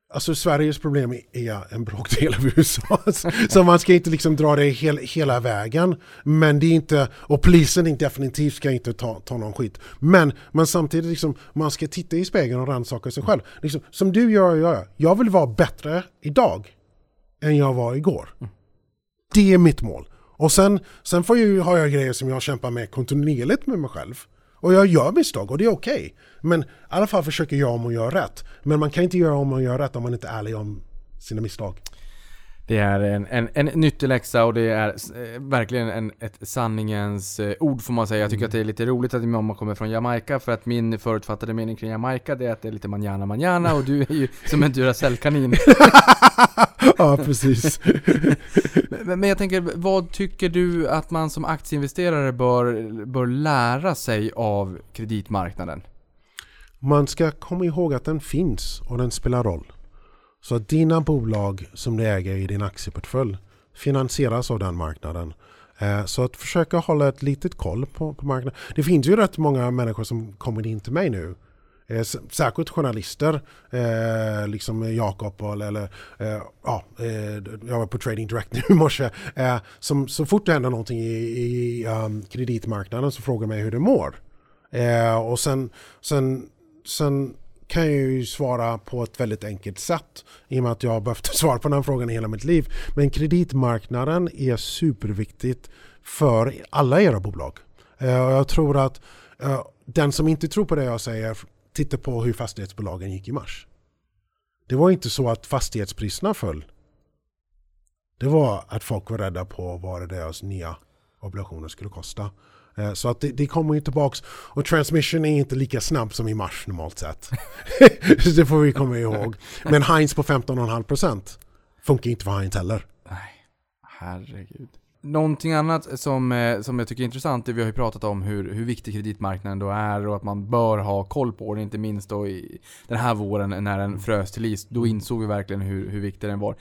Alltså Sveriges problem är en bråkdel av USA. Så man ska inte liksom dra det hel, hela vägen. Men det är inte, och polisen är definitivt ska inte ta, ta någon skit. Men, men samtidigt, liksom, man ska titta i spegeln och rannsaka sig själv. Liksom, som du gör jag, jag vill vara bättre idag än jag var igår. Det är mitt mål. Och sen, sen får jag, har jag grejer som jag kämpar med kontinuerligt med mig själv. Och jag gör misstag och det är okej. Men i alla fall försöker jag om att göra rätt. Men man kan inte göra om och göra rätt om man inte är ärlig om sina misstag. Det är en, en, en nyttig läxa och det är eh, verkligen en, ett sanningens eh, ord får man säga. Jag tycker att det är lite roligt att min mamma kommer från Jamaica för att min förutfattade mening kring Jamaica det är att det är lite manjana manjana och du är ju som en Duracell-kanin. ja, precis. men, men jag tänker, vad tycker du att man som aktieinvesterare bör, bör lära sig av kreditmarknaden? Man ska komma ihåg att den finns och den spelar roll. Så att dina bolag som du äger i din aktieportfölj finansieras av den marknaden. Eh, så att försöka hålla ett litet koll på, på marknaden. Det finns ju rätt många människor som kommer in till mig nu. Eh, särskilt journalister, eh, liksom Jakob eller, eller eh, ja, eh, jag var på Trading Direct nu i morse. Eh, som, så fort det händer någonting i, i um, kreditmarknaden så frågar mig hur det mår. Eh, och sen, sen, sen kan jag ju svara på ett väldigt enkelt sätt i och med att jag har behövt svara på den frågan i hela mitt liv. Men kreditmarknaden är superviktigt för alla era bolag. Eh, jag tror att eh, den som inte tror på det jag säger, tittar på hur fastighetsbolagen gick i mars. Det var inte så att fastighetspriserna föll. Det var att folk var rädda på vad deras nya obligationer skulle kosta. Eh, så att det, det kommer ju tillbaks. Och transmission är inte lika snabb som i mars normalt sett. det får vi komma ihåg. Men Heinz på 15,5% funkar inte för Heinz heller. Nej, herregud. Någonting annat som, eh, som jag tycker är intressant, det vi har ju pratat om hur, hur viktig kreditmarknaden då är och att man bör ha koll på den, inte minst då i den här våren när den frös till is. Då insåg vi verkligen hur, hur viktig den var.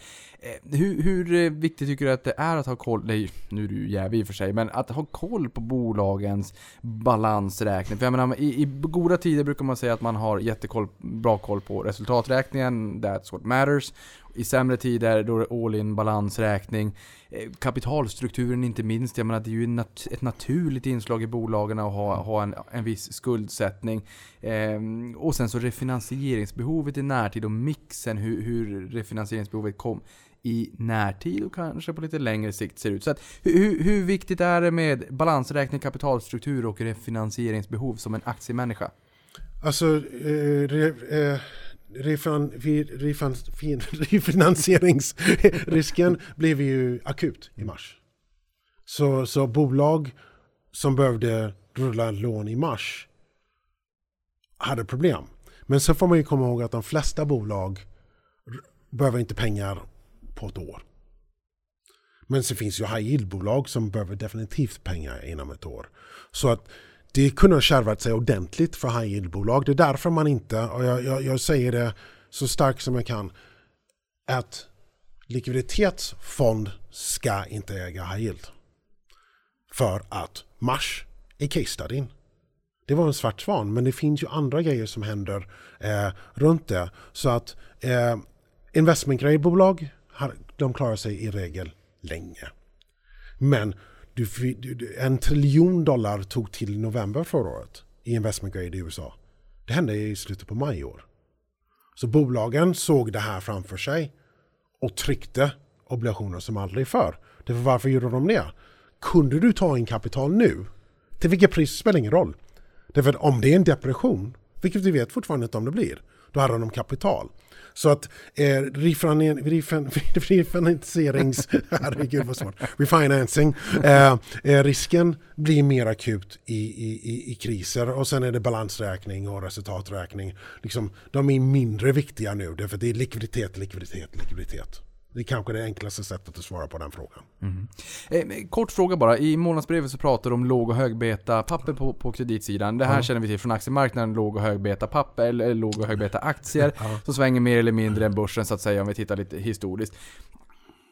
Eh, hur, hur eh, viktigt tycker du att det är att ha koll, nej, nu är du jävig i och för sig, men att ha koll på bolagens balansräkning? För jag menar, i, i goda tider brukar man säga att man har jättekoll, bra koll på resultaträkningen, that's what matters. I sämre tider då är det all in balansräkning. Eh, kapitalstrukturen inte minst, jag menar det är ju nat- ett naturligt inslag i bolagen att ha, ha en, en viss skuldsättning. Ehm, och sen så refinansieringsbehovet i närtid och mixen, hur, hur refinansieringsbehovet kom i närtid och kanske på lite längre sikt ser ut. Så att, hur, hur- viktigt är det med balansräkning, kapitalstruktur och refinansieringsbehov som en aktiemänniska? Alltså, eh, re, eh, refan, vi- refan, fin, refinansieringsrisken blev ju akut i mars. Så, så bolag som behövde rulla lån i mars hade problem. Men så får man ju komma ihåg att de flesta bolag behöver inte pengar på ett år. Men så finns ju high yield-bolag som behöver definitivt pengar inom ett år. Så att det kunde ha kärvat sig ordentligt för high yield-bolag. Det är därför man inte, och jag, jag, jag säger det så starkt som jag kan, att likviditetsfond ska inte äga high yield. För att Mars är case studyn. Det var en svart svan, men det finns ju andra grejer som händer eh, runt det. Så att eh, investment grade-bolag, de klarar sig i regel länge. Men du, en triljon dollar tog till i november förra året i investment grade i USA. Det hände i slutet på maj i år. Så bolagen såg det här framför sig och tryckte obligationer som aldrig förr. Därför varför gjorde de det? Kunde du ta in kapital nu? Till vilket pris spelar ingen roll. Därför att om det är en depression, vilket vi vet fortfarande inte om det blir, då hade de kapital. Så att eh, refinansierings... Refin, herregud vad svårt. Refinancing. Eh, eh, risken blir mer akut i, i, i, i kriser och sen är det balansräkning och resultaträkning. Liksom, de är mindre viktiga nu därför att det är likviditet, likviditet, likviditet. Det är kanske det enklaste sättet att svara på den frågan. Eh, men kort fråga bara. I månadsbrevet så pratar du om låg och högbeta papper på, på kreditsidan. Det här känner vi till från aktiemarknaden. Låg och högbeta papper, eller låg och högbeta aktier. Som svänger mer eller mindre än börsen så att säga om vi tittar lite historiskt.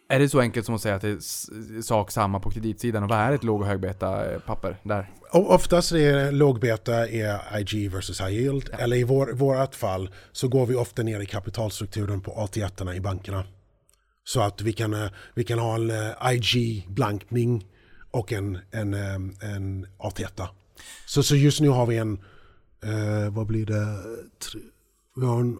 Är det så enkelt som att säga att det är sak samma på kreditsidan? Och vad är ett låg och högbeta eh, papper där? Oftast är lågbeta är IG versus high yield. Eller i vår, vårt fall så går vi ofta ner i kapitalstrukturen på AT1 i bankerna. Så att vi kan, eh, vi kan ha en eh, IG-blankning och en, en, eh, en AT1. Så, så just nu har vi en, eh, vad blir det, vi har en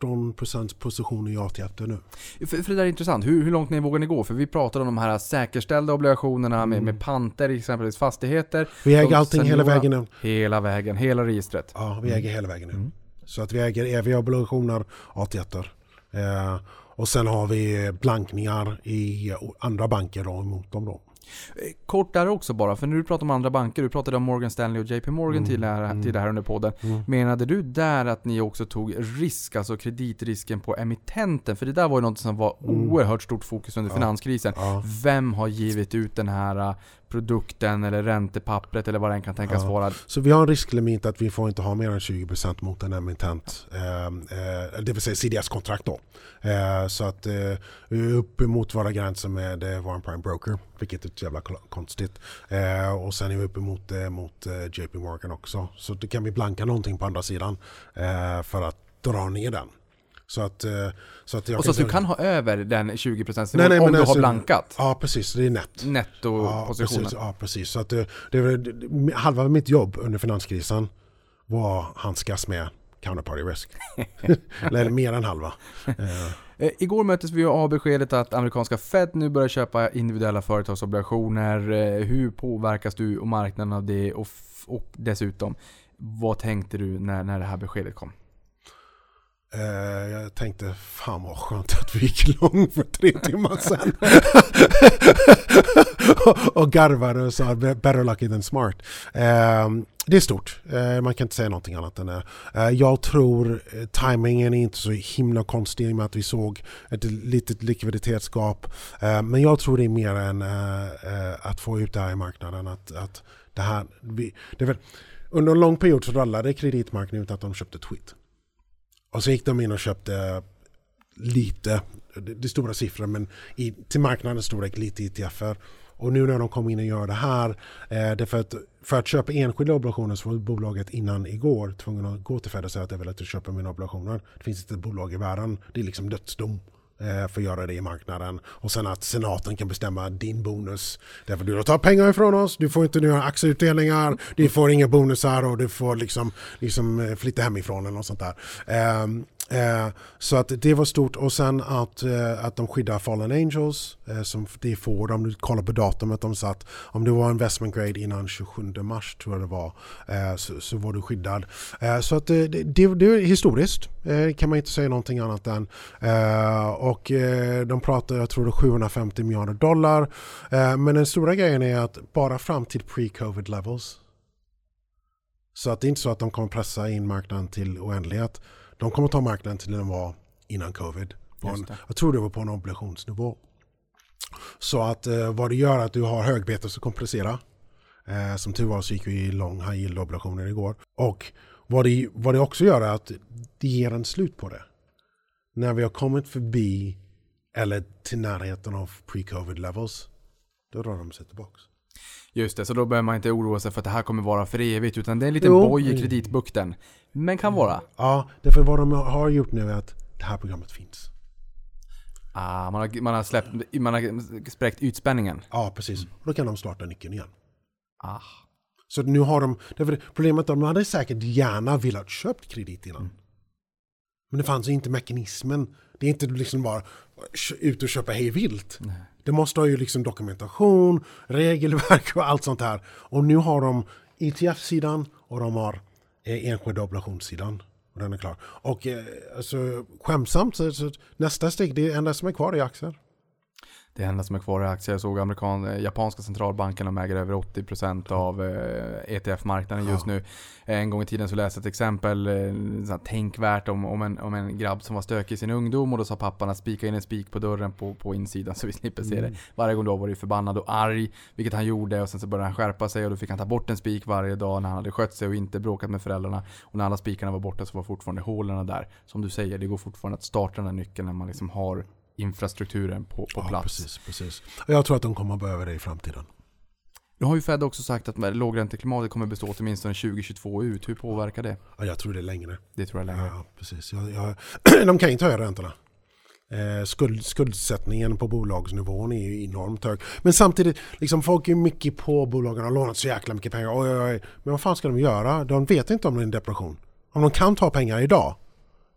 18% position i AT1 nu. För, för det där är intressant. Hur, hur långt ner vågar ni gå? För vi pratar om de här säkerställda obligationerna med, med panter, exempelvis fastigheter. Vi äger allting hela seniora- vägen nu. Hela vägen, hela registret. Ja, vi äger hela vägen nu. Så att vi äger eviga obligationer, AT1. Eh, och sen har vi blankningar i andra banker då, emot dem då. Eh, Kort där också bara, för när du pratar om andra banker, du pratade om Morgan Stanley och JP Morgan Mm. till, det här, till det här under podden. Menade du där att ni också tog risk, alltså kreditrisken på emittenten? För det där var ju något som var oerhört stort fokus under finanskrisen. Mm. Ja. Vem har givit ut den här eh, produkten eller räntepappret eller vad den kan tänkas Ja. vara? Så vi har en risklimit att vi får inte ha mer än 20% mot en emittent. Eh, eh, det vill säga CDS-kontrakt då. Eh, så att eh, vi är uppemot våra gränser med eh, vår prime broker. Vilket är jävla konstigt. Eh, och sen är vi uppemot eh, mot eh, JP Morgan också. Så då kan vi blanka någonting på andra sidan. Eh, för att dra ner den. Så att, eh, så att jag Och så att du kan ha över den 20% Nej, nej, om du har alltså- blankat Ja precis, det är nätt. Ja, nettopositionen. precis, ja, precis. Så att det, det, det, halva mitt jobb under finanskrisen var att handskas med counterparty risk. Eller mer än halva. Eh, Eh, igår möttes vi av beskedet att amerikanska Fed nu börjar köpa individuella företagsobligationer. Eh, hur påverkas du och marknaden av det? Och, och dessutom, vad tänkte du när, när det här beskedet kom? Eh, jag tänkte, fan vad skönt att vi gick lång för tre timmar sedan. och, och garvade och sa better lucky than smart. Eh, det är stort, eh, man kan inte säga någonting annat än det. Eh, jag tror eh, timingen är inte så himla konstig i och med att vi såg ett litet likviditetsgap. Eh, men jag tror det är mer än eh, eh, att få ut det här i marknaden. Att, att det här, vi, det är väl, under en lång period så rallade kreditmarknaden utan att de köpte tweet. Och så gick de in och köpte lite, det är stora siffror, men i, till marknadens storlek lite ETFer. Och nu när de kommer in och gör det här, eh, det är för att, för att köpa enskilda obligationer så var bolaget innan igår tvungen att gå till Fed och säga att jag vill att du köper mina obligationer. Det finns inte ett bolag i världen, det är liksom dödsdom eh, för att göra det i marknaden. Och sen att senaten kan bestämma din bonus. Därför du tar pengar ifrån oss, du får inte några aktieutdelningar, du får inga bonusar och du får liksom, liksom eh, flytta hemifrån eller något sånt där. Ehm, Eh, så att det var stort. Och sen att, eh, att de skyddar Fallen Angels eh, som det får om du kollar på datumet de satt. Om det var investment grade innan 27 mars tror jag det var eh, så, så var du skyddad. Eh, så att eh, det, det, det är historiskt. Det kan man inte säga någonting annat än. Och de pratar jag tror det 750 miljarder dollar. Men den stora grejen är att bara fram till pre-covid levels. Så att det är inte så att de kommer pressa in marknaden till oändlighet de kommer ta marknaden till den var innan covid. En, jag tror det var på en obligationsnivå. Så att eh, vad det gör är att du har högbeta att kompensera. Eh, som tur var så gick vi i lång high yield obligationer igår. Och vad det, vad det också gör är att det ger en slut på det. När vi har kommit förbi eller till närheten av pre-covid levels. Då rör de sig tillbaka. Just det, så då behöver man inte oroa sig för att det här kommer vara för evigt, utan det är en liten Jo. boj i kreditbukten. Men kan vara. Ja, därför vad de har gjort nu är att det här programmet finns. Ah, man, har, man har släppt, man har spräckt ytspänningen. Ja, precis. Och då kan de starta nyckeln igen. Ah. Så nu har de, därför problemet är att de hade säkert gärna velat köpt kredit innan. Men det fanns ju inte mekanismen. Det är inte liksom bara ut och köpa hej vilt. Det måste ha ju liksom dokumentation, regelverk och allt sånt här. Och nu har de ETF-sidan och de har eh, enskilda obligationssidan. Och den är klar. Och eh, alltså, skämsamt så, så nästa steg, det enda som är kvar är aktier. Det enda som är kvar är aktier. Jag såg amerikan, eh, japanska centralbanken de äger över 80% av eh, ETF-marknaden just nu. Eh, En gång i tiden så läste jag ett exempel, eh, tänkvärt om, om, en, om en grabb som var stökig i sin ungdom och då sa pappan att spika in en spik på dörren på, på insidan så vi slipper se det. Varje gång då var det förbannad och arg, vilket han gjorde och sen så började han skärpa sig och då fick han ta bort en spik varje dag när han hade skött sig och inte bråkat med föräldrarna. Och när alla spikarna var borta så var fortfarande hålen där. Som du säger, det går fortfarande att starta den här nyckeln när man liksom har infrastrukturen på, på Ja, plats. precis, precis. Jag tror att de kommer att behöva det i framtiden. Nu har ju Fed också sagt att lågränteklimatet kommer bestå åtminstone 2022 ut. Hur påverkar det? Ja, jag tror det är längre. Det tror jag längre. Ja, precis. Jag, jag, de kan inte höja räntorna. Eh, skuld, skuldsättningen på bolagsnivån är ju enormt hög. Men samtidigt, liksom, folk är mycket på bolagen och har lånat så jäkla mycket pengar. Oj, oj, oj. Men vad fan ska de göra? De vet inte om det är en depression. Om de kan ta pengar idag.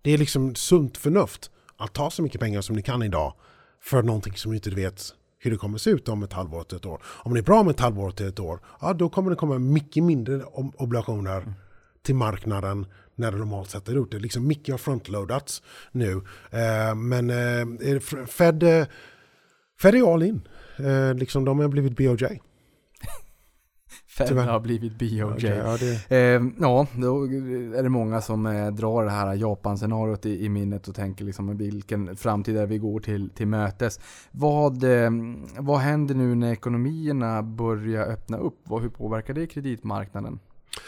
Det är liksom sunt förnuft att ta så mycket pengar som ni kan idag för någonting som ni inte vet hur det kommer se ut om ett halvår till ett år. Om det är bra om ett halvår till ett år, ja då kommer det komma mycket mindre obligationer till marknaden när det normalt sett är är liksom mycket har frontloadats nu. Eh, men eh, Fed, eh, Fed är all in. Eh, liksom de har blivit BOJ. Tyvärr. har blivit BOJ. Okej, ja, det, Eh, ja, då är det många som eh, drar det här Japan-scenariot i, i minnet och tänker liksom vilken framtid är vi går till, till mötes. Vad, eh, vad händer nu när ekonomierna börjar öppna upp? Vad, hur påverkar det kreditmarknaden?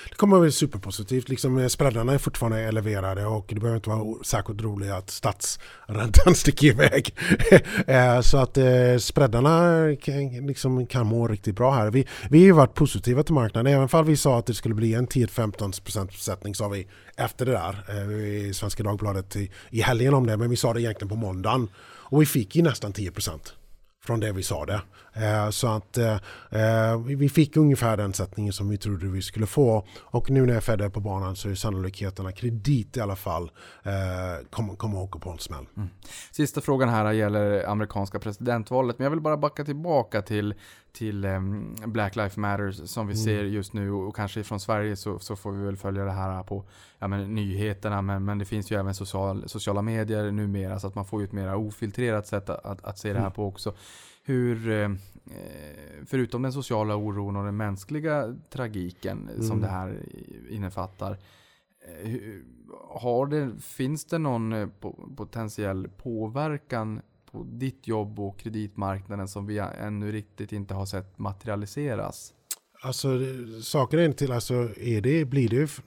Det kommer att bli superpositivt. Liksom, eh, spreadarna är fortfarande eleverade och det behöver inte vara särskilt roligt att statsräntan sticker iväg. Eh, så att eh, spreadarna kan, liksom, kan må riktigt bra här. Vi, vi har ju varit positiva till marknaden. Även om vi sa att det skulle bli en 10-15% besättning sa vi efter det där eh, i Svenska Dagbladet i, i helgen om det. Men vi sa det egentligen på måndagen. Och vi fick ju nästan 10% från det vi sa det. Eh, så att eh, eh vi fick ungefär den sättningen som vi trodde vi skulle få. Och nu när Fed är på banan så är sannolikheten att kredit i alla fall eh, kommer kom åka på en smäll. Mm. Sista frågan här gäller amerikanska presidentvalet. Men jag vill bara backa tillbaka till, till um, Black Lives Matter som vi mm. ser just nu. Och kanske från Sverige så, så får vi väl följa det här på ja, men, nyheterna. Men, men det finns ju även social, sociala medier numera. Så att man får ju ett mer ofiltrerat sätt att, att, att se det här mm. på också hur, eh, förutom den sociala oron och den mänskliga tragiken mm. som det här innefattar, eh, har det, finns det någon eh, potentiell påverkan på ditt jobb och kreditmarknaden som vi ännu riktigt inte har sett materialiseras? Alltså saken är till, alltså är det, blir det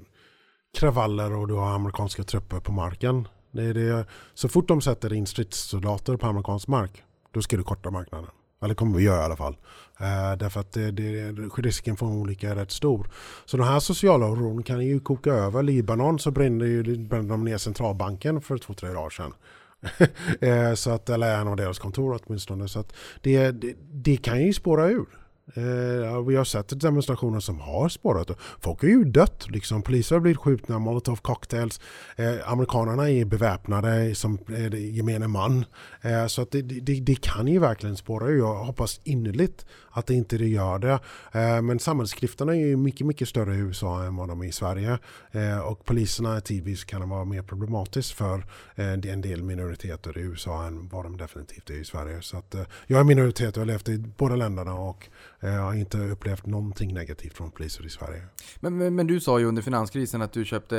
kravaller och du har amerikanska trupper på marken. Det är det, så fort de sätter in stridssoldater på amerikansk mark då ska du korta marknaden. Eller kommer vi göra i alla fall. Eh, därför att det, det, risken för olycka är rätt stor. Så den här sociala oron kan ju koka över. Libanon så brände, ju, brände de ner centralbanken för två, tre dagar sedan. Eh, så att, eller en av deras kontor åtminstone. Så att det, det, det kan ju spåra ur. Eh, vi har sett demonstrationer som har spårat. Folk har ju dött. Liksom. Poliser har blivit skjutna, molotov cocktails. Eh, amerikanerna är beväpnade som eh, gemene man. Eh, så att det, det, det, kan ju verkligen spåra ur. Jag hoppas innerligt att det inte det gör det. Eh, men samhällsklyftorna är ju mycket, mycket större i USA än vad de är i Sverige. Eh, och poliserna tidvis kan vara mer problematiskt för eh, en del minoriteter i USA än vad de definitivt är i Sverige. Så att, eh, jag är minoritet och har levt i båda länderna och jag har inte upplevt någonting negativt från poliser i Sverige. Men, men, men du sa ju under finanskrisen att du köpte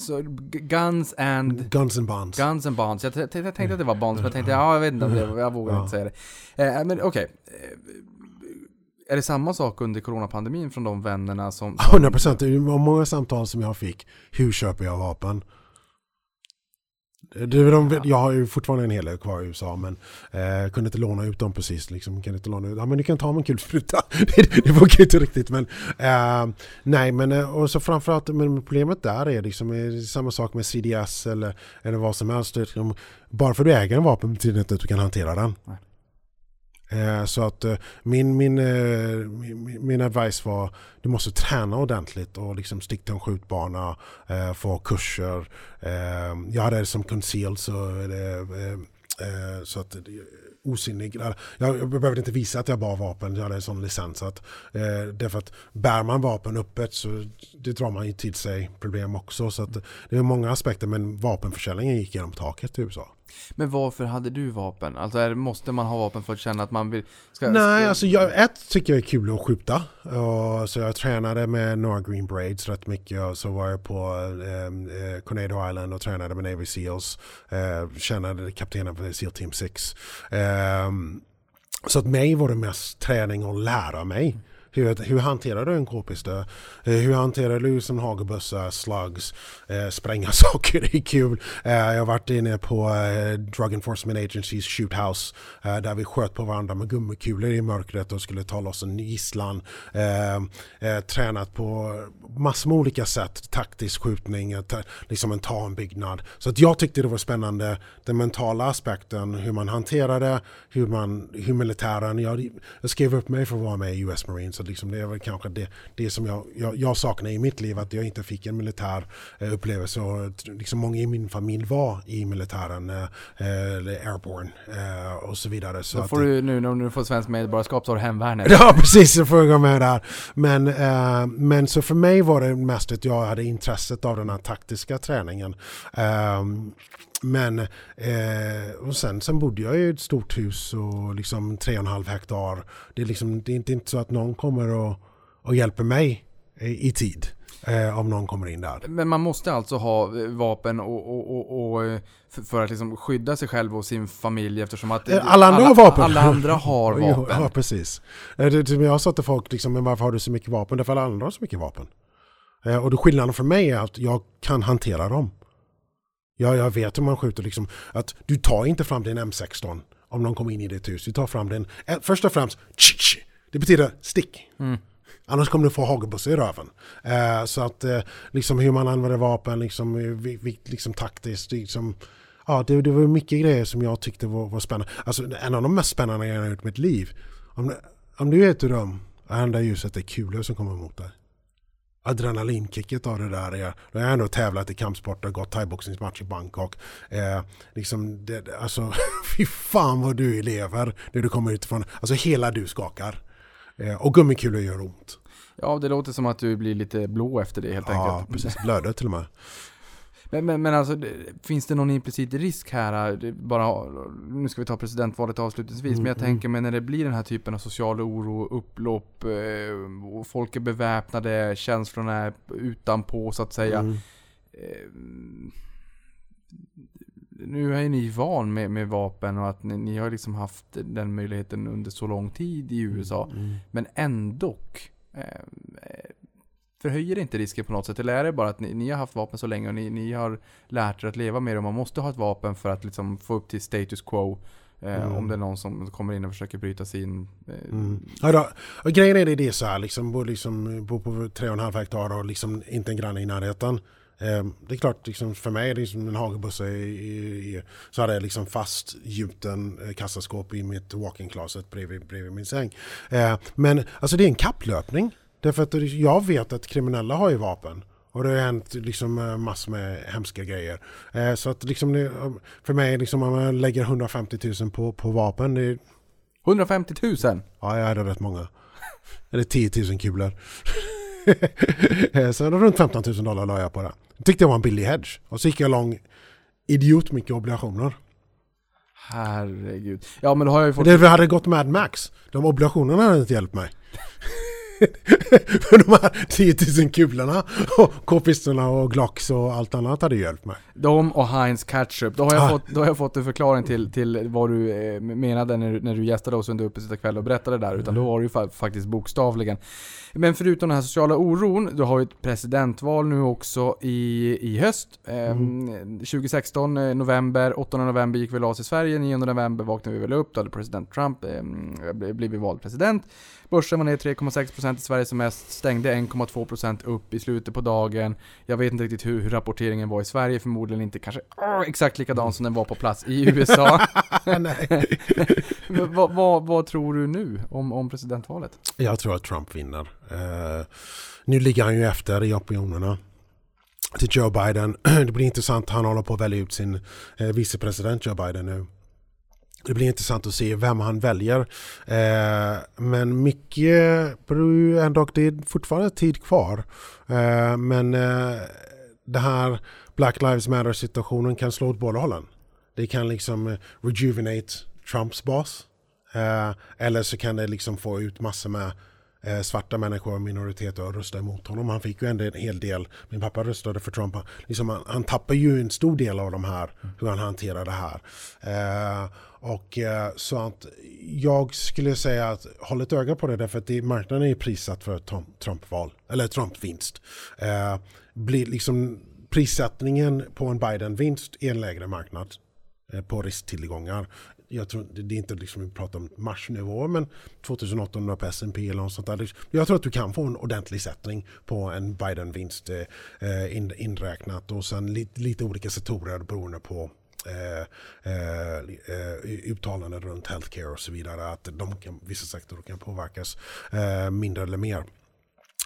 så, Guns and... Guns and Bonds. Guns and Bonds. Jag, jag tänkte att det var Bonds, men jag tänkte ja, jag vet inte om det, jag vågar ja. inte säga det. men okej. Okay. Är det samma sak under coronapandemin från de vännerna som... som... 100% det var många samtal som jag fick. Hur köper jag vapen? Det, de, jag har ju fortfarande en hel del kvar i USA men eh, kunde inte låna ut dem precis. Liksom, kan inte låna ut. Ja, men du kan ta min kulspruta. det, det funkar inte riktigt men eh, nej men eh, och så framförallt men problemet där är liksom är samma sak med CDS eller, eller vad som helst. Bara för att du äger en vapen betyder inte att du kan hantera den. Nej. Eh, så att eh, eh, min, min, min, advice var du måste träna ordentligt och liksom stick till en skjutbana, få kurser. Jag hade det som conceal så, så att osynlig. Jag, jag behövde inte visa att jag bar vapen, jag hade en sån licens. Att, eh, därför att bär man vapen öppet så det drar man ju till sig problem också. Så att, det är många aspekter men vapenförsäljningen gick genom taket i USA. Men varför hade du vapen? Alltså är, måste man ha vapen för att känna att man vill... Ska, Nej, alltså jag, ett tycker jag är kul att skjuta. Och, så jag tränade med några Green Braids rätt mycket. Och så var jag på eh, Coronado Island och tränade med Navy Seals. Eh, kände kaptenen för Seal Team 6. Eh, så att mig var det mest träning och lära mig. Hur, hur hanterar du en k-pistol? Eh, hur hanterar du som hagelbössa, slugs, eh, spränga saker? Det är kul. Eh, jag har varit inne på eh, Drug Enforcement Agencies shoothouse eh, där vi sköt på varandra med gummikulor i mörkret och skulle ta loss en gisslan. Eh, eh tränat på massor med olika sätt. Taktisk skjutning, eh, liksom en ta en byggnad. Så att jag tyckte det var spännande. Den mentala aspekten, hur man hanterar det, hur, man, hur militären... Jag, jag skrev upp mig för att vara med i US Marines så liksom det är väl kanske det, det som jag, jag, jag saknar i mitt liv, att jag inte fick en militär eh, upplevelse. Och liksom många i min familj var i militären, eh, airborne eh, och så vidare. Så Då får att, du nu när du får svensk medborgarskap så har du hemvärnet. Ja precis, så får jag gå med där. Men, eh, men så för mig var det mest att jag hade intresset av den här taktiska träningen. Men eh, och sen, sen bodde jag i ett stort hus och liksom tre och en halv hektar. Det är, liksom, det är inte, inte så att någon kommer och, och hjälper mig i, i tid. Eh, om någon kommer in där. Men man måste alltså ha eh, vapen och, och, och, och eh, för att liksom skydda sig själv och sin familj eftersom att eh, alla andra alla, har vapen. Alla andra har vapen. ja, precis. Jag sa till folk, liksom, men varför har du så mycket vapen? Därför alla andra har så mycket vapen. Och då skillnaden för mig är att jag kan hantera dem. Ja, jag vet hur man skjuter. Liksom, att du tar inte fram din M16 om någon kommer in i ditt hus. Du tar fram den. Eh, först och främst, det betyder stick. Mm. Annars kommer du få hagelbössa i röven. Eh, så att eh, liksom hur man använder vapen, liksom, liksom taktiskt, liksom, ja, det, det var mycket grejer som jag tyckte var, var spännande. Alltså en av de mest spännande grejerna jag gjort i mitt liv. Om, om du vet hur de, det enda ljuset är kulor som kommer mot dig. Adrenalinkicket av det där är, då har jag ändå tävlat i kampsport och gått thaiboxningsmatch i Bangkok. Eh, liksom det, alltså, fy fan vad du lever när du kommer utifrån. Alltså hela du skakar. Eh, och gummikulor gör ont. Ja, det låter som att du blir lite blå efter det helt Ja, enkelt. precis. Blöder till och med. Men, men, men alltså, finns det någon implicit risk här? Bara, nu ska vi ta presidentvalet avslutningsvis, men jag Mm, tänker mig när det blir den här typen av social oro, upplopp, eh, och folk är beväpnade, känslorna är utanpå så att säga. Mm. Eh, nu är ju ni van med, med vapen och att ni, ni har liksom haft den möjligheten under så lång tid i USA. Mm. Men ändå eh, förhöjer inte risken på något sätt? Eller är det bara att ni, ni har haft vapen så länge och ni, ni har lärt er att leva med det och man måste ha ett vapen för att liksom få upp till status quo? Eh, Mm. Om det är någon som kommer in och försöker bryta sig in. Eh, Mm. Ja, då, och grejen är det, det är så här, liksom, bo, liksom, bo på tre och en halv hektar och liksom inte en granne i närheten. Eh, det är klart, liksom, för mig är det som en hagelbusse så hade jag liksom fastgjuten eh, kassaskåp i mitt walk-in closet bredvid, bredvid min säng. Eh, men alltså det är en kapplöpning. Därför att jag vet att kriminella har ju vapen. Och det har hänt liksom eh, massor med hemska grejer. Eh, så att liksom för mig, liksom, om man lägger 150 000 på, på vapen, det, 150 000! Ja, jag hade rätt många. Eller 10 000 kulor. så runt 15 000 dollar la jag på det. Tyckte jag var en billig hedge. Och så gick jag lång idiot mycket obligationer. Herregud. Ja men då har jag ju fått... Det hade gått Mad Max. De obligationerna hade inte hjälpt mig. För de här 10 000 kulorna och k-pistolerna och Glocks och allt annat hade hjälpt mig. De och Heinz Ketchup. Då har jag, Ah. fått, då har jag fått en förklaring till, till vad du eh, menade när, du- när du gästade oss under uppesittarkväll och berättade där. Utan då var det ju fa- faktiskt bokstavligen. Men förutom den här sociala oron, du har ju ett presidentval nu också i, i höst. Eh, 2016, eh, november, 8 november gick vi och la oss i Sverige, 9 november vaknade vi väl upp, då hade president Trump eh, bl- blivit vald president. Börsen var ner 3,6% i Sverige som mest, stängde 1,2% upp i slutet på dagen. Jag vet inte riktigt hur, hur rapporteringen var i Sverige, förmodligen inte kanske åh, exakt likadan som den var på plats i USA. Men vad, vad, vad tror du nu om, om presidentvalet? Jag tror att Trump vinner. Eh, nu ligger han ju efter i opinionerna till Joe Biden. Det blir intressant. Han håller på att välja ut sin eh, vicepresident Joe Biden nu. Det blir intressant att se vem han väljer. Eh, men mycket beror ju ändå, det är fortfarande tid kvar. Eh, men eh, det här Black Lives Matter situationen kan slå åt båda hållen. Det kan liksom eh, rejuvenate Trumps bas. Eh, eller så kan det liksom få ut massor med eh, svarta människor och minoriteter att rösta emot honom. Han fick ju ändå en hel del. Min pappa röstade för Trump. Liksom han, han tappar ju en stor del av de här, hur han hanterar det här. Eh, och eh, så att jag skulle säga att håll ett öga på det därför att det, marknaden är prissatt för Trump-val, eller Trump-vinst. Eh, blir liksom prissättningen på en Biden-vinst är en lägre marknad eh, på risktillgångar. Jag tror det är inte liksom vi pratar om marsnivå men 2800 på S&P eller något sånt där. Jag tror att du kan få en ordentlig sättning på en Biden-vinst eh, in, inräknat och sen lite, lite olika sektorer beroende på eh, eh, eh, uttalanden runt healthcare och så vidare. Att de kan, vissa sektorer kan påverkas eh, mindre eller mer.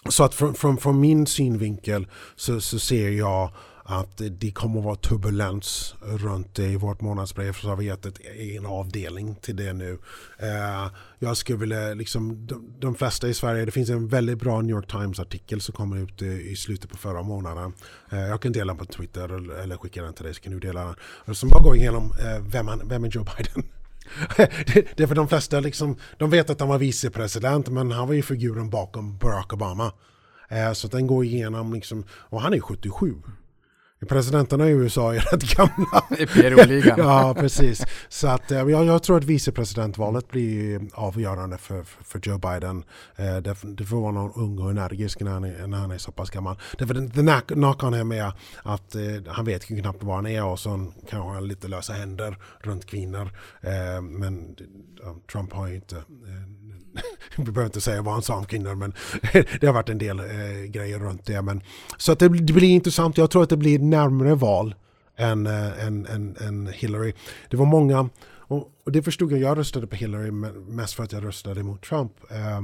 Så att från, från, från min synvinkel så, så ser jag att det kommer att vara turbulens runt det. I vårt månadsbrev så har vi gett ett, en avdelning till det nu. Eh, jag skulle vilja, liksom, de, de flesta i Sverige, det finns en väldigt bra New York Times-artikel som kom ut i, i slutet på förra månaden. Eh, jag kan dela den på Twitter eller, eller skicka den till dig så kan du dela den. Som bara går igenom eh, vem, han, vem är Joe Biden. det, är för de flesta liksom, de vet att han var vicepresident men han var ju figuren bakom Barack Obama. Eh, så den går igenom liksom, och han är 77. Presidenterna i USA är rätt gamla. I PRO-ligan. ja, precis. Så att, eh, jag, jag tror att vicepresidentvalet blir avgörande för, för, Joe Biden. Eh, det, det får vara någon ung och energisk när han är, när han är så pass gammal. Därför den, den knock-on är med att eh, han vet ju knappt var han är och så kan han ha lite lösa händer runt kvinnor. Men Trump har ju inte vi behöver inte säga vad han sa om kvinnor men det har varit en del eh, grejer runt det. Men, så att det, det blir intressant. Jag tror att det blir närmare val än, eh, än, än, än Hillary. Det var många, och, och det förstod jag, jag röstade på Hillary men- mest för att jag röstade mot Trump. Eh,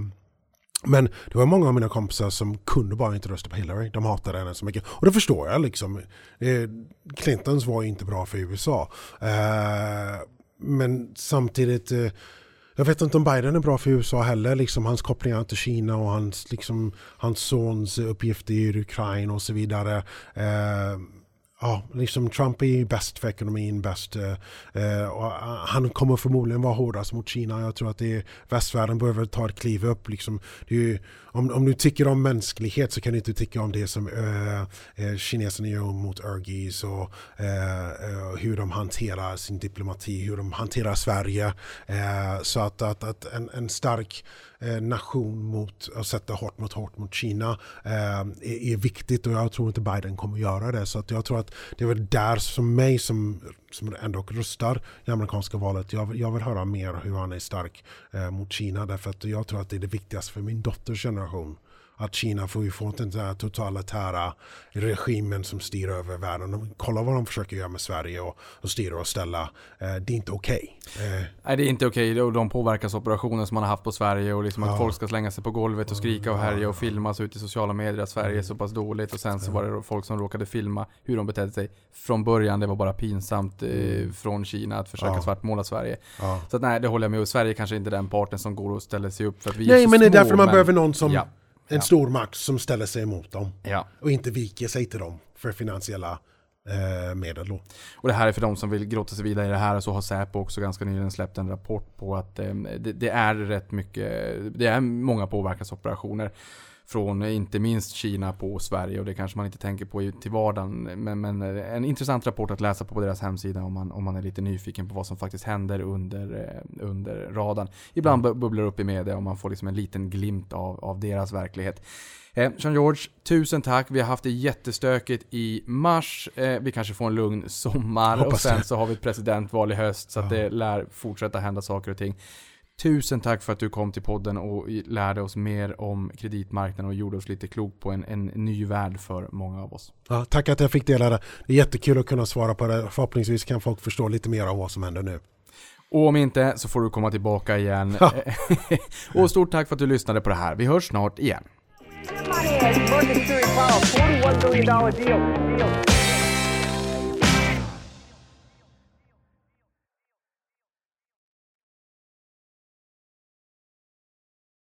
men det var många av mina kompisar som kunde bara inte rösta på Hillary. De hatade henne så mycket. Och det förstår jag liksom. Eh, Clintons var inte bra för USA. Eh, men samtidigt, eh, jag vet inte om Biden är bra för USA heller. Liksom hans kopplingar till Kina och hans, liksom, hans sons uppgifter i Ukraina och så vidare. Eh, Ja, liksom Trump är ju bäst för ekonomin, bäst. eh, eh och eh, han kommer förmodligen vara hårdast mot Kina. Jag tror att det är, västvärlden behöver ta ett kliv upp. Liksom, det är ju, om, om du tycker om mänsklighet så kan du inte tycka om det som eh, eh kineserna gör mot Ergis och eh, hur de hanterar sin diplomati, hur de hanterar Sverige. Eh, så att, att, att en, en stark Eh, nation mot att sätta hårt mot hårt mot Kina eh, är, är viktigt och jag tror inte Biden kommer göra det. Så att jag tror att det är väl där som mig som, som ändå röstar i amerikanska valet. Jag, vill- jag vill höra mer hur han är stark eh, mot Kina därför att jag tror att det är det viktigaste för min dotters generation. Att Kina får ju få den här totalitära regimen som styr över världen. De- Kolla vad de försöker göra med Sverige och, och styra och ställa. Eh, det är inte okej. Eh, Nej det är inte okej och de påverkansoperationer som man har haft på Sverige och liksom att Ja. folk ska slänga sig på golvet och skrika och härja och filmas ut i sociala medier att Sverige är så pass dåligt och sen så var det folk som råkade filma hur de betedde sig från början. Det var bara pinsamt eh, från Kina att försöka Ja. svartmåla Sverige. ja. Så att, nej det håller jag med och Sverige kanske inte är den parten som går och ställer sig upp för att vi är Nej så men det är små, därför man men- behöver någon som Ja. En Ja. stor makt som ställer sig emot dem. Ja. och inte viker sig till dem för finansiella eh, medel. Då. Och det här är för de som vill grotta sig vidare i det här så har Säpo också ganska nyligen släppt en rapport på att eh, det, det är rätt mycket, det är många påverkansoperationer från eh, inte minst Kina på Sverige och det kanske man inte tänker på till vardagen. Men, men eh, en intressant rapport att läsa på på deras hemsida om man, om man är lite nyfiken på vad som faktiskt händer under, eh, under radarn. Ibland bu- bubblar upp i media och man får liksom en liten glimt av, av deras verklighet. Eh, Jean-George, tusen tack. Vi har haft det jättestökigt i mars. Eh, vi kanske får en lugn sommar och Hoppas sen det. så har vi ett presidentval i höst så Ja. det lär fortsätta hända saker och ting. Tusen tack för att du kom till podden och lärde oss mer om kreditmarknaden och gjorde oss lite klok på en, en ny värld för många av oss. Ja, tack att jag fick dela det. Det är jättekul att kunna svara på det. Förhoppningsvis kan folk förstå lite mer av vad som händer nu. Och om inte så får du komma tillbaka igen. Ja. och stort tack för att du lyssnade på det här. Vi hörs snart igen.